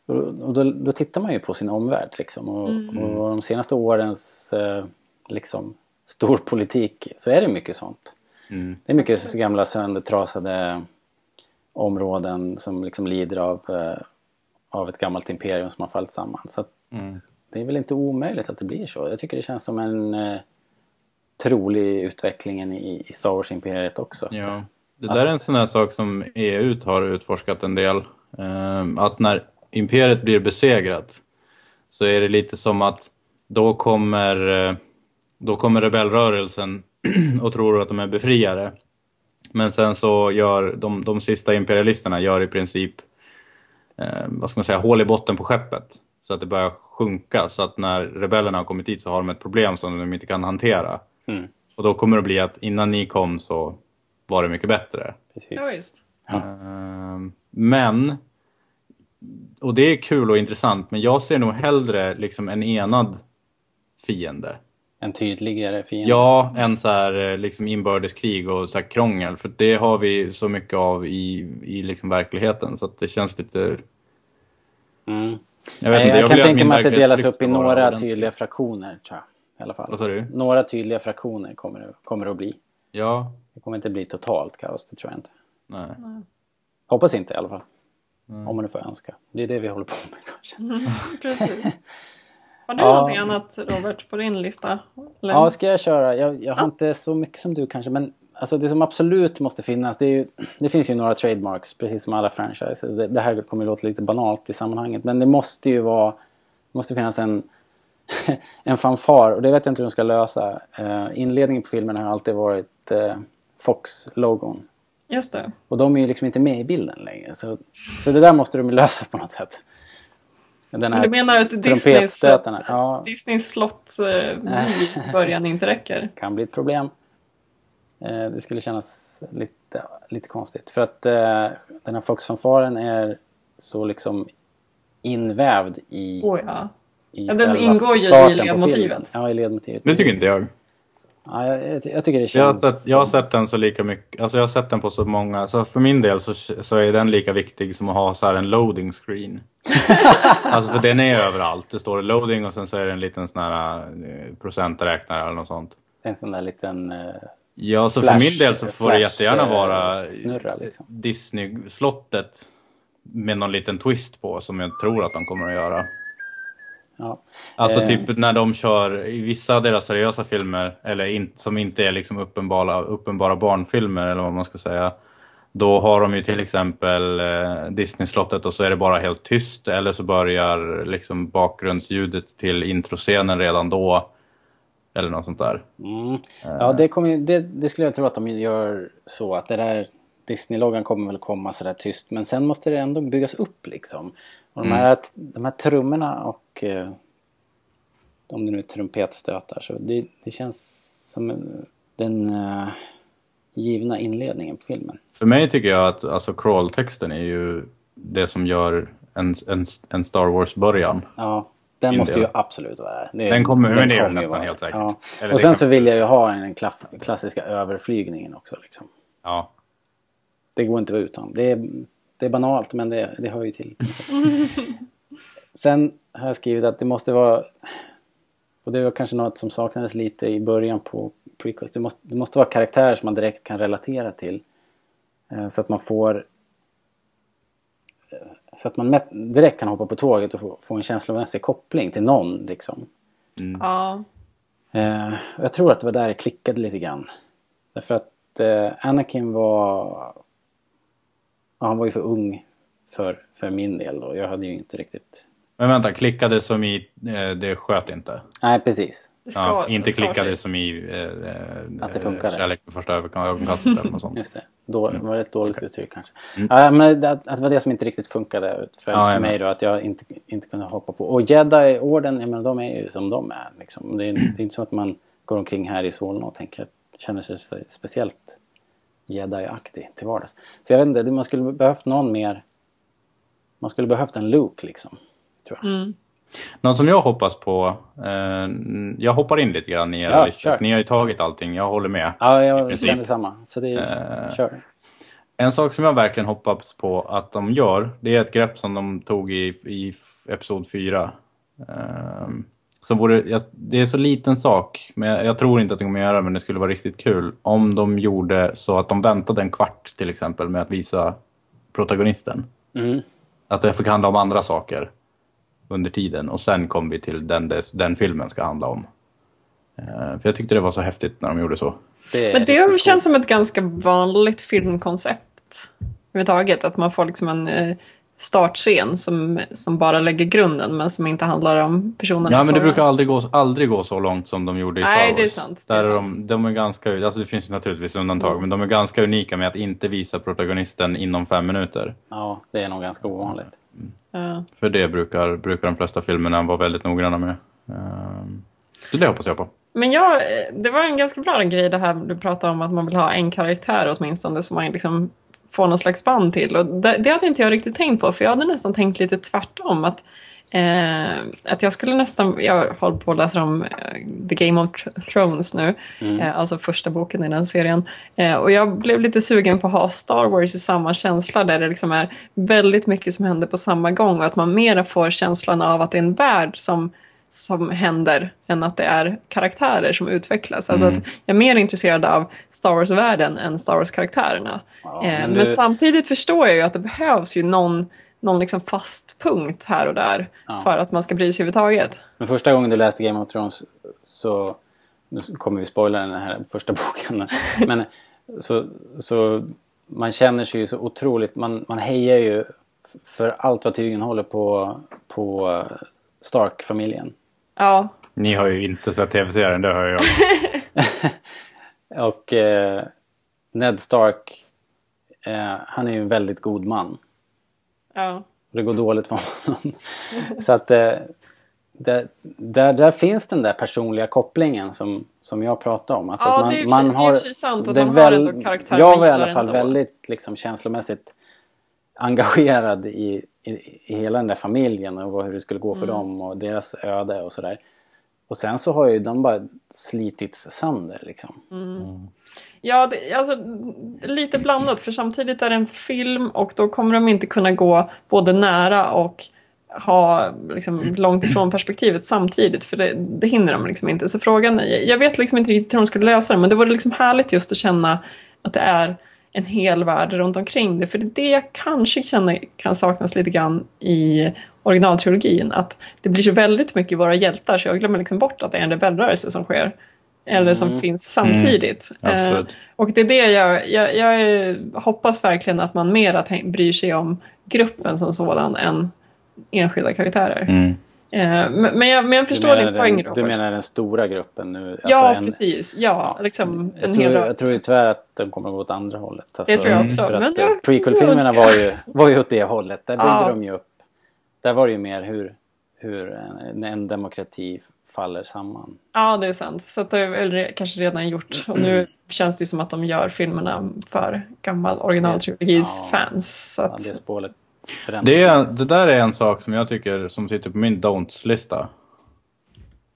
och, då, då tittar man ju på sin omvärld liksom och, Mm. och de senaste årens eh, liksom storpolitik så är det mycket sånt. Mm. Det är mycket så gamla söndertrasade områden som liksom lider av, eh, av ett gammalt imperium som har fallit samman. Så att Mm. det är väl inte omöjligt att det blir så. Jag tycker det känns som en eh, trolig utvecklingen i, i Star Wars-imperiet också. Ja. Det där är en sån här sak som EU har utforskat en del. Ehm, att när imperiet blir besegrat så är det lite som att då kommer, eh, då kommer rebellrörelsen och tror att de är befriare. Men sen så gör de, de sista imperialisterna gör i princip eh, vad ska man säga, hål i botten på skeppet. Så att det börjar sjunka. Så att när rebellerna har kommit dit så har de ett problem som de inte kan hantera. Mm. Och då kommer det bli att innan ni kom så var det mycket bättre. Precis. Ja, visst. Ehm, men, och det är kul och intressant, men jag ser nog hellre liksom en enad fiende. En tydligare fiende. Ja, en så här eh, liksom inbördeskrig och så här krångel. För det har vi så mycket av i, i liksom verkligheten. Så att det känns lite... Mm. Jag vet Nej, inte, jag, jag kan tänka mig att det delas upp i några ordentlig. tydliga fraktioner tror jag. I alla fall. Vad sa du? Några tydliga fraktioner kommer det, kommer det att bli. Ja, Det kommer inte bli totalt kaos, det tror jag inte. nej. Hoppas inte i alla fall. Mm. Om man nu får önska. Det är det vi håller på med kanske. Precis. Har du Ja. någonting annat Robert på din lista? Eller? Ja, ska jag köra? Jag, jag har inte så mycket som du kanske, men alltså det som absolut måste finnas, det, är ju, det finns ju några trademarks, precis som alla franchises. Det, det här kommer ju låta lite banalt i sammanhanget, men det måste ju vara, det måste finnas en, en fanfar, och det vet jag inte hur de ska lösa. Eh, inledningen på filmen har alltid varit eh, Fox-logon. Just det. Och de är ju liksom inte med i bilden längre. Så, så det där måste de lösa på något sätt. Den Men du menar att Disneys. Ja, Disneys slott eh, i början inte räcker? kan bli ett problem. Eh, det skulle kännas lite, lite konstigt. För att eh, den här Fox-fanfaren är så liksom invävd i... Åh ja. i Ja, den ingår ju i ledmotivet. Ja, i ledmotivet. Det tycker inte jag. Ja, jag, jag, tycker det Jag har, känns... sett, jag har sett den så lika mycket, alltså jag har sett den på så många, så för min del så, så är den lika viktig som att ha så här en loading screen. alltså för den är överallt, det står loading och sen så är det en liten sån här eh, procenträknare eller något sånt. En sån där liten... Eh, Ja, så för Flash- min del så får det flash, jättegärna eh, vara snurra, liksom. Disney-slottet med någon liten twist på som jag tror att de kommer att göra. Ja. Alltså Eh, typ när de kör i vissa av deras seriösa filmer, eller in, som inte är liksom uppenbara, uppenbara barnfilmer eller vad man ska säga. Då har de ju till exempel eh, Disney-slottet och så är det bara helt tyst eller så börjar liksom bakgrundsljudet till introscenen redan då. Eller något sånt där. Mm. Ja, det, kommer, det, det skulle jag tro att de gör så att det där Disney-loggan kommer väl komma sådär tyst men sen måste det ändå byggas upp liksom. Och de, Mm. här, de här trummorna och eh, om det nu är trumpetstötar så det, det känns som en- den eh, givna inledningen på filmen. För mig tycker jag att alltså, crawl-texten är ju det som gör en, en, en Star Wars-början. Ja, den måste ju absolut vara där. Det- Den kommer- men det är nästan vara- helt säkert. Ja. Och sen kan- så vill jag ju ha den klaff, klassiska överflygningen också. Liksom. Ja. Det går inte att vara utan. Det är, det är banalt men det, det hör ju till. Sen har jag skrivit att det måste vara och det var kanske något som saknades lite i början på prequels. Det måste, det måste vara karaktärer som man direkt kan relatera till. Eh, Så att man får eh, så att man direkt kan hoppa på tåget och få, få en känslomässig koppling till någon liksom. Ja. Eh, jag tror att det var där det klickade lite grann. Därför att eh, Anakin var... Ja, han var ju för ung för, för min del och jag hade ju inte riktigt... Men vänta, klickade som i eh, det sköt inte? Nej, precis. Ja, inte klickade som i eh, eh, Att det funkade. kärlek vid första ögonkastet eller något sånt. Just det. Då, det var ett dåligt uttryck kanske. Mm. Ja, men det, att det var det som inte riktigt funkade för, Ja, för mig då. Att jag inte, inte kunde hoppa på. Och Jedi-orden, jag menar de är ju som de är. Liksom. Det, är, det är inte så att man går omkring här i Solna och tänker, känner sig speciellt Jedi-aktig till vardags. Så jag vet inte, det- man skulle behövt någon mer... Man skulle behövt en Luke liksom. Tror jag. Mm. Något som jag hoppas på, eh, jag hoppar in lite grann i era Ja, listor. Ni har ju tagit allting, jag håller med. Ja, jag känner samma. Så det är... Eh, Kör. En sak som jag verkligen hoppas på att de gör, det är ett grepp som de tog i, i episod 4. Um, som vore, jag, det är så liten sak, men jag, jag tror inte att de kommer göra det, men det skulle vara riktigt kul om de gjorde så att de väntade en kvart till exempel med att visa protagonisten. Mm. Att det fick handla om andra saker under tiden och sen kom vi till den, des- den filmen ska handla om. Eh, för jag tyckte det var så häftigt när de gjorde så. Men det känns som ett ganska vanligt filmkoncept överhuvudtaget. Att man får liksom en eh, startscen som, som bara lägger grunden men som inte handlar om personerna. Ja, men det brukar aldrig gå, aldrig gå så långt som de gjorde i Star Nej, Wars. det är sant, det Där är är de, de är ganska, alltså det finns naturligtvis undantag, Mm. men de är ganska unika med att inte visa protagonisten inom fem minuter. Ja, det är nog ganska ovanligt. Ja. För det brukar, brukar de flesta filmerna vara väldigt noggranna med. Ehm, Så det hoppas jag på. Men jag, eh, det var en ganska bra grej det här du pratade om att man vill ha en karaktär åtminstone som man liksom får någon slags band till. Och det, det hade inte jag riktigt tänkt på för jag hade nästan tänkt lite tvärtom. Att, eh, att jag skulle nästan, jag håller på att läsa om eh, The Game of Thrones nu. Mm. Eh, alltså första boken i den serien. Eh, och jag blev lite sugen på att ha Star Wars i samma känsla där det liksom är väldigt mycket som händer på samma gång och att man mera får känslan av att det är en värld som som händer än att det är karaktärer som utvecklas. Alltså Mm. att jag är mer intresserad av Star Wars-världen än Star Wars-karaktärerna. eh, men men du- samtidigt förstår jag ju att det behövs ju någon, någon liksom fast punkt här och där Ja. för att man ska bry sig överhuvudtaget. Men första gången du läste Game of Thrones så... Nu kommer vi spoila den här första boken. Men så, så man känner sig ju så otroligt... Man, man hejar ju för allt vad tygen håller på, på eh, Stark-familjen. Ja, Ni har ju inte sett tv-serien, det har jag. Och eh, Ned Stark, eh, han är ju en väldigt god man. ja. Och det går dåligt för honom. så att eh, där, där, där finns den där personliga kopplingen som, som jag pratade om. Alltså Ja, att man, det är för man har, sant att det är man har ändå karaktärer Jag var i alla fall ändå. väldigt liksom, känslomässigt engagerad i, i, i hela den där familjen och hur det skulle gå för Mm. dem och deras öde och sådär. Och sen så har ju de bara slitits sönder liksom. Mm. Ja, det, alltså lite blandat för samtidigt är det en film och då kommer de inte kunna gå både nära och ha liksom, långt ifrån perspektivet samtidigt för det, det hinner de liksom inte. Så frågan, jag vet liksom inte riktigt hur de skulle lösa det men det vore liksom härligt just att känna att det är en hel värld runt omkring det. För det är det jag kanske känner kan saknas lite grann i originaltrilogin. Att det blir så väldigt mycket våra hjältar så jag glömmer liksom bort att det är en rebellrörelse som sker. Eller som Mm. finns samtidigt. Mm. Eh, och det är det jag, jag, jag hoppas verkligen att man tänk, bryr sig om gruppen som sådan än enskilda karaktärer. Mm. Eh, men, jag, men jag förstår din poäng Robert. Du menar den stora gruppen nu? Alltså ja, en- precis. Ja, liksom Jag tror, jag tror ju tyvärr att de kommer att gå åt andra hållet. Alltså, Det tror jag också, För men att prequel-filmerna var ju, var ju åt det hållet. Där byggde Ja. de ju upp. Där var det ju mer hur, hur en, en demokrati faller samman. Ja, det är sant. Så att det är kanske redan gjort. Och nu känns det ju som att de gör filmerna för gammal originaltrilogis Ja. fans. Så Ja, att, det spåret förändras. Det, är, det där är en sak som jag tycker som sitter på min don'ts-lista.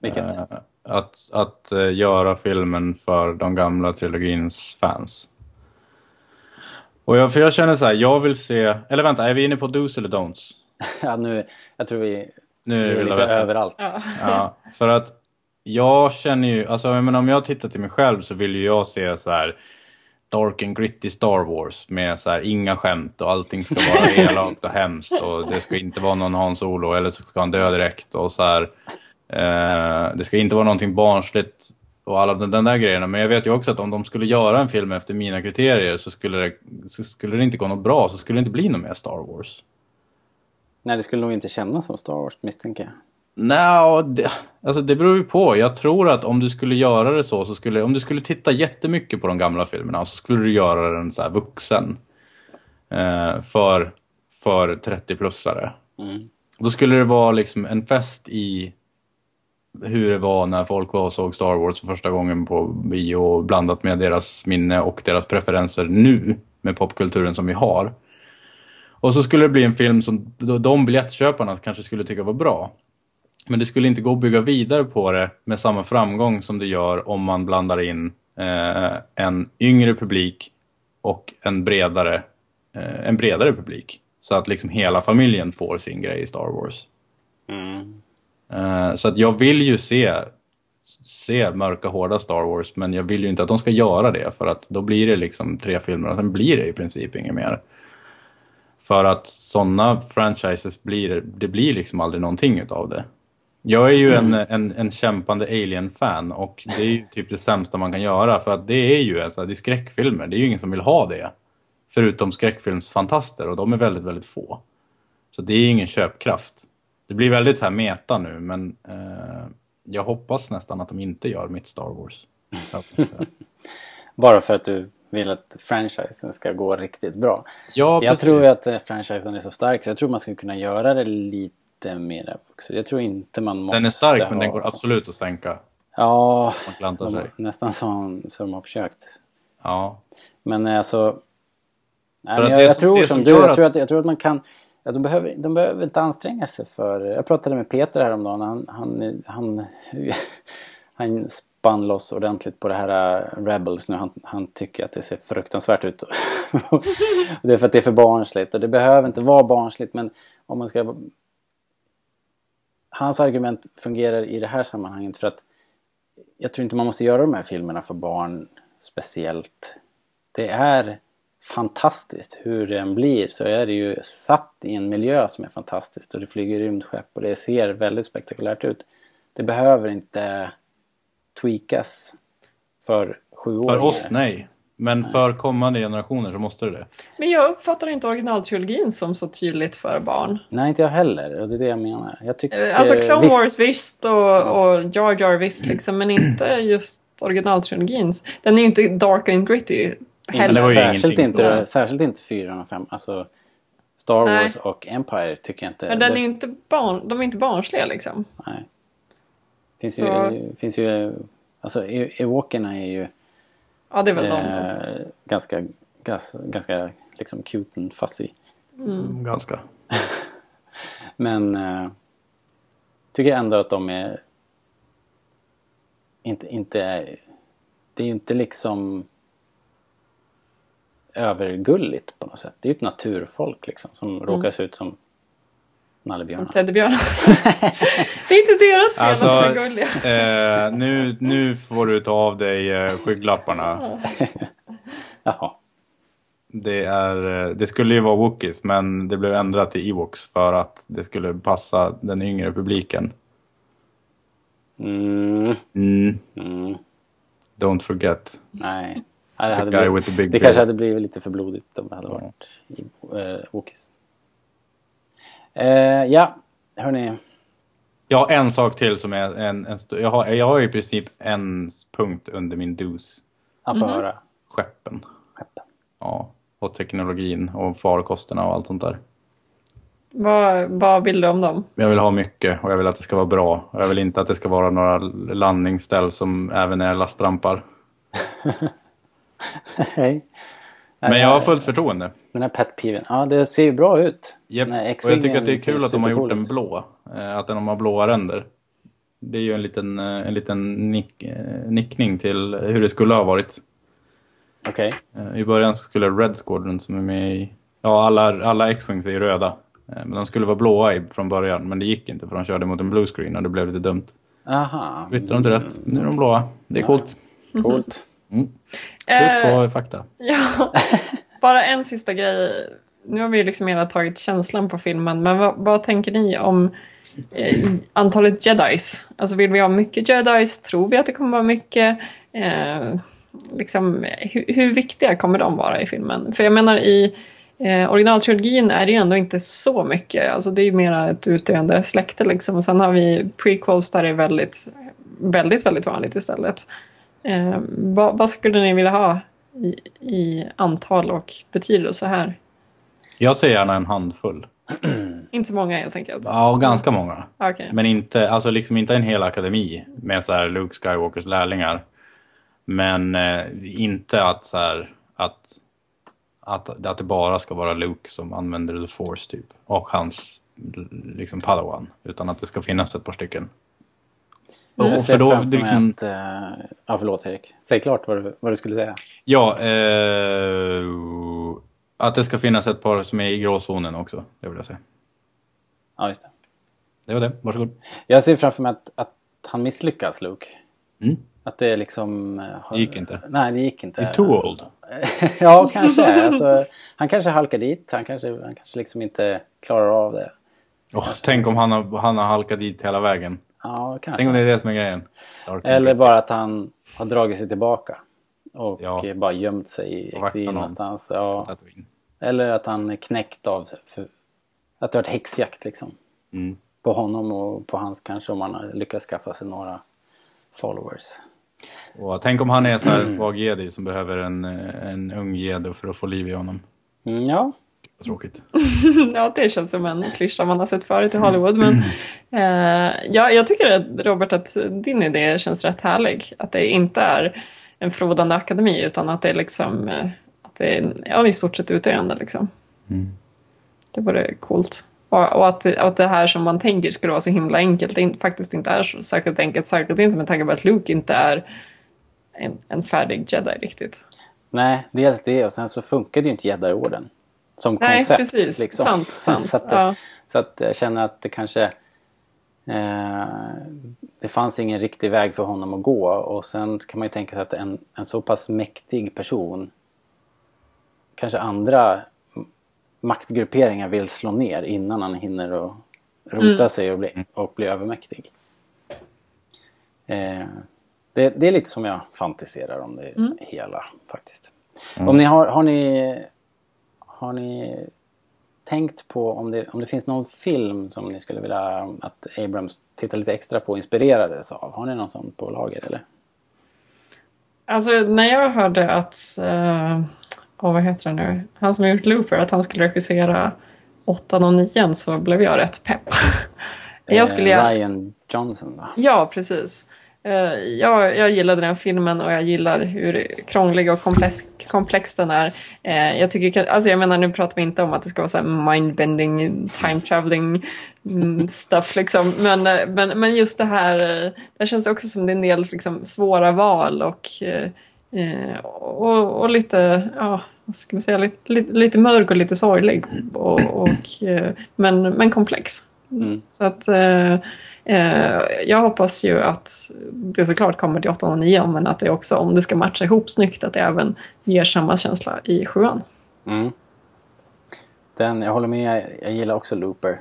Vilket? Eh, att att eh, göra filmen för de gamla trilogins fans. Och jag, för jag känner så här, jag vill se... Eller vänta, är vi inne på dos eller don'ts? Ja, nu, jag tror vi, Nu är det vi är lite västern. överallt. ja. Ja, för att jag känner ju, alltså jag menar, om jag tittar till mig själv så vill ju jag se så här dark and gritty Star Wars med så här inga skämt och allting ska vara elakt och hemskt och det ska inte vara någon Han Solo eller så ska han dö direkt och så här. Eh, det ska inte vara någonting barnsligt och alla den, den där grejerna. Men jag vet ju också att om de skulle göra en film efter mina kriterier så skulle det, så skulle det inte gå något bra så skulle det inte bli något mer Star Wars. Nej, det skulle nog inte kännas som Star Wars misstänker jag. Nej, det, alltså det beror ju på. Jag tror att om du skulle göra det så, så skulle, om du skulle titta jättemycket på de gamla filmerna så skulle du göra den så här vuxen. Eh, för, för 30-plussare. Mm. Då skulle det vara liksom en fest i hur det var när folk var och såg Star Wars för första gången på bio blandat med deras minne och deras preferenser nu med popkulturen som vi har. Och så skulle det bli en film som de biljettköparna kanske skulle tycka var bra. Men det skulle inte gå att bygga vidare på det med samma framgång som det gör om man blandar in eh, en yngre publik och en bredare, eh, en bredare publik. Så att liksom hela familjen får sin grej i Star Wars. Mm. Eh, så att jag vill ju se, se mörka hårda Star Wars men jag vill ju inte att de ska göra det för att då blir det liksom tre filmer och sen blir det i princip inget mer. För att sådana franchises blir, det blir liksom aldrig någonting utav det. Jag är ju en, en, en kämpande Alien-fan och det är ju typ det sämsta man kan göra för att det är ju alltså, det är skräckfilmer, det är ju ingen som vill ha det. Förutom skräckfilmsfantaster och de är väldigt, väldigt få. Så det är ingen köpkraft. Det blir väldigt så här meta nu men eh, jag hoppas nästan att de inte gör mitt Star Wars. Eh, Bara för att du vill att franchisen ska gå riktigt bra. Ja, jag precis. tror ju att eh, franchisen är så stark så jag tror man skulle kunna göra det lite mer vuxet. Jag tror inte man måste Den är stark ha... men den går absolut att sänka. Ja, de, nästan som, som de har försökt. Ja. Men eh, alltså... Nej, men jag, jag, tror som som du, jag tror, att- jag tror att man kan... Ja, de, behöver, de behöver inte anstränga sig för... Jag pratade med Peter häromdagen. Han, han, han, han spann loss ordentligt på det här äh, Rebels nu. Han, han tycker att det ser fruktansvärt ut. det är för att det är för barnsligt. Och det behöver inte vara barnsligt men om man ska... Hans argument fungerar i det här sammanhanget för att jag tror inte man måste göra de här filmerna för barn speciellt. Det är fantastiskt hur den blir så är det ju satt i en miljö som är fantastisk och det flyger rymdskepp och det ser väldigt spektakulärt ut. Det behöver inte tweakas för sjuåringar. För oss, nej. Men för kommande generationer så måste det det. Men jag uppfattar inte originaltrilogin som så tydligt för barn. Nej, inte jag heller. Och det är det jag menar. Jag tycker, Eh, Alltså Clone Wars visst och, och Jar Jar visst liksom, men inte just originaltrilogins. Den är ju inte dark and gritty heller. särskilt, inte, särskilt inte 4 och 5. Alltså Star Nej. Wars och Empire tycker jag inte... Men den är inte barn, de är inte barnsliga liksom. Nej. Finns Så- ju, finns ju... Alltså E- Ewokerna är ju... Ja, det är väl de. eh, ganska, gas, ganska liksom cute and fuzzy. Mm. Ganska. Men eh, tycker ändå att de är inte, inte det är ju inte liksom övergulligt på något sätt. Det är ju ett naturfolk liksom som råkar se ut som Som nallebjörnar. teddybjörnar. det är inte deras fel att de är Alltså, gulliga. eh, nu, nu får du ta av dig eh, skygglapparna. Jaha. Det, är, eh, det skulle ju vara Wookiees men det blev ändrat till Ewoks för att det skulle passa den yngre publiken. Mm. Mm. Mm. Don't forget. Nej. Det The hade guy blivit, with the big det beard. kanske hade blivit lite för blodigt om det hade varit i uh, Wookiees. Eh, ja, hörni. Jag har en sak till som är en, en jag, har, jag har i princip en punkt under min dos. Jag får höra. Skeppen. Skeppen. Ja, och teknologin och farkosterna och allt sånt där. Vad, vad vill du om dem? Jag vill ha mycket och jag vill att det ska vara bra. Och jag vill inte att det ska vara några landningsställ som även är lastrampar. Hej. Men jag har fullt förtroende. Den här pet peeven. Ja, det ser ju bra ut. Här Och jag tycker att det är kul att de har gjort den blå. Eh, Att de har blåa ränder. Det är ju en liten, eh, en liten nick, eh, nickning till hur det skulle ha varit. Okej. Eh, I början skulle Red Squadron som är med i... Ja, alla, alla X-Wings är ju röda. Men de skulle vara blåa i, från början. Men det gick inte för de körde mot en blue screen och det blev lite dumt. Aha. Bytte de till rätt. Nu är de blåa. Det är coolt. Coolt. Mm. Slut på Eh, fakta. Ja, bara en sista grej. Nu har vi ju liksom hela tagit känslan på filmen, men vad, vad tänker ni om eh, antalet jedis? Alltså vill vi ha mycket jedis? Tror vi att det kommer vara mycket? Eh, liksom, hur, hur viktiga kommer de vara i filmen? För jag menar i eh, originaltrilogin är det ju ändå inte så mycket. Alltså det är ju mera ett utdöende släkte liksom. Och sen har vi prequels där det är väldigt, väldigt, väldigt vanligt istället. Eh, vad, vad skulle ni vilja ha i, i antal och betydelse här? Jag säger gärna en handfull. Inte så många helt enkelt. Ja, ganska många. Okej. Men inte, alltså liksom inte en hel akademi med så här Luke Skywalkers lärlingar. Men eh, inte att så här, att, att, att det bara ska vara Luke som använder the force typ. Och hans liksom padawan. Utan att det ska finnas ett par stycken. Och för då, framför det mig liksom, att, eh, ja, förlåt Erik. Säg klart vad du, vad du skulle säga. Ja, eh, att det ska finnas ett par som är i gråzonen också. Det vill jag säga. Ja, just det. Det var det, varsågod. Jag ser framför mig att, att han misslyckas, Luke. Mm. Att det liksom... eh, har- Det gick inte. Nej, det gick inte. He's too old. ja, kanske. Alltså, han kanske halkar dit. Han kanske, han kanske liksom inte klarar av det. Åh, tänk om han har, han har halkat dit hela vägen. Ja, kanske. Tänk om det är det som är grejen. Dark Eller bara att han har dragit sig tillbaka. Och Ja. bara gömt sig i exil någon. någonstans. Ja. Eller att han är knäckt av... För, att det har varit häxjakt liksom. Mm. På honom och på hans kanske om han har lyckats skaffa sig några followers. Och tänk om han är så här en svag jedi som behöver en, eh, en ung jedi för att få liv i honom. Mm, ja. Tråkigt. ja, det känns som en klyscha man har sett förut i Hollywood. Men eh, ja, jag tycker att, Robert att din idé känns rätt härlig. Att det inte är en förrådande akademi utan att det är liksom eh, att det är ja, i stort sett utdöende. Liksom. Mm. Det vore coolt. Och, och att, att det här som man tänker skulle vara så himla enkelt det in, faktiskt inte är så särskilt enkelt. Särskilt inte med tanke på att Luke inte är en, en färdig jedi riktigt. Nej, dels det och sen så funkar det ju inte Jedi-orden. Som Nej, koncept. precis. Liksom. Sant, sant. så, att, Ja. så att jag känner att det kanske... Eh, det fanns ingen riktig väg för honom att gå. Och sen kan man ju tänka sig att en, en så pass mäktig person kanske andra maktgrupperingar vill slå ner innan han hinner att rota Mm. sig och bli, och bli övermäktig. Eh, det, det är lite som jag fantiserar om det Mm. hela faktiskt. Mm. Om ni har, har ni har ni tänkt på om det, om det finns någon film som ni skulle vilja att Abrams tittar lite extra på och inspirerades av? Har ni någon sån på lager eller? Alltså när jag hörde att, uh, oh, vad heter det nu, han som gjort Looper, att han skulle regissera 8 och 9 så blev jag rätt pepp. jag skulle Eh. Ryan Johnson va? Ja, precis. Eh, jag, jag gillade den filmen och jag gillar hur krånglig och komplex, komplex den är. Eh, jag, tycker, alltså jag menar, nu pratar vi inte om att det ska vara så här mindbending, time traveling mm, stuff liksom. Men, eh, men, men just det här, det känns också som det är en del liksom, svåra val och, och, och lite, ja, vad ska man säga, lite, lite, lite mörk och lite sorglig. Och, och, men, men komplex. Mm. Så att jag hoppas ju att det såklart kommer till 8 och 9 men att det också, om det ska matcha ihop snyggt, att det även ger samma känsla i 7 Mm. Den, jag håller med, jag gillar också Looper.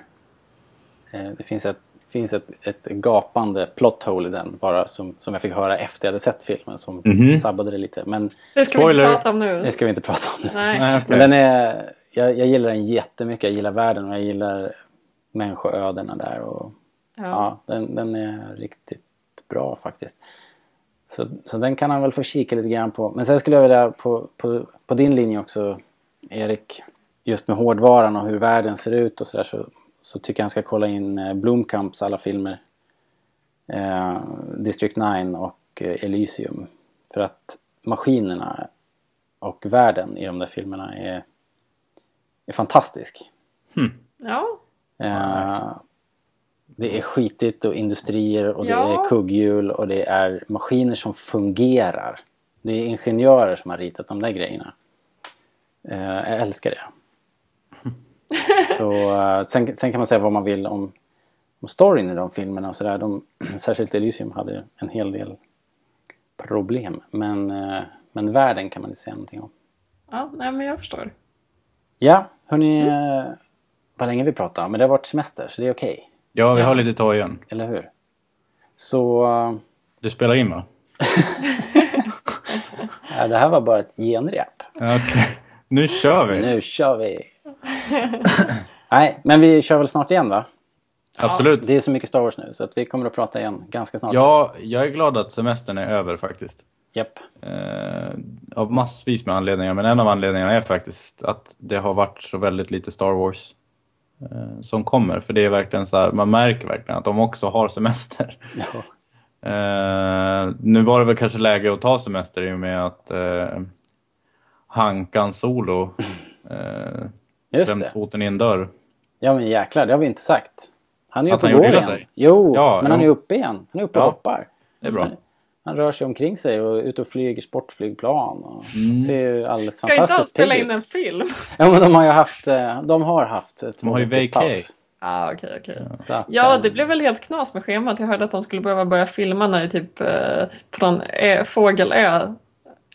Eh, det finns ett, finns ett, ett gapande plot hole i den bara som, som jag fick höra efter jag hade sett filmen som Mhm. sabbade det lite. Men Det ska vi inte prata om nu. Det ska vi inte prata om nu. Nej. Nej, okej. Men den är, jag, jag gillar den jättemycket. Jag gillar världen och jag gillar människoödena där. Och, Ja. ja. den, den är riktigt bra faktiskt. Så, så den kan han väl få kika lite grann på. Men sen skulle jag vilja på, på, på din linje också Erik. Just med hårdvaran och hur världen ser ut och sådär så, så tycker jag han ska kolla in eh, Blomkamps alla filmer. Eh, District 9 och eh, Elysium. För att maskinerna och världen i de där filmerna är, är fantastisk. Ja. Eh, det är skitigt och industrier och det Ja. är kugghjul och det är maskiner som fungerar. Det är ingenjörer som har ritat de där grejerna. Eh, jag älskar det. Så, eh, sen, sen kan man säga vad man vill om, om storyn i de filmerna och sådär. De, särskilt Elysium hade en hel del problem. Men, eh, men världen kan man inte säga någonting om. Ja, nej, men jag förstår. Ja, hörni. eh, Vad länge vi pratar. Men det har varit semester så det är okej. Ja, vi har lite igen. Eller hur? Så... eh, Du spelar in va? ja, det här var bara ett genrep. Okej. Nu kör vi. Nu kör vi! Nej, men vi kör väl snart igen va? Absolut. Det är så mycket Star Wars nu så att vi kommer att prata igen ganska snart. Ja, jag är glad att semestern är över faktiskt. Japp. Eh, av massvis med anledningar, men en av anledningarna är faktiskt att det har varit så väldigt lite Star Wars som kommer. För det är verkligen så här, man märker verkligen att de också har semester. Ja. Eh, nu var det väl kanske läge att ta semester i och med att eh, Hankan solo. Eh, Just klämt foten i en dörr. Ja men jäklar, det har vi inte sagt. Han är ju på han gjorde gå illa igen. Jo, Ja, men han jo. är uppe igen. Han är uppe och Ja. hoppar. Det är bra. Han, han rör sig omkring sig och är ute och flyger sportflygplan. Och Mm. ser ju alldeles Ska inte han fantastiskt spela in ut. en film? Ja men de har ju haft, eh, de har haft två De har ju vacay. paus. Ah, okej. Så att, Ja, eh, det blev väl helt knas med schemat. Jag hörde att de skulle behöva börja filma när det typ eh, på någon ö, fågelö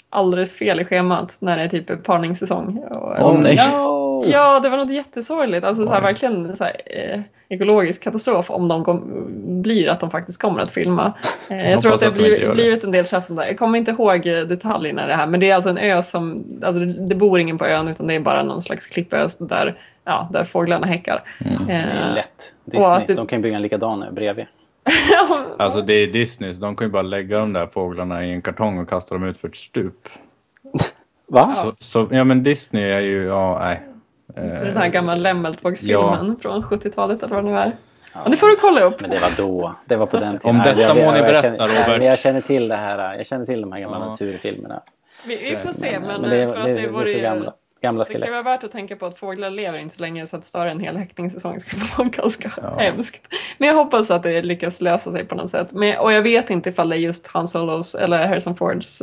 alldeles fel i schemat när det är typ parningssäsong. Och, Åh, nej. No! Ja, det var något jättesorgligt. Alltså så här, verkligen så här, eh, ekologisk katastrof om de kom, blir att de faktiskt kommer att filma. Eh, jag tror att det har blivit, blivit en del tjafs om det. Jag kommer inte ihåg eh, detaljerna i det här, men det är alltså en ö som, alltså det, det bor ingen på ön utan det är bara någon slags klippö där, ja, där fåglarna häckar. Mm. Det är Eh, lätt. Disney, det- de kan ju bygga en likadan ö bredvid. Alltså det är Disney, så de kan ju bara lägga de där fåglarna i en kartong och kasta dem ut för ett stup. Va? Så, så, ja men Disney är ju, ja nej. Det är den här gamla Lämmeltågsfilmen från 70-talet eller vad det nu är. Ja, det får du kolla upp. Men det var då. Det var på den tiden. Om detta Jag- jag- må ni jag berätta, känner, Robert. Jag känner till det här. Jag känner till de här gamla Ja. naturfilmerna. Vi, vi får se, men, men det, för att det, det, det, är vore så ju... gamla, gamla Det kan skelett. vara värt att tänka på att fåglar lever inte så länge så att störa en hel häckningssäsong skulle vara ganska hemskt. Men jag hoppas att det lyckas lösa sig på något sätt. Men, och jag vet inte ifall det är just Han Solos eller Harrison Fords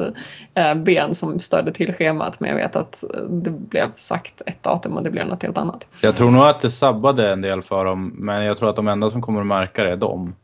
eh, ben som störde till schemat. Men jag vet att eh, det blev sagt ett datum och det blev något helt annat. Jag tror nog att det sabbade en del för dem, men jag tror att de enda som kommer att märka det är dem.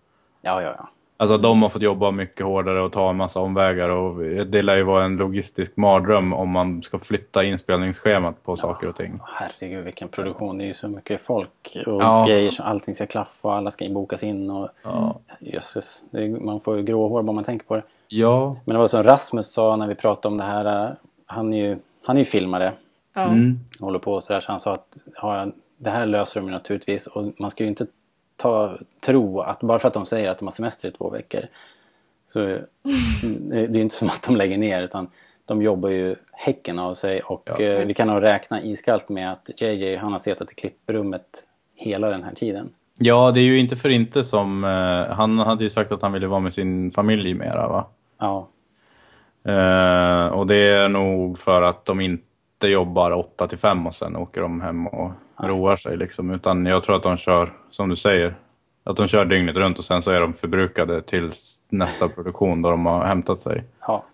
Ja, ja, ja. Alltså de har fått jobba mycket hårdare och ta en massa omvägar och det lär ju vara en logistisk mardröm om man ska flytta inspelningsschemat på saker och ting. Herregud vilken produktion. Det är ju så mycket folk och Ja. grejer. Så allting ska klaffa och alla ska bokas in. Och... Ja. Jösses. Man får ju gråhår bara man tänker på det. Ja. Men det var som Rasmus sa när vi pratade om det här. äh, Han är ju, han är ju filmare. Ja. Mm. håller på och sådär. Så han sa att ja, det här löser de ju naturligtvis. Och man ska ju inte ta, tro att bara för att de säger att de har semester i två veckor. Så det är ju inte som att de lägger ner utan de jobbar ju häcken av sig. Och Ja, eh, vi kan nog räkna iskallt med att JJ han har suttit i klipprummet hela den här tiden. Ja, det är ju inte för inte som... eh, han hade ju sagt att han ville vara med sin familj mera va? Ja, Eh, och det är nog för att de inte jobbar 8 till 5 och sen åker de hem och roar sig liksom. Utan jag tror att de kör, som du säger, att de kör dygnet runt och sen så är de förbrukade tills nästa produktion då de har hämtat sig. ja.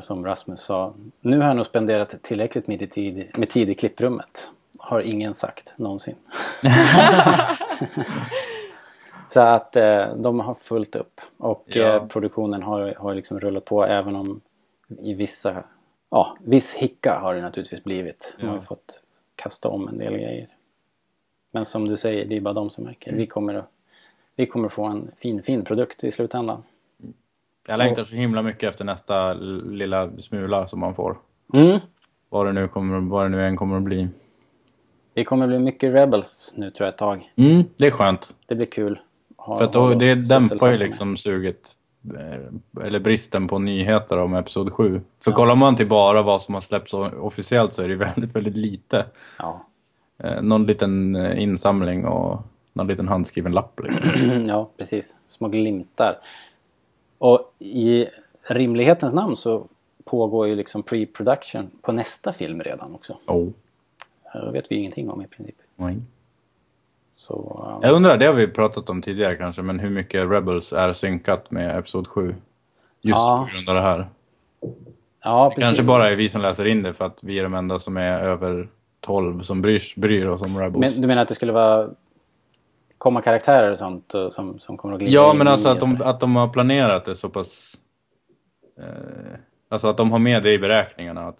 Som Rasmus sa. Nu har jag nog spenderat tillräckligt med tid, med tid i klipprummet. Har ingen sagt någonsin. Så att eh, de har fullt upp. Och Ja. eh, produktionen har, har liksom rullat på även om i vissa, ja, viss hicka har det naturligtvis blivit. De har fått kasta om en del grejer. Men som du säger, det är bara de som märker. Vi kommer att, vi kommer att få en fin, fin produkt i slutändan. Jag längtar så himla mycket efter nästa lilla smula som man får. Mm. Vad det nu, kommer, vad det nu än kommer att bli. Det kommer att bli mycket Rebels nu tror jag ett tag. Mm, det är skönt. Det blir kul. Ha- För att då, det dämpar ju liksom suget, eller bristen på nyheter om Episod 7. För kollar man till bara vad som har släppts officiellt så är det väldigt, väldigt lite. Ja. Eh, någon liten eh, insamling och någon liten handskriven lapp. Liksom. ja, precis. Små glimtar. Och i rimlighetens namn så pågår ju liksom pre-production på nästa film redan också. Oh. Det vet vi ingenting om i princip. Nej. Så, um, Jag undrar, det har vi pratat om tidigare kanske, men hur mycket Rebels är synkat med Episod 7? Just Ja. på grund av det här. ja, Det kanske bara är vi som läser in det för att vi är de enda som är över 12 som bryr, bryr oss om Rebels. Men, du menar att det skulle vara komma karaktärer och sånt och som, som kommer att glida Ja, in men alltså att de, att de har planerat det så pass... Eh, alltså att de har med det i beräkningarna. Att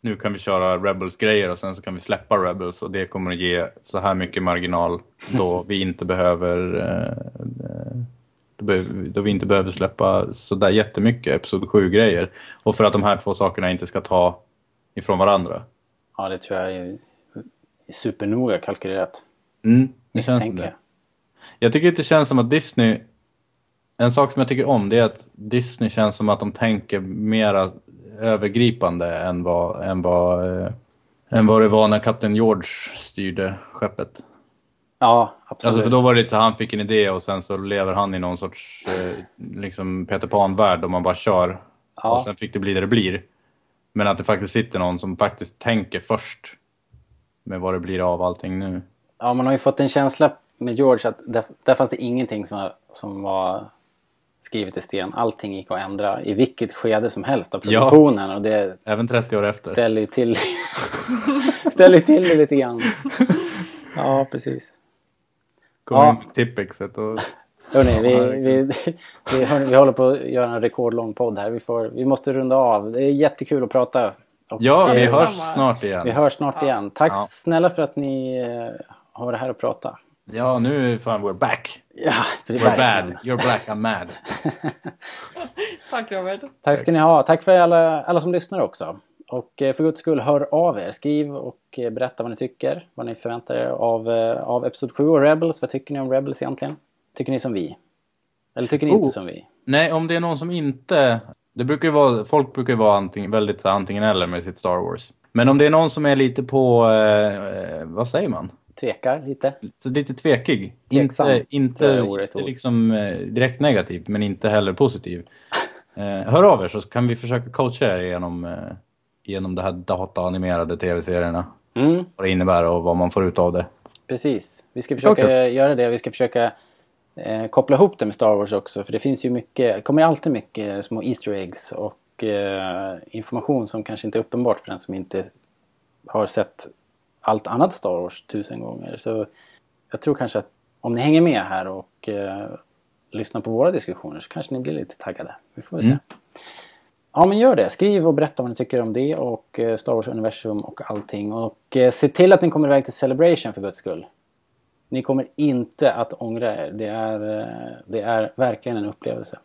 nu kan vi köra Rebels-grejer och sen så kan vi släppa Rebels och det kommer att ge så här mycket marginal då vi inte behöver... Eh, eh, då, vi inte behöver släppa så där jättemycket Episod 7-grejer. Och för att de här två sakerna inte ska ta ifrån varandra. Ja, det tror jag är, är supernoga kalkylerat. Mm, det känns som det. jag. Jag tycker det känns som att Disney... En sak som jag tycker om det är att Disney känns som att de tänker mera övergripande än vad, än vad, eh, än vad det var när Kapten George styrde skeppet. Ja, absolut. Alltså för då var det lite så han fick en idé och sen så lever han i någon sorts eh, liksom Peter Pan-värld och man bara kör. Ja. Och sen fick det bli det det blir. Men att det faktiskt sitter någon som faktiskt tänker först med vad det blir av allting nu. Ja, man har ju fått en känsla med George att där, där fanns det ingenting som var, som var skrivet i sten. Allting gick att ändra i vilket skede som helst av produktionen. Och det Även 30 år efter. ställer ju till, ställer ju till det lite grann. Ja, precis. Kommer Ja. in med Tippexet och... Hörrni, vi, vi, vi, hörni, vi håller på att göra en rekordlång podd här. Vi, får, vi måste runda av. Det är jättekul att prata. Och, Ja, vi hörs snart igen. Vi hörs snart igen. Tack Ja. snälla för att ni eh, har varit här och prata. Ja, nu fan we're back. Ja, We're verkligen. bad. You're black, I'm mad. Tack Robert. Tack ska ni ha. Tack för alla, alla som lyssnar också. Och eh, för guds skull, hör av er. Skriv och eh, berätta vad ni tycker. Vad ni förväntar er av, eh, av Episod 7 och Rebels. Vad tycker ni om Rebels egentligen? Tycker ni som vi? Eller tycker ni Oh. inte som vi? Nej, om det är någon som inte... Det brukar ju vara, folk brukar ju vara antingen, väldigt så antingen eller med sitt Star Wars. Men om det är någon som är lite på, eh, vad säger man? Tvekar lite? Så lite tvekig. Tveksam, inte inte, inte liksom eh, direkt negativ, men inte heller positiv. Eh, hör av er så kan vi försöka coacha er genom, eh, genom de här dataanimerade tv-serierna. Mm. Vad det innebär och vad man får ut av det. Precis. Vi ska försöka Okej. göra det. Vi ska försöka eh, koppla ihop det med Star Wars också. För det finns ju mycket, det kommer alltid mycket små Easter eggs och information som kanske inte är uppenbart för den som inte har sett allt annat Star Wars tusen gånger. Så jag tror kanske att om ni hänger med här och eh, lyssnar på våra diskussioner så kanske ni blir lite taggade. Vi får väl se. Mm. Ja men gör det. Skriv och berätta vad ni tycker om det och eh, Star Wars-universum och allting. Och eh, se till att ni kommer iväg till Celebration för guds skull. Ni kommer inte att ångra er. Det är, eh, det är verkligen en upplevelse.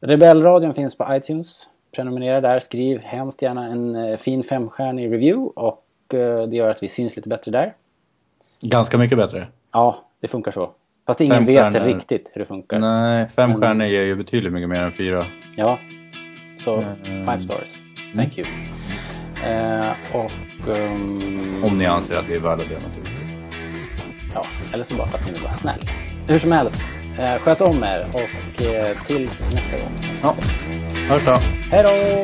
Rebellradion finns på iTunes. Prenumerera där. Skriv hemskt gärna en eh, fin femstjärnig review och eh, det gör att vi syns lite bättre där. Ganska mycket bättre. Ja, det funkar så. Fast ingen vet riktigt hur det funkar. Nej, fem Men- stjärnor ger ju betydligt mycket mer än fyra. Ja, så Mm. five stars. Thank you. Eh, och... ehm, Om ni anser att vi är värda det naturligtvis. Ja, eller så bara för att ni vill vara snäll. Hur som helst, eh, sköt om er och eh, tills nästa gång. Ja, Hörs då. Hej då!